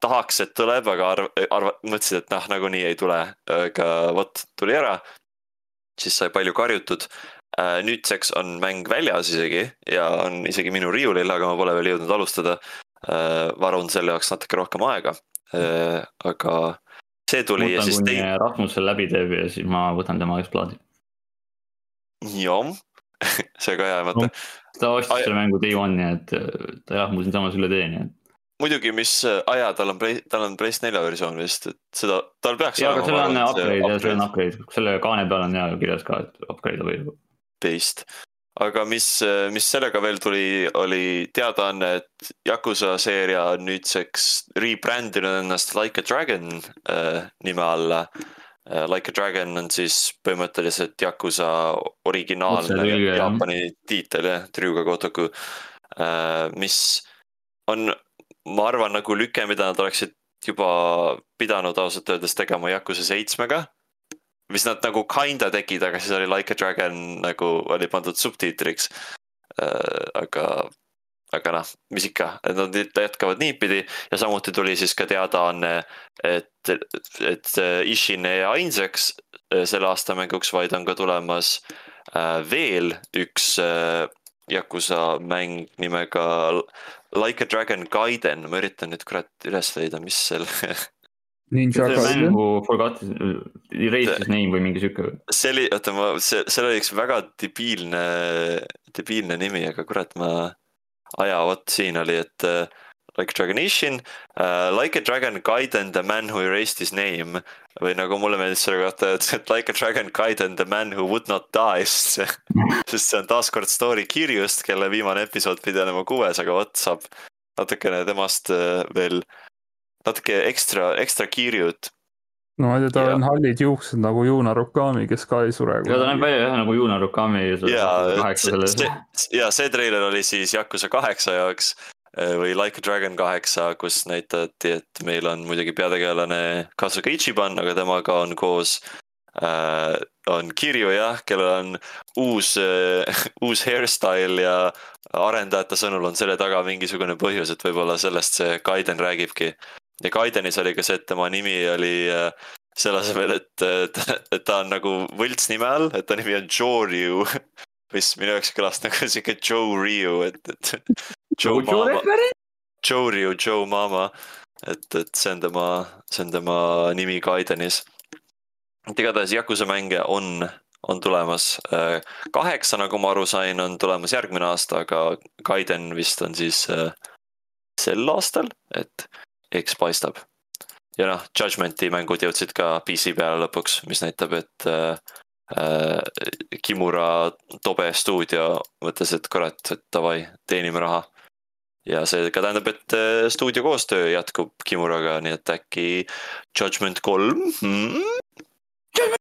tahaks, et tuleb, aga arv-, arva-, mõtlesin, et noh, nagunii ei tule, aga vot tuli ära. siis sai palju karjutud. Nüüdseks on mäng väljas isegi ja on isegi minu riiulil, aga ma pole veel jõudnud alustada. varun selle jaoks natuke rohkem aega. aga see tuli ja ootan, siis kuni tei-, Rasmus selle läbi teeb ja siis ma võtan tema eest plaadi. jom, see ka hea mõte. ta ostis Ai- selle mängu day one'i, et äh, ta elas mul siinsamas üle tee, nii et. muidugi, mis, aa jaa, tal on Play, tal on PS4 versioon vist, et seda, tal peaks ja, aga seal on arvan, upgrade ja see on upgrade upgrade, selle kaane peal on ja kirjas ka, et upgrade võib. teist. aga mis, mis sellega veel tuli, oli teadaanne, et Yakuza seeria on nüüdseks rebrändinud ennast Like a Dragon äh, nime alla äh,. Like a Dragon on siis põhimõtteliselt Yakuza originaalne jah. Jaapani tiitel jah, Ryuga Gotoku äh,, mis on, ma arvan, nagu lüke, mida nad oleksid juba pidanud ausalt öeldes tegema Yakuza seitsmega mis nad nagu kinda tegid, aga siis oli Like a Dragon nagu oli pandud subtiitriks. aga, aga noh, mis ikka, et nad jätkavad niipidi ja samuti tuli siis ka teadaanne, et, et Ishin ei jää ainsaks selle aasta mänguks, vaid on ka tulemas veel üks Yakuza mäng nimega Like a Dragon Gaiden, ma üritan nüüd kurat üles leida, mis selle Ninja Gaiden. Forgotten, Erased Name või mingi sihuke. see oli, oota ma, see, seal oli üks väga debiilne, debiilne nimi, aga kurat, ma, aa jaa, vot siin oli, et uh, Like a Dragon Ishin uh,, Like a Dragon Gaiden the man who erased his name. või nagu mulle meeldis selle kohta, et, Like a Dragon Gaiden the man who would not die, sest see, sest see on taaskord story Kiryust, kelle viimane episood pidi olema kuues, aga vot saab natukene temast uh, veel natuke ekstra, ekstra Kiryut. no ma ei tea, tal on hallid juuksed nagu Yuna Rukami, kes ka ei sure ja ta näeb välja jah nagu Yuna Rukami. ja ja see treiler oli siis Yakuza kaheksa jaoks eh, või Like a Dragon kaheksa, kus näitati, et meil on muidugi peategelane Kazuka Ichiban, aga temaga on koos äh, on Kirju jah, kellel on uus äh, uus hairstyle ja arendajate sõnul on selle taga mingisugune põhjus, et võib-olla sellest see Gaiden räägibki. Ja Gaidenis oli ka see, et tema nimi oli äh, selle asemel, et, et, et ta on nagu võlts nime all, et ta nimi on Joryu, mis minu jaoks kõlas nagu sihuke Joe Ryu, et, et. Joe Mama, Joe Ryu, Joe Mama, et, et see on tema, see on tema nimi Gaidenis. et igatahes Yakuza mänge on, on tulemas. kaheksa, nagu ma aru sain, on tulemas järgmine aasta, aga Gaiden vist on siis äh, sel aastal, et eks paistab ja noh, Judgmenti mängud jõudsid ka PC peale lõpuks, mis näitab, et äh, äh, Kimura Tobe stuudio mõtles, et kurat, et davai, teenime raha. ja see ka tähendab, et äh, stuudio koostöö jätkub Kimuraga, nii et äkki Judgment kolm hmm?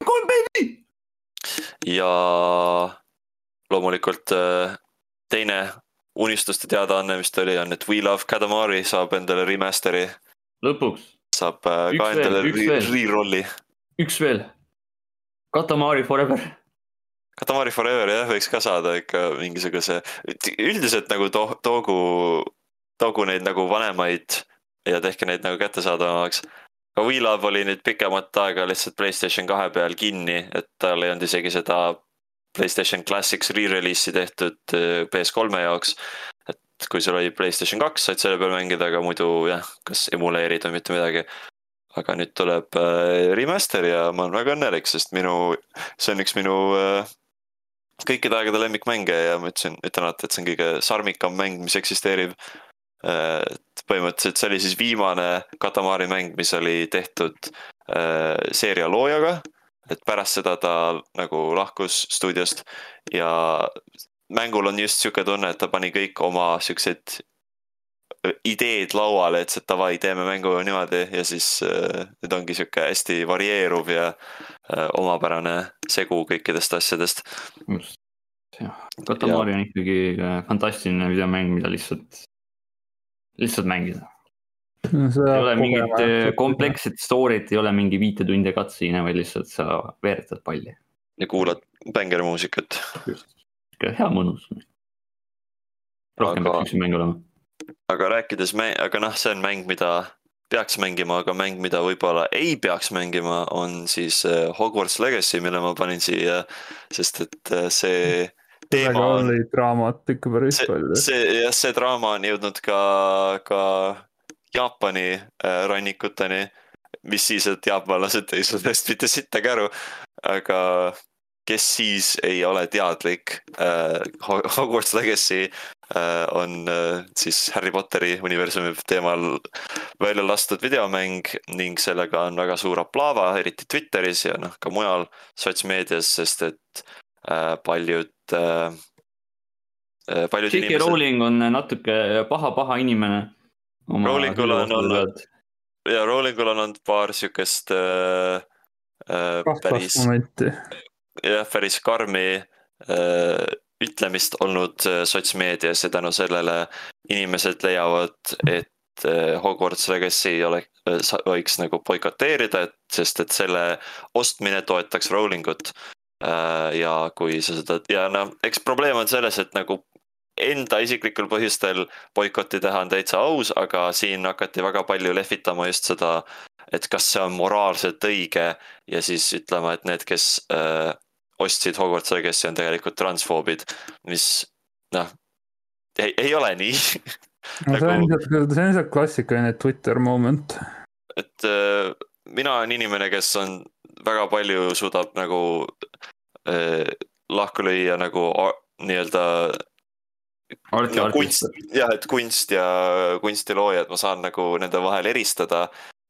kolm baby. ja loomulikult äh, teine unistuste teadaanne, mis ta oli, on, et We Love Katamari saab endale remaster'i, lõpuks saab äh, Üks ka endale üks veel. re-roll'i üks veel. Katamari Forever. Katamari Forever jah, võiks ka saada ikka mingisuguse, üldiselt nagu to-, toogu, toogu neid nagu vanemaid ja tehke neid nagu kättesaadavamaks. aga WeLove oli nüüd pikemat aega lihtsalt Playstation kahe peal kinni, et tal ei olnud isegi seda Playstation Classics re-release'i tehtud äh, PS3-e jaoks. et kui sul oli Playstation kaks, said selle peal mängida, aga muidu jah, kas emuleerid või mitte midagi. aga nüüd tuleb äh, remaster ja ma olen väga õnnelik, sest minu, see on üks minu äh, kõikide aegade lemmikmänge ja ma ütlesin, ütlen alati, et see on kõige sarmikam mäng, mis eksisteerib. et põhimõtteliselt see oli siis viimane Katamari mäng, mis oli tehtud seeria loojaga. Et pärast seda ta nagu lahkus stuudiost ja mängul on just sihuke tunne, et ta pani kõik oma siuksed ideed lauale, et davai, teeme mängu niimoodi ja siis äh, nüüd ongi sihuke hästi varieeruv ja äh, omapärane segu kõikidest asjadest. jah, Katamari on ikkagi äh, fantastiline videomäng, mida lihtsalt, lihtsalt mängida. Ei ole mingit äh, kompleksset story't, ei ole mingi viite tunde cutscene'e, vaid lihtsalt sa veeretad palli. ja kuulad bängermuusikat. hea mõnus. rohkem Aga- peaks üks mäng olema. aga rääkides, aga noh, see on mäng, mida peaks mängima, aga mäng, mida võib-olla ei peaks mängima, on siis äh, Hogwarts Legacy, mille ma panin siia, sest et äh, see teema on draamat ikka päris see palju., see jah, see draama on jõudnud ka, ka Jaapani äh, rannikuteni. mis siis, et jaapanlased ei saa sellest mitte sittagi aru, aga kes siis ei ole teadlik äh,, Hogwarts Legacy äh, on äh, siis Harry Potteri universumi teemal välja lastud videomäng ning sellega on väga suur aplaava, eriti Twitteris ja noh, ka mujal sotsmeedias, sest et äh, paljud äh, äh, paljud J.K. Rowling on natuke paha-paha inimene. Rowlingul on olnud- ja Rowlingul on olnud paar siukest äh, äh, päris, jah, päris karmi äh, ütlemist olnud äh, sotsmeedias ja tänu sellele inimesed leiavad, et äh, Hogwarts Legacy ole, võiks nagu boikoteerida, et sest et selle ostmine toetaks Rowlingut. ja kui sa seda ja noh, eks probleem on selles, et nagu enda isiklikul põhjustel boikotti teha on täitsa aus, aga siin hakati väga palju lehvitama just seda, et kas see on moraalselt õige ja siis ütlema, et need, kes äh, ostsid Hogwarts Legacy on tegelikult transfoobid, mis noh, ei, ei ole nii no see on nagu- lihtsalt, see on lihtsalt klassikaline Twitter moment. et äh, mina olen inimene, kes on väga palju suudab nagu äh, lahku lüüa nagu nii-öelda arti no, kunst, jah, et kunst ja kunstiloojad, ma saan nagu nende vahel eristada.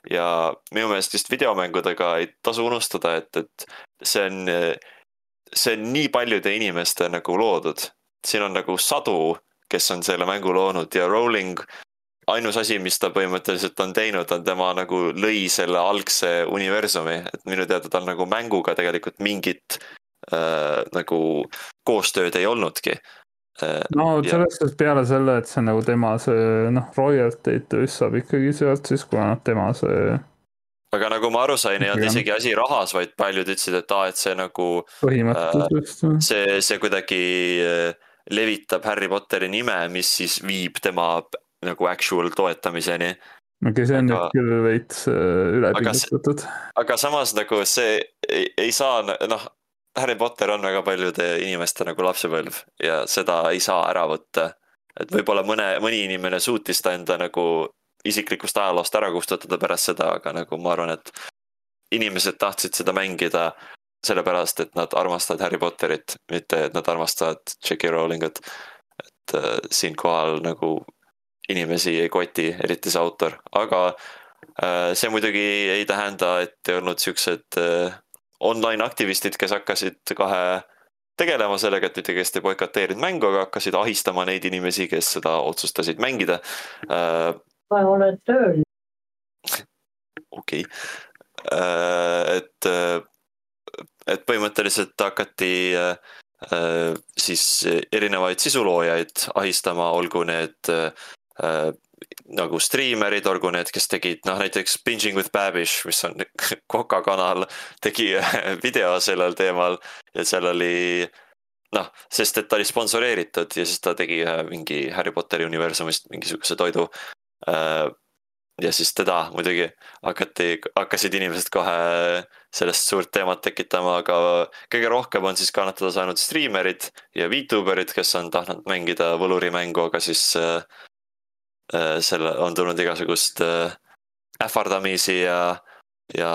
ja minu meelest just videomängudega ei tasu unustada, et, et see on, see on nii paljude inimeste nagu loodud. siin on nagu sadu, kes on selle mängu loonud ja Rowling ainus asi, mis ta põhimõtteliselt on teinud, on tema nagu lõi selle algse universumi, et minu teada tal nagu mänguga tegelikult mingit äh, nagu koostööd ei olnudki. No Jah. selles suhtes peale selle, et see nagu tema see noh, royalty'd tõus saab ikkagi sealt siis, kuna noh, tema see aga nagu ma aru sain, ei olnud isegi asi rahas, vaid paljud ütlesid, et aa, et see nagu, põhimõtteliselt just. see, see kuidagi äh, levitab Harry Potteri nime, mis siis viib tema nagu actual toetamiseni. okei, see on Aga- nüüd küll veits äh, üle pingutatud. aga samas nagu see ei, ei saa, noh, Harry Potter on väga paljude inimeste nagu lapsepõlv ja seda ei saa ära võtta. et võib-olla mõne, mõni inimene suutis ta enda nagu isiklikust ajaloost ära kustutada pärast seda, aga nagu ma arvan, et inimesed tahtsid seda mängida sellepärast, et nad armastavad Harry Potterit, mitte et nad armastavad J.K. Rowlingut. et äh, siinkohal nagu inimesi ei koti, eriti see autor, aga äh, see muidugi ei tähenda, et ei olnud siuksed äh, online aktivistid, kes hakkasid kohe tegelema sellega, et mitte kes ei boikoteerinud mängu, aga hakkasid ahistama neid inimesi, kes seda otsustasid mängida äh,. ma olen tööl. okei okay., et, et põhimõtteliselt hakati äh, äh, siis erinevaid sisuloojaid ahistama, olgu need äh, nagu striimerid, olgu need, kes tegid noh, näiteks Binging with Babish, mis on Koka kanal, tegi video sellel teemal ja seal oli noh, sest et ta oli sponsoreeritud ja siis ta tegi ühe mingi Harry Potteri universumist mingisuguse toidu äh, ja siis teda muidugi hakati, hakkasid inimesed kohe sellest suurt teemat tekitama, aga kõige rohkem on siis kannatada saanud striimerid ja Vtuberid, kes on tahtnud mängida võlurimängu, aga siis äh, selle on tulnud igasugust äh, ähvardamisi ja, ja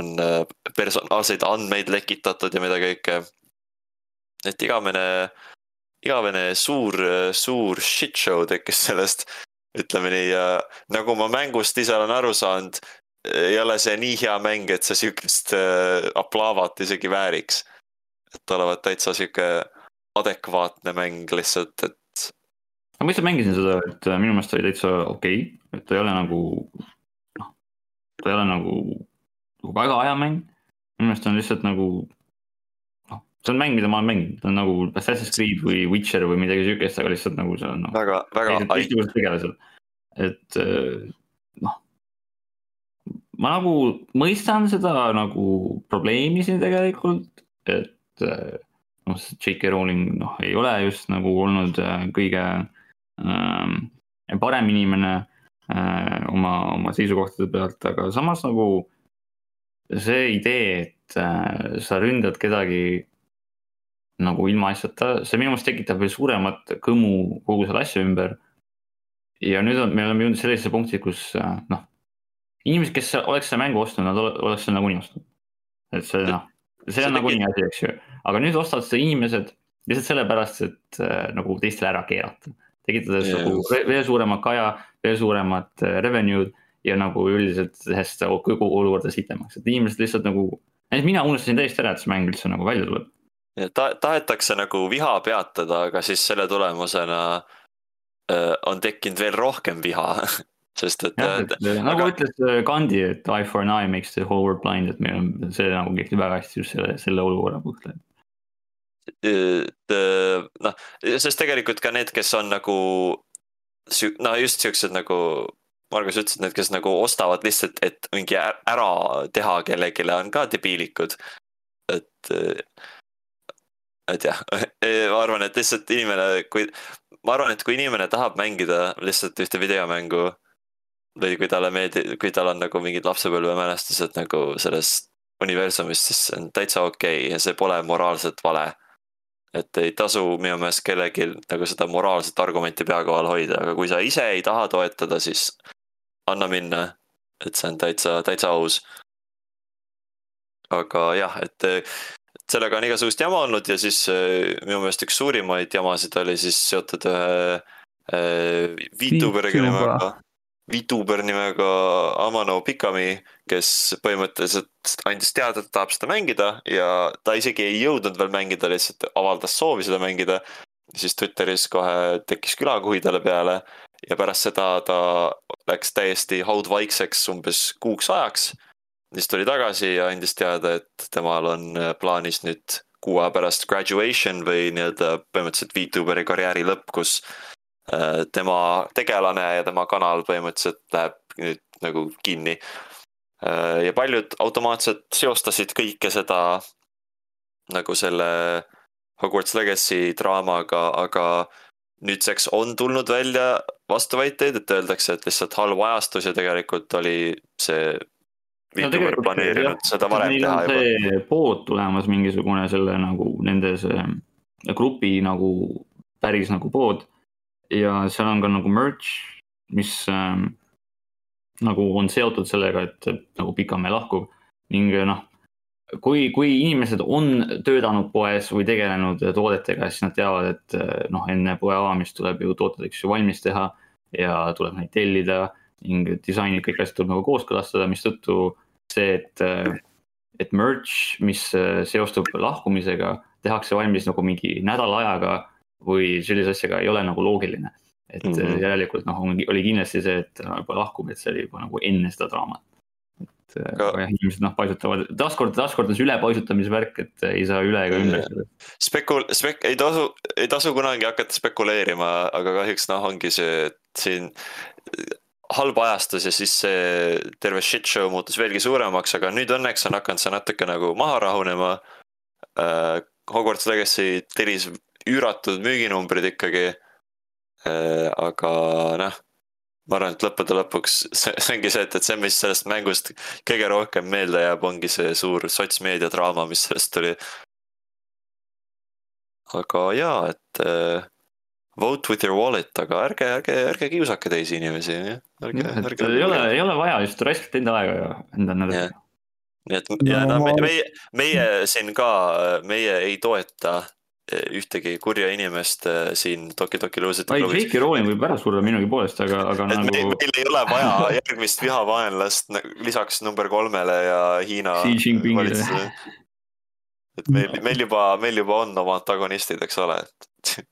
on äh, personaalseid andmeid lekitatud ja mida kõike. et igavene, igavene suur, suur shit show tekkis sellest ütleme nii ja nagu ma mängust ise olen aru saanud, ei ole see nii hea mäng, et see sihukest äh, aplaavat isegi vääriks. et olevat täitsa sihuke adekvaatne mäng lihtsalt, et ma ise mängisin seda, et äh, minu meelest oli täitsa okei okay., et ta ei ole nagu noh, ta ei ole nagu, nagu väga hea mäng. minu meelest on lihtsalt nagu noh, see on mäng, mida ma olen mänginud, ta on nagu Assassin's Creed või Witcher või midagi siukest, aga lihtsalt nagu see on noh, väga, väga teistsugused tegelased, et äh, noh. ma nagu mõistan seda nagu probleemi siin tegelikult, et äh, noh, J.K. Rowling noh, ei ole just nagu olnud äh, kõige ähm, parem inimene äh, oma, oma seisukohtade pealt, aga samas nagu see idee, et äh, sa ründad kedagi nagu ilma asjata, see minu meelest tekitab veel suuremat kõmu kogu selle asja ümber. ja nüüd on, me oleme jõudnud sellisesse punkti, kus äh, noh, inimesed, kes oleks selle mängu ostnud, nad ole- oleks selle nagunii ostnud. et see noh, see on nagunii asi, eks ju, aga nüüd ostavad seda inimesed lihtsalt sellepärast, et äh, nagu teistele ära keerata. Tekitades nagu ve- veel suuremat kaja, veel suuremat äh, revenue'd ja nagu üldiselt tehes seda kogu olukorda sitemaks, et inimesed lihtsalt nagu, näiteks mina unustasin täiesti ära, et see mäng üldse nagu välja tuleb. Ta-, tahetakse nagu viha peatada, aga siis selle tulemusena äh, on tekkinud veel rohkem viha. sest et jah, et äh, nagu aga- ütles äh, Gandhi, et eye for an eye makes the whole world blind, et meil on see nagu kehtib väga hästi just selle, selle olukorra puhul. noh, sest tegelikult ka need, kes on nagu no just siuksed nagu Margus ütles, et need, kes nagu ostavad lihtsalt, et mingi ära teha kellelegi, on ka debiilikud. et, et jah, ma arvan, et lihtsalt inimene, kui, ma arvan, et kui inimene tahab mängida lihtsalt ühte videomängu. või kui talle meeldib, kui tal on nagu mingid lapsepõlvemälestused nagu sellest universumist, siis see on täitsa okei okay ja see pole moraalselt vale. Et ei tasu minu meelest kellelgi nagu seda moraalset argumenti pea kohal hoida, aga kui sa ise ei taha toetada, siis anna minna. et see on täitsa, täitsa aus. aga jah, et eh, sellega on igasugust jama olnud ja siis eh, minu meelest üks suurimaid jamasid oli siis seotud ühe eh, Vtuberiga nimega, Vtuber nimega Amano Pikami, kes põhimõtteliselt andis teada, et tahab seda mängida ja ta isegi ei jõudnud veel mängida, lihtsalt avaldas soovi seda mängida. siis Twitteris kohe tekkis külakuhi talle peale ja pärast seda ta läks täiesti haudvaikseks umbes kuuks ajaks siis tuli tagasi ja andis teada, et temal on plaanis nüüd kuu aja pärast graduation või nii-öelda põhimõtteliselt Vtuberi karjääri lõpp, kus tema tegelane ja tema kanal põhimõtteliselt läheb nüüd nagu kinni. ja paljud automaatselt seostasid kõike seda nagu selle Hogwarts Legacy draamaga, aga nüüdseks on tulnud välja vastuväiteid, et öeldakse, et lihtsalt halb ajastus ja tegelikult oli see No Vtuber tegelikult planeerinud jah, seda varem teha juba. pood tulemas mingisugune selle nagu nende see grupi nagu päris nagu pood ja seal on ka nagu merch, mis ähm, nagu on seotud sellega, et nagu Pikamäe lahkub. Ning noh, kui, kui inimesed on töötanud poes või tegelenud toodetega, siis nad teavad, et noh, enne poe avamist tuleb ju tooted, eks ju, valmis teha ja tuleb neid tellida. Ning disainid, kõik asjad tuleb nagu kooskõlastada, mistõttu see, et, et merch, mis seostub lahkumisega, tehakse valmis nagu mingi nädala ajaga või sellise asjaga ei ole nagu loogiline. et mm. -hmm. järelikult noh, oli kindlasti see, et lahkub, et see oli juba nagu enne seda draamat. et Aga- aga jah, inimesed noh paisutavad, taaskord, taaskord on see ülepaisutamise värk, et ei saa üle ega ümber sellest. spekul-, spek-, ei tasu, ei tasu kunagi hakata spekuleerima, aga kahjuks noh, ongi see, et siin halb ajastus ja siis see terve shit show muutus veelgi suuremaks, aga nüüd õnneks on hakanud see natuke nagu maha rahunema äh,. Hogwarts Legacy tellis üüratud müüginumbrid ikkagi äh,. aga noh, ma arvan, et lõppude lõpuks see, see ongi see, et, et see, mis sellest mängust kõige rohkem meelde jääb, ongi see suur sotsmeedia draama, mis sellest tuli aga jaa, et äh, vote with your wallet, aga ärge, ärge, ärge kiusake teisi inimesi, ärge, et ärge. ei ole, ei ole vaja just raiskata enda aega ja enda Jah.. nii et ja No meie, meie siin ka, meie ei toeta äh, ühtegi kurja inimest äh, siin Toki Toki Luusite ei. J.K. Rowling võib ära surra minugi poolest, aga, aga et nagu meil ei ole vaja järgmist vihavaenlast lisaks number kolmele ja Hiina et meil, meil juba, meil juba on oma antagonistid, eks ole, et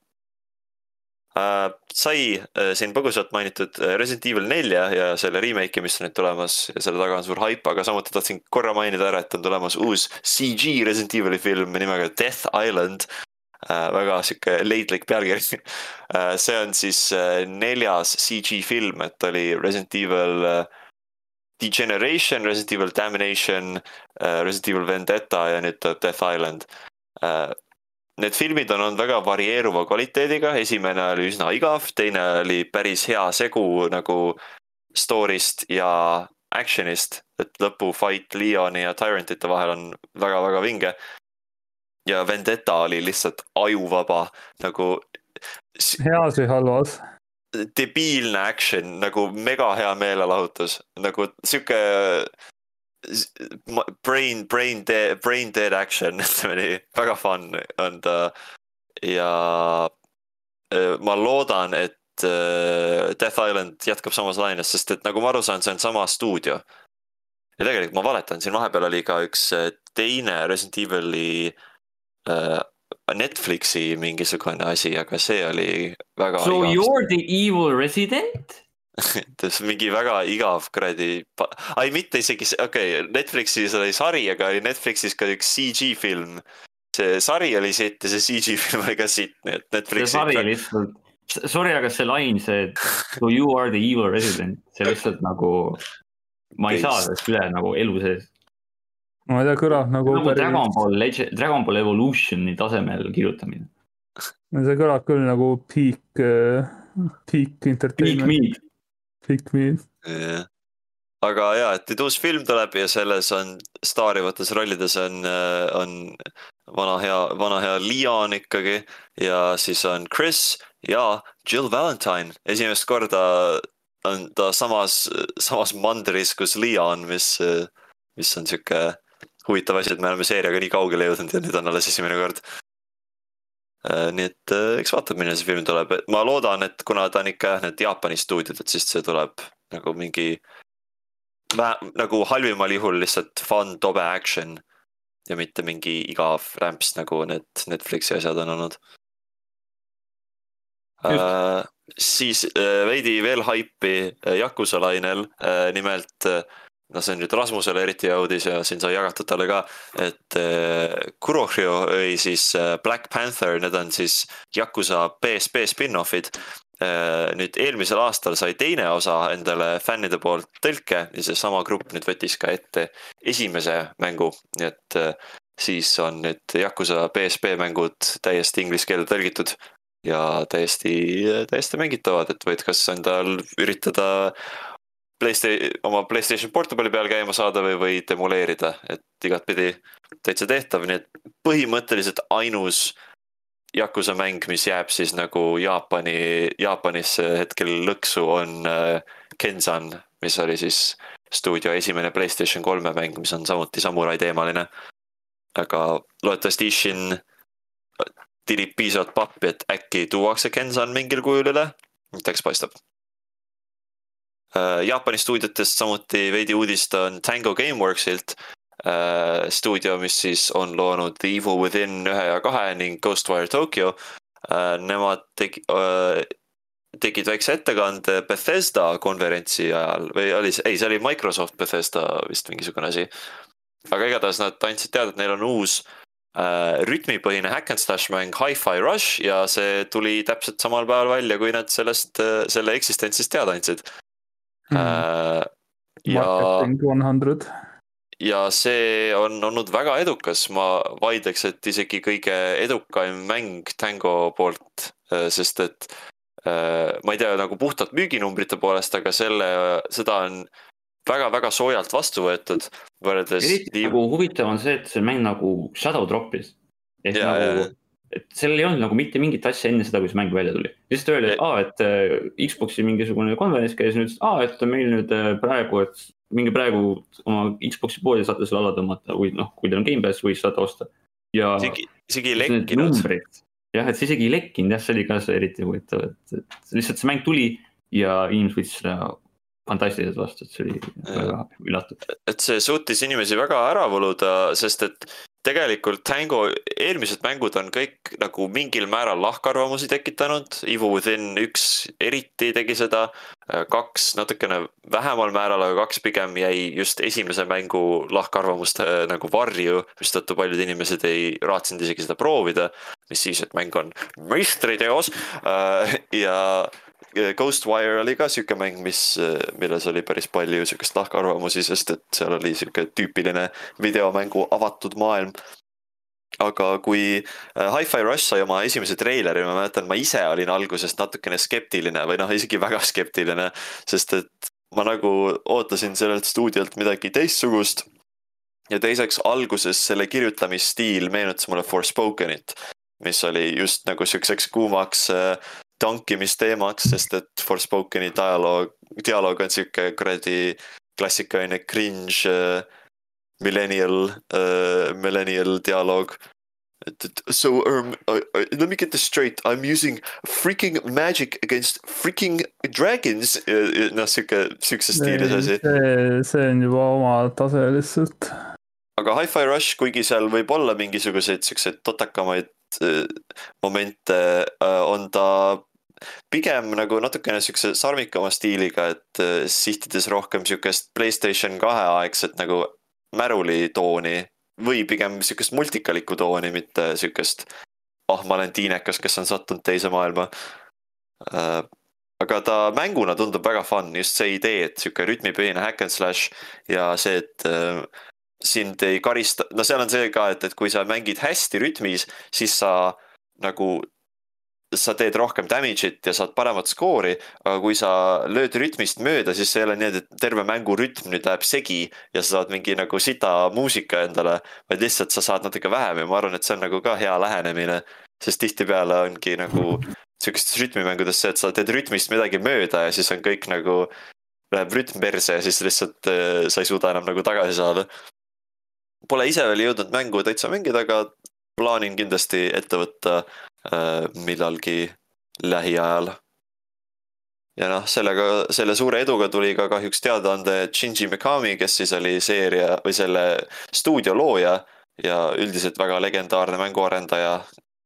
äh,. sai äh, siin põgusalt mainitud Resident Evil nelja ja selle remake'i, mis on nüüd tulemas ja selle taga on suur haip, aga samuti tahtsin korra mainida ära, et on tulemas uus CG Resident Evil'i film nimega Death Island äh,. väga sihuke leidlik pealkiri äh,. see on siis äh, neljas CG film, et oli Resident Evil äh, Degeneration, Resident Evil Damnation äh,, Resident Evil Vendetta ja nüüd tuleb Death Island äh,. Need filmid on olnud väga varieeruva kvaliteediga, esimene oli üsna igav, teine oli päris hea segu nagu story'st ja action'ist, et lõpufight Leoni ja Tyrantite vahel on väga-väga vinge. Ja Vendetta oli lihtsalt ajuvaba nagu heas või halvas? debiilne action nagu mega hea meelelahutus, nagu sihuke brain, brain dead, brain dead action, ütleme nii, väga fun on ta. ja äh, ma loodan, et äh, Death Island jätkab samas laines, sest et nagu ma aru saan, see on sama stuudio. ja tegelikult ma valetan, siin vahepeal oli ka üks äh, teine Resident Evil'i äh, Netflixi mingisugune asi, aga see oli väga So igav you are the evil resident? see mingi väga igav kuradi, ai mitte isegi, okei okay,, Netflixis oli sari, aga oli Netflixis ka üks CG film. see sari oli sitt ja see CG film oli ka sitt, nii et see Netflixi. sari lihtsalt, sorry, aga see lain, see so you are the evil resident, see lihtsalt nagu, ma ei saa sellest üle nagu elu sees. Ma ei tea, kõlab nagu nagu Dragon päris, Ball Legend, Dragon Ball Evolutioni tasemel kirjutamine. see kõlab küll nagu peak, peak Big entertainment, Meat, peak meat. jah. aga ja, et nüüd uus film tuleb ja selles on staarivates rollides on, on vana hea, vana hea Leon ikkagi ja siis on Chris ja Jill Valentine. esimest korda on ta samas, samas mandris kus Leon, mis, mis on sihuke huvitav asi, et me oleme seeriaga nii kaugele jõudnud ja nüüd on alles esimene kord. nii et äh, eks vaatame, milline see film tuleb, ma loodan, et kuna ta on ikka jah, need Jaapani stuudiod, et siis see tuleb nagu mingi nagu halvimal juhul lihtsalt fun tobe action ja mitte mingi igav rämps, nagu need Netflixi asjad on olnud. Uh, siis uh, veidi veel haipi Yakuza lainel uh,, nimelt uh, no see nüüd Rasmusele eriti hea uudis ja siin sai jagatud talle ka, et uh, Kurohyo või siis uh, Black Panther, need on siis Yakuza PSP spin-off'id uh,. nüüd eelmisel aastal sai teine osa endale fännide poolt tõlke ja seesama grupp nüüd võttis ka ette esimese mängu, nii et siis on nüüd Yakuza PSP mängud täiesti inglise keelde tõlgitud ja täiesti, täiesti mängitavad, et võid kas endal üritada Playsta-, oma Playstation Portable'i peal käima saada või võid emuleerida, et igatpidi täitsa tehtav, nii et põhimõtteliselt ainus Yakuza mäng, mis jääb siis nagu Jaapani, Jaapanisse hetkel lõksu, on äh, Kenzan, mis oli siis stuudio esimene Playstation kolme mäng, mis on samuti samurai teemaline. aga loodetavasti Ishin tirib piisavalt pappi, et äkki tuuakse Kenzan mingil kujul üle, eks paistab. Jaapani stuudiotest samuti veidi uudist on Tango Gameworksilt. stuudio, mis siis on loonud The Evil Within ühe ja kahe ning Ghostwire Tokyo. Nemad tegi-, tegid väikse ettekande Bethesda konverentsi ajal või oli see, ei, see oli Microsoft Bethesda vist mingisugune asi. aga igatahes nad andsid teada, et neil on uus äh, rütmipõhine hack and slash mäng Hi-Fi Rush ja see tuli täpselt samal päeval välja, kui nad sellest, selle eksistentsist teada andsid äh,. ja, Marketing one hundred. ja see on olnud väga edukas, ma vaidleks, et isegi kõige edukam mäng Tango poolt, sest et äh, ma ei tea nagu puhtalt müüginumbrite poolest, aga selle, seda on väga-väga soojalt vastu võetud võrreldes. eriti nagu huvitav on see, et see mäng nagu shadow drop'is. ehk Ja, ja, nagu ja., et sellel ei olnud nagu mitte mingit asja enne seda, kui see mäng välja tuli. lihtsalt öeldi, et aa, et äh, Xbox'i mingisugune konverents käis nüüd, aa, et meil nüüd äh, praegu, et minge praegu oma Xbox'i poodi saate selle alla tõmmata või noh, kui teil on Gamepass või saate osta. ja isegi, ei lekkinud. jah, et see isegi ei lekkinud jah, see oli ka see eriti huvitav, et, et lihtsalt see mäng tuli ja inimesed võtsid seda fantastiliselt vastu, et see oli väga üllatav. et see suutis inimesi väga ära võluda, sest et tegelikult Tango eelmised mängud on kõik nagu mingil määral lahkarvamusi tekitanud, Evil Within üks eriti tegi seda, kaks natukene vähemal määral, aga kaks pigem jäi just esimese mängu lahkarvamuste äh, nagu varju, mistõttu paljud inimesed ei raatsinud isegi seda proovida, mis siis, et mäng on meistriteos. Äh, ja Ghostwire oli ka sihuke mäng, mis, milles oli päris palju sihukest lahkarvamusi, sest et seal oli sihuke tüüpiline videomängu avatud maailm. aga kui äh, Hi-Fi Rush sai oma esimese treileri, ma mäletan, ma ise olin alguses natukene skeptiline või noh, isegi väga skeptiline, sest et ma nagu ootasin sellelt stuudiolt midagi teistsugust. ja teiseks alguses selle kirjutamisstiil meenutas mulle Forspokenit, mis oli just nagu siukseks kuumaks tankimisteemaks, sest et Forspokeni dialoog, dialoog on sihuke kuradi klassikaline cringe äh, millennial äh,, millennial dialoog. so um, uh, uh, let me get this straight, I m using freaking magic against freaking dragons. noh, sihuke, sihukeses stiilis asi. see, see on juba oma tase lihtsalt. aga Hi-Fi Rush, kuigi seal võib olla mingisuguseid siukseid totakamaid momente, on ta pigem nagu natukene siukse sarmikama stiiliga, et äh, sihtides rohkem siukest Playstation kahe aegset nagu märulitooni või pigem siukest multikalikku tooni, mitte siukest ah, ma olen tiinekas, kes on sattunud teise maailma. Äh, aga ta mänguna tundub väga fun, just see idee, et sihuke rütmipõhine hack and slash ja see, et äh, sind ei karista, no seal on see ka, et, et kui sa mängid hästi rütmis, siis sa nagu, sa teed rohkem damage'it ja saad paremat skoori, aga kui sa lööd rütmist mööda, siis ei ole nii, et terve mängu rütm nüüd läheb segi ja sa saad mingi nagu sita muusika endale, vaid lihtsalt sa saad natuke vähem ja ma arvan, et see on nagu ka hea lähenemine, sest tihtipeale ongi nagu sihukestes rütmimängudes see, et sa teed rütmist midagi mööda ja siis on kõik nagu, läheb rütm perse ja siis lihtsalt äh, sa ei suuda enam nagu tagasi saada. Pole ise veel jõudnud mängu täitsa mängida, aga plaanin kindlasti ette võtta millalgi lähiajal. ja noh, sellega, selle suure eduga tuli ka kahjuks teadaande Shinji Mikami, kes siis oli seeria või selle stuudio looja ja üldiselt väga legendaarne mänguarendaja.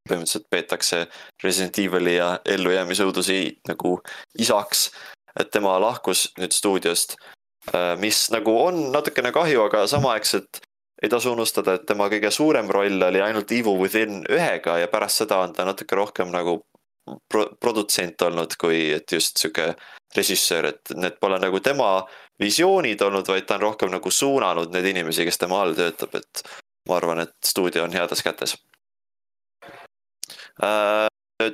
põhimõtteliselt peetakse Resident Evil'i ja ellujäämisõudusi nagu isaks, et tema lahkus nüüd stuudiost, mis nagu on natukene kahju, aga samaaegselt ei tasu unustada, et tema kõige suurem roll oli ainult Evil within ühega ja pärast seda on ta natuke rohkem nagu pro-, produtsent olnud, kui et just sihuke režissöör, et need pole nagu tema visioonid olnud, vaid ta on rohkem nagu suunanud neid inimesi, kes tema all töötab, et ma arvan, et stuudio on heades kätes.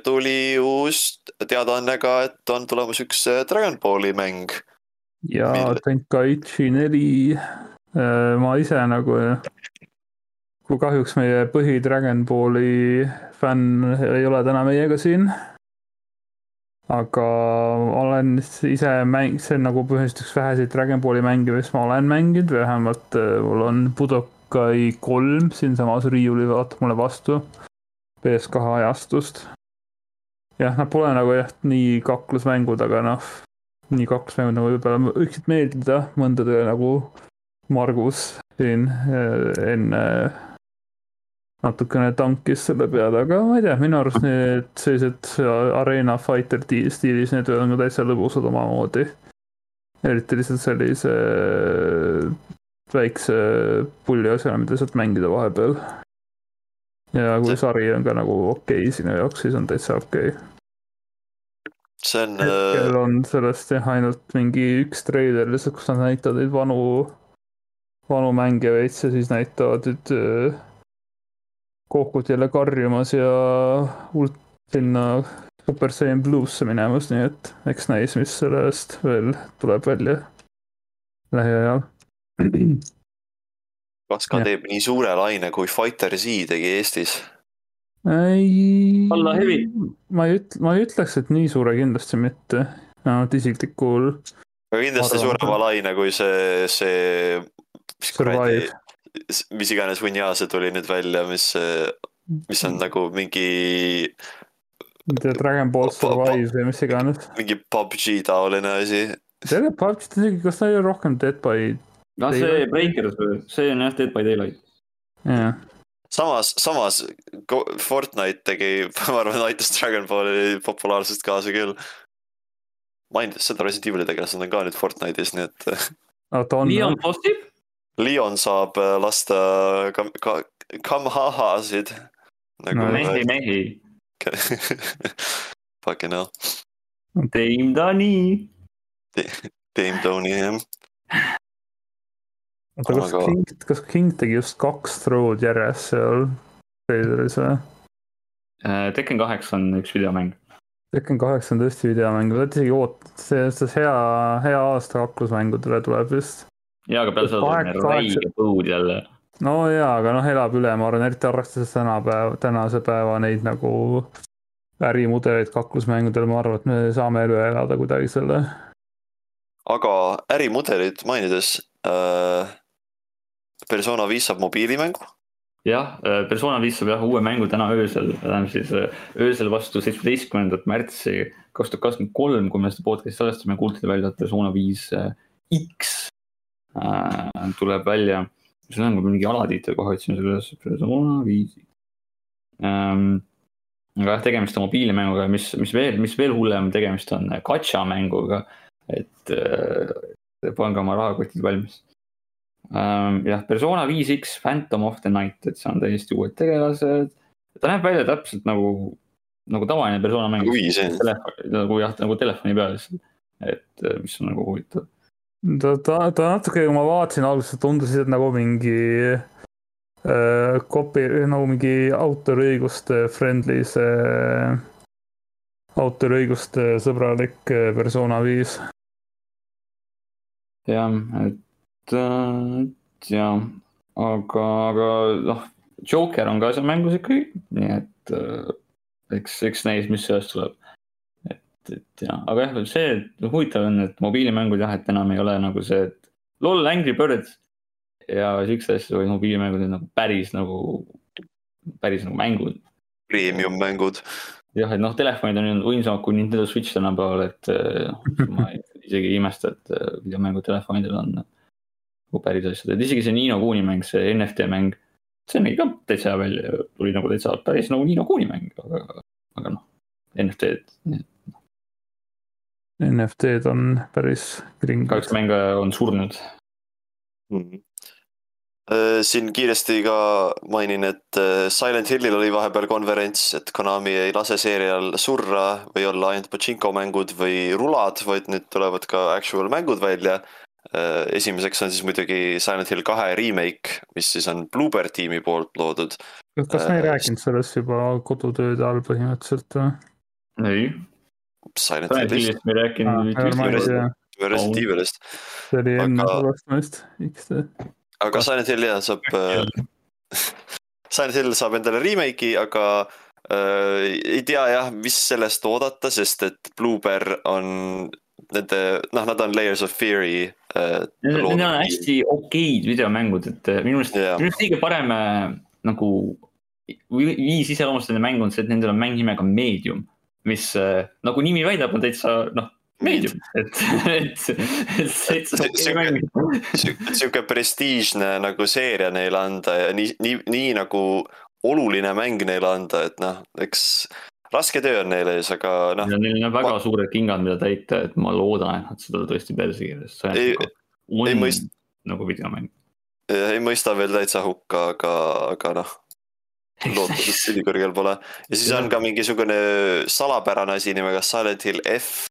tuli uus teadaanne ka, et on tulemas üks äh, Dragon Balli mäng. ja Mille- Tenkaichi neli, ma ise nagu, kui kahjuks meie põhi Dragon Balli fänn ei ole täna meiega siin. aga olen ise mäng, see on nagu põhimõtteliselt üks väheseid Dragon Balli mänge, mis ma olen mänginud, vähemalt äh, mul on Budokai kolm siinsamas riiulil vaatab mulle vastu PS2 ajastust. jah, nad pole nagu jah, nii kaklusmängud, aga noh, nii kaklusmängud nagu võib-olla võiksid meeldida mõndadele nagu Margus siin äh, enne natukene tankis selle peale, aga ma ei tea, minu arust need sellised arena fighter ti- stiilis, need on ka täitsa lõbusad omamoodi. eriti lihtsalt sellise väikse pulli asjana, mida saad mängida vahepeal. ja kui See- sari on ka nagu okei okay sinu jaoks, siis on täitsa okei okay.. see on hetkel äh, on sellest jah, ainult mingi üks treiler lihtsalt, kus nad näitavad neid vanu, vanu mänge veits ja siis näitavad nüüd äh, Kokut jälle karjumas ja ult- sinna Super Saiyan Blue'sse minemas, nii et eks näis, mis sellest veel tuleb välja lähiajal. kas ka jah. teeb nii suure laine, kui Fighter Z tegi Eestis. ei. Alla hevi. ma ei ütle, ma ei ütleks, et nii suure kindlasti mitte, vähemalt isiklikul aga kindlasti Arvan suurema laine kui see, see. Survive. mis iganes Hunnia see tuli nüüd välja, mis, mis on nagu mingi, The Dragon Ball Survive või mis iganes. mingi PUBG taoline asi. tegelikult PUBG-t isegi, kas ta oli rohkem Dead by, noh, see. Breakers, see on jah Dead by Daylight. jah. samas, samas Fortnite tegi, ma arvan, aitas Dragon Balli populaarsust kaasa küll. mainides seda Resident Evil'i tegelased on ka nüüd Fortnite'is, nii et ta on, Leon Possib, Leon saab äh, lasta kam-, ka-, kamhahasid. nagu No, mehi, mehi, Fucking hell, Dame Dani. Dame Tony jah. oota, kas aga- King, kas King tegi just kaks throw'd järjest seal treileris või? Äh, Tekken kaheksa on üks videomäng. Tekken kaheksa on tõesti videomäng, ma isegi oot-, see, see hea, hea aasta kaklusmängudele tuleb vist. ja, aga peale seda tuleb räige põud jälle. no jaa, aga noh, elab üle, ma arvan, eriti arvestades tänapäev, tänase päeva neid nagu ärimudeleid kaklusmängudel, ma arvan, et me saame üle elada kuidagi selle. aga ärimudelit mainides äh,. Persona viis saab mobiilimängu, jah, Persona viis saab jah uue mängu täna öösel, tähendab siis äh, öösel vastu seitsmeteistkümnendat märtsi kaks tuhat kakskümmend kolm, kui me seda podcast'i salvestame, kuulutati välja, et Persona viis äh, X äh, tuleb välja. see on nagu mingi alatiitel kohe otsime selle üles, Persona viis ähm,. aga jah, tegemist on mobiilimänguga, mis, mis veel, mis veel hullem, tegemist on gacha mänguga. et äh, pange oma rahakotid valmis ähm,. jah, Persona viis X Phantom of the Night, et see on täiesti uued tegelased. ta näeb välja täpselt nagu, nagu tavaline Persona mäng nagu. jah. Nagu jah, nagu telefoni peal lihtsalt. et äh, mis on nagu huvitav. Ta, ta, ta natuke, kui ma vaatasin alguses, tundus nagu mingi äh, copy, nagu mingi autoriõiguste friendly see, autoriõiguste sõbralik äh, persona viis. jah, et, et jah, aga, aga noh, Joker on ka seal mängus ikkagi, nii et äh, eks, eks näis, mis sellest tuleb. Et, et jah, aga jah, see huvitav on, et mobiilimängud jah, et enam ei ole nagu see, et lol Angry Birds ja siukseid asju, vaid mobiilimängud on nagu päris nagu, päris nagu mängud. Premium mängud. jah, et noh, telefonid on võimsamad kui Nintendo Switch tänapäeval, et noh, ma isegi ei imesta, et äh, videomängud telefonidel on nagu päris asjad, et isegi see Nino Kuni mäng, see NFT mäng see nägi ka täitsa välja, tuli nagu täitsa päris nagu Niino Kuuni mäng, aga, aga noh, NFT-d. NFT-d on päris kring. kahjuks mäng on surnud mm. -hmm. siin kiiresti ka mainin, et äh, Silent Hillil oli vahepeal konverents, et Konami ei lase seerial surra või olla ainult pachinko mängud või rulad, vaid nüüd tulevad ka actual mängud välja Äh, esimeseks on siis muidugi Silent Hill kahe remake, mis siis on Bluebird tiimi poolt loodud. kas me ei rääkinud sellest juba kodutööde all põhimõtteliselt või? ei. Silent Hillist me ei rääkinud ah,. Resident Evilist. see oli enne salvestamist, miks te? aga Silent Hill jah saab Silent Hill saab endale remake'i, aga äh, ei tea jah, mis sellest oodata, sest et Bluebird on nende, noh, nad on Layers of Fear'i äh,. Need on hästi okeid videomängud, et äh, minu meelest yeah., minu meelest kõige parem äh, nagu viis iseloomustada mängu on see, et nendel on mäng nimega Medium, mis äh, nagu nimi väidab, on täitsa noh, Medium, et, et, et täitsa okei mäng. sihuke prestiižne nagu seeria neile anda ja nii, nii, nii nagu oluline mäng neile anda, et noh, eks raske töö on neil ees, aga noh. Neil on väga ma... suured kingad, mida täita, et ma loodan, et nad seda tõesti perse keeles. ei, ei mõist-. nagu videomäng. ei mõista veel täitsa hukka, aga, aga noh. Lootust ülikõrgel pole ja siis on ka mingisugune salapärane asi nimega Silent Hill F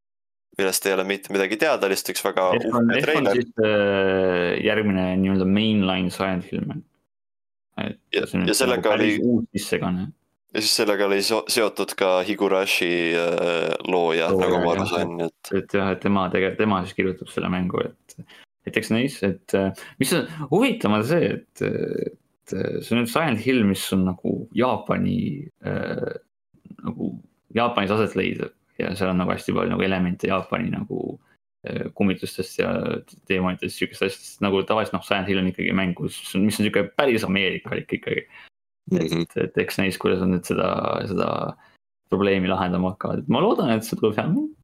millest ei ole mitte midagi teada, lihtsalt üks väga uhke treiler. Äh, järgmine nii-öelda mainline Silent Hill mäng. ja, ja sellega nagu oli uus sissekanne ja siis sellega oli seotud ka Higurashi äh, looja oh,, nagu ma aru sain, et. et jah, et tema tegelikult, tema siis kirjutab selle mängu, et, et eks näis, et äh, mis on huvitav on see, et see on nüüd Silent Hill, mis on nagu Jaapani äh,, nagu Jaapanis aset leidev ja seal on nagu hästi palju nagu elemente Jaapani nagu äh, kummitustest ja teemadest, sihukestest asjadest nagu tavaliselt noh, Silent Hill on ikkagi mäng, kus, mis on sihuke päris ameerikalik ikkagi. -hmm. et, et eks näis, kuidas nad nüüd seda, seda probleemi lahendama hakkavad, et ma loodan, et see tuleb hea mäng.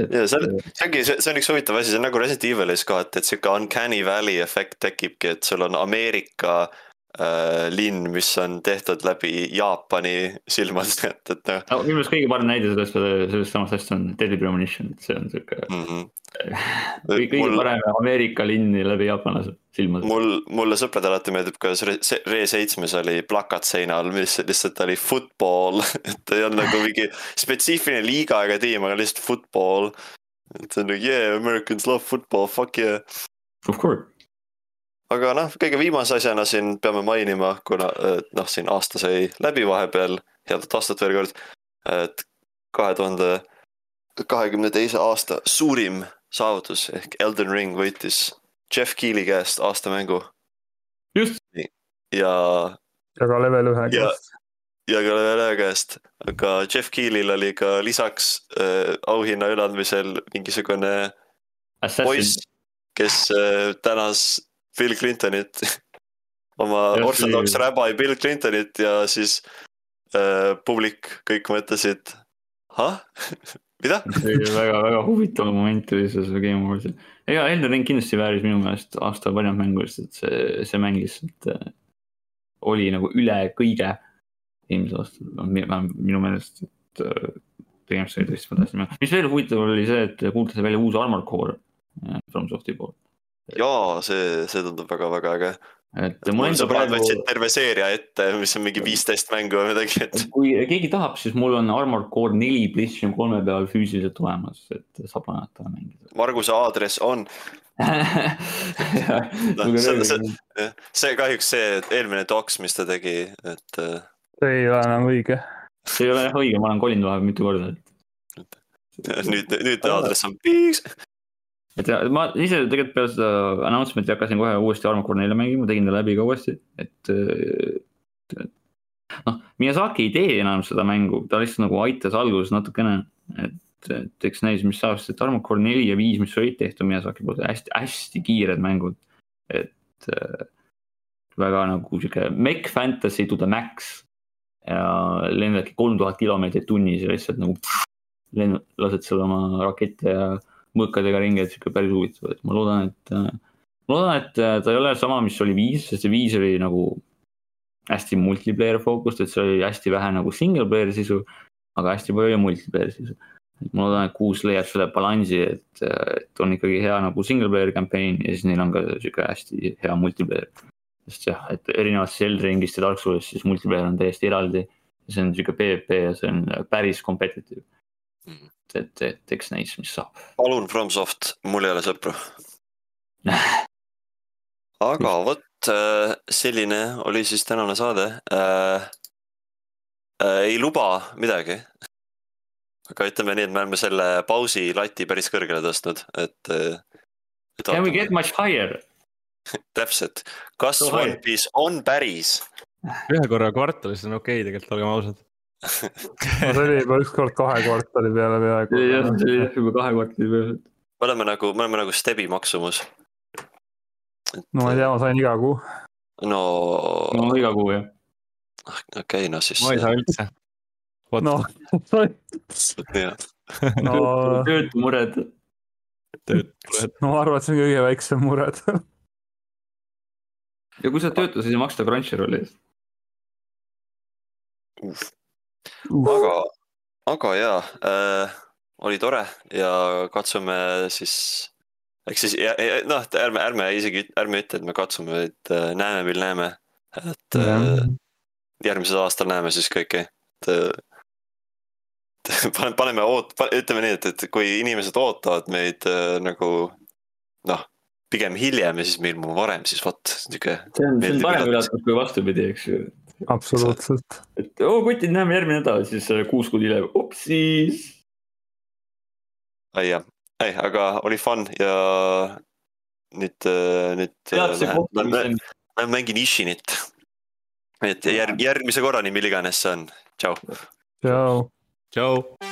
ja see on, see ongi, see on üks huvitav asi, see on nagu Resident Evilis ka, et, et sihuke uncanny valley efekt tekibki, et sul on Ameerika äh, linn, mis on tehtud läbi Jaapani silmadest, et, et noh. no minu meelest kõige parem näide sellest, sellest samast asjast on Deadly Premonition, et see on sihuke mm. -hmm kõige mul... parem Ameerika linni läbi jaapanlase silmade. mul, mulle sõpradele alati meeldib, kuidas Re seitsmes oli plakat seinal, mis lihtsalt oli football et ei olnud nagu mingi spetsiifiline liiga ega tiim, aga lihtsalt football. et see on nagu yeah, Americans love football, fuck yeah. Of course. Aga noh, kõige viimase asjana siin peame mainima, kuna noh, siin aasta sai läbi vahepeal, head aastat veel kord, et kahe tuhande kahekümne teise aasta suurim saavutus ehk Elden Ring võitis Jeff Keeli käest aastamängu. just. ja. ja ka level ühe käest. ja ka level ühe käest, aga Jeff Keelil oli ka lisaks äh, auhinna üleandmisel mingisugune Assassin. poiss, kes äh, tänas Bill Clintonit oma ortodoks rabbi Bill Clintonit ja siis äh, publik kõik mõtlesid, ahah mida? väga, väga huvitav moment oli see, see Game Awardsil. ega Elden Ring kindlasti vääris minu meelest aasta parim mängu, sest et see, see mäng lihtsalt äh, oli nagu üle kõige eelmisel aastal, vähemalt minu meelest, et äh, tegemist oli tõesti fantastiline. mis veel huvitav oli see, et kuulutati välja uus Armor Core äh, FromSofti poolt. Jaa, see, see tundub väga-väga äge et mul enda praegu. võtsid terve seeria ette, mis on mingi viisteist mängu või midagi, et. kui keegi tahab, siis mul on Armored Core neli PlayStation kolme peal füüsiliselt olemas, et saab ja mängida. Marguse aadress on Noh, see- see- see kahjuks see et eelmine doks, mis ta tegi, et äh, see ei ole enam õige. see ei ole jah õige, ma olen kolinud vahepeal mitu korda. nüüd, nüüd aadress on piiks. Et ma ise tegelikult peale seda announcement'i hakkasin kohe uuesti Armor Core nelja mängima, tegin ta läbi ka uuesti, et. noh, Miyazaki ei tee enam seda mängu, ta lihtsalt nagu aitas alguses natukene, et, et eks näis, mis saab, sest et neli ja viis, mis olid tehtud Miyazaki poolt, hästi-hästi kiired mängud. et äh, väga nagu sihuke mech fantasy to the max ja lendadki kolm tuhat kilomeetrit tunnis ja lihtsalt nagu lennud, lased seal oma rakette ja mõõkadega ringi, et sihuke päris huvitav, et ma loodan, et. ma loodan, et äh, ta ei ole sama, mis oli viis, sest see viis oli nagu hästi multiplayer focused, et see oli hästi vähe nagu single player sisu, aga hästi palju multiplayer sisu. et ma loodan, et kuus leiab selle balansi, et, et on ikkagi hea nagu single player campaign ja siis neil on ka sihuke hästi hea multiplayer. sest jah, et erinevalt Sheldringist ja Dark Soulsist, siis multiplayer on täiesti eraldi. see on sihuke PVP ja see on päris competitive. et, et eks näis, mis saab. palun FromSoft, mul ei ole sõpru. aga vot äh, selline oli siis tänane saade äh,. Äh, ei luba midagi. aga ütleme nii, et me oleme selle pausi lati päris kõrgele tõstnud, et, äh, et. Can we get much higher? täpselt, kas So One. Piece on päris? ühe korra kvartalis on okei okay, tegelikult, olgem ausad. See oli juba ükskord kahe kvartali peale jah, see peaaegu. oli jah juba kahe kvartali peale. me oleme nagu, me oleme nagu Stebi maksumus. no ma ei tea, ma sain iga kuu. no no iga kuu jah. okei okay,, no siis. ma ei saa üldse. noh, no töötumured. no ma arvan, et see on kõige väiksem mure. ja kui sa töötad, siis ei maksta Crunchyrolli eest. aga, aga jaa äh,, oli tore ja katsume siis, eks siis ja, ja, noh, ärme, ärme isegi, ärme ütle, et me katsume, vaid äh, näeme, mil näeme. et äh, järgmisel aastal näeme siis kõike, et äh, paneme, oot-, ütleme nii, et, et kui inimesed ootavad meid äh, nagu noh, pigem hiljem ja siis me ilmume varem, siis vot sihuke. see on, see on parem üllatus kui vastupidi, eks ju. absoluutselt. et oo kutid, näeme järgmine nädal, siis äh, kuus kuud hiljem, upsis. ai jah, ei, aga oli fun ja nüüd, nüüd. koht, mis on, ma mängin Ishinit. et järg, järgmise korrani, mil iganes see on, tšau. tšau. tšau.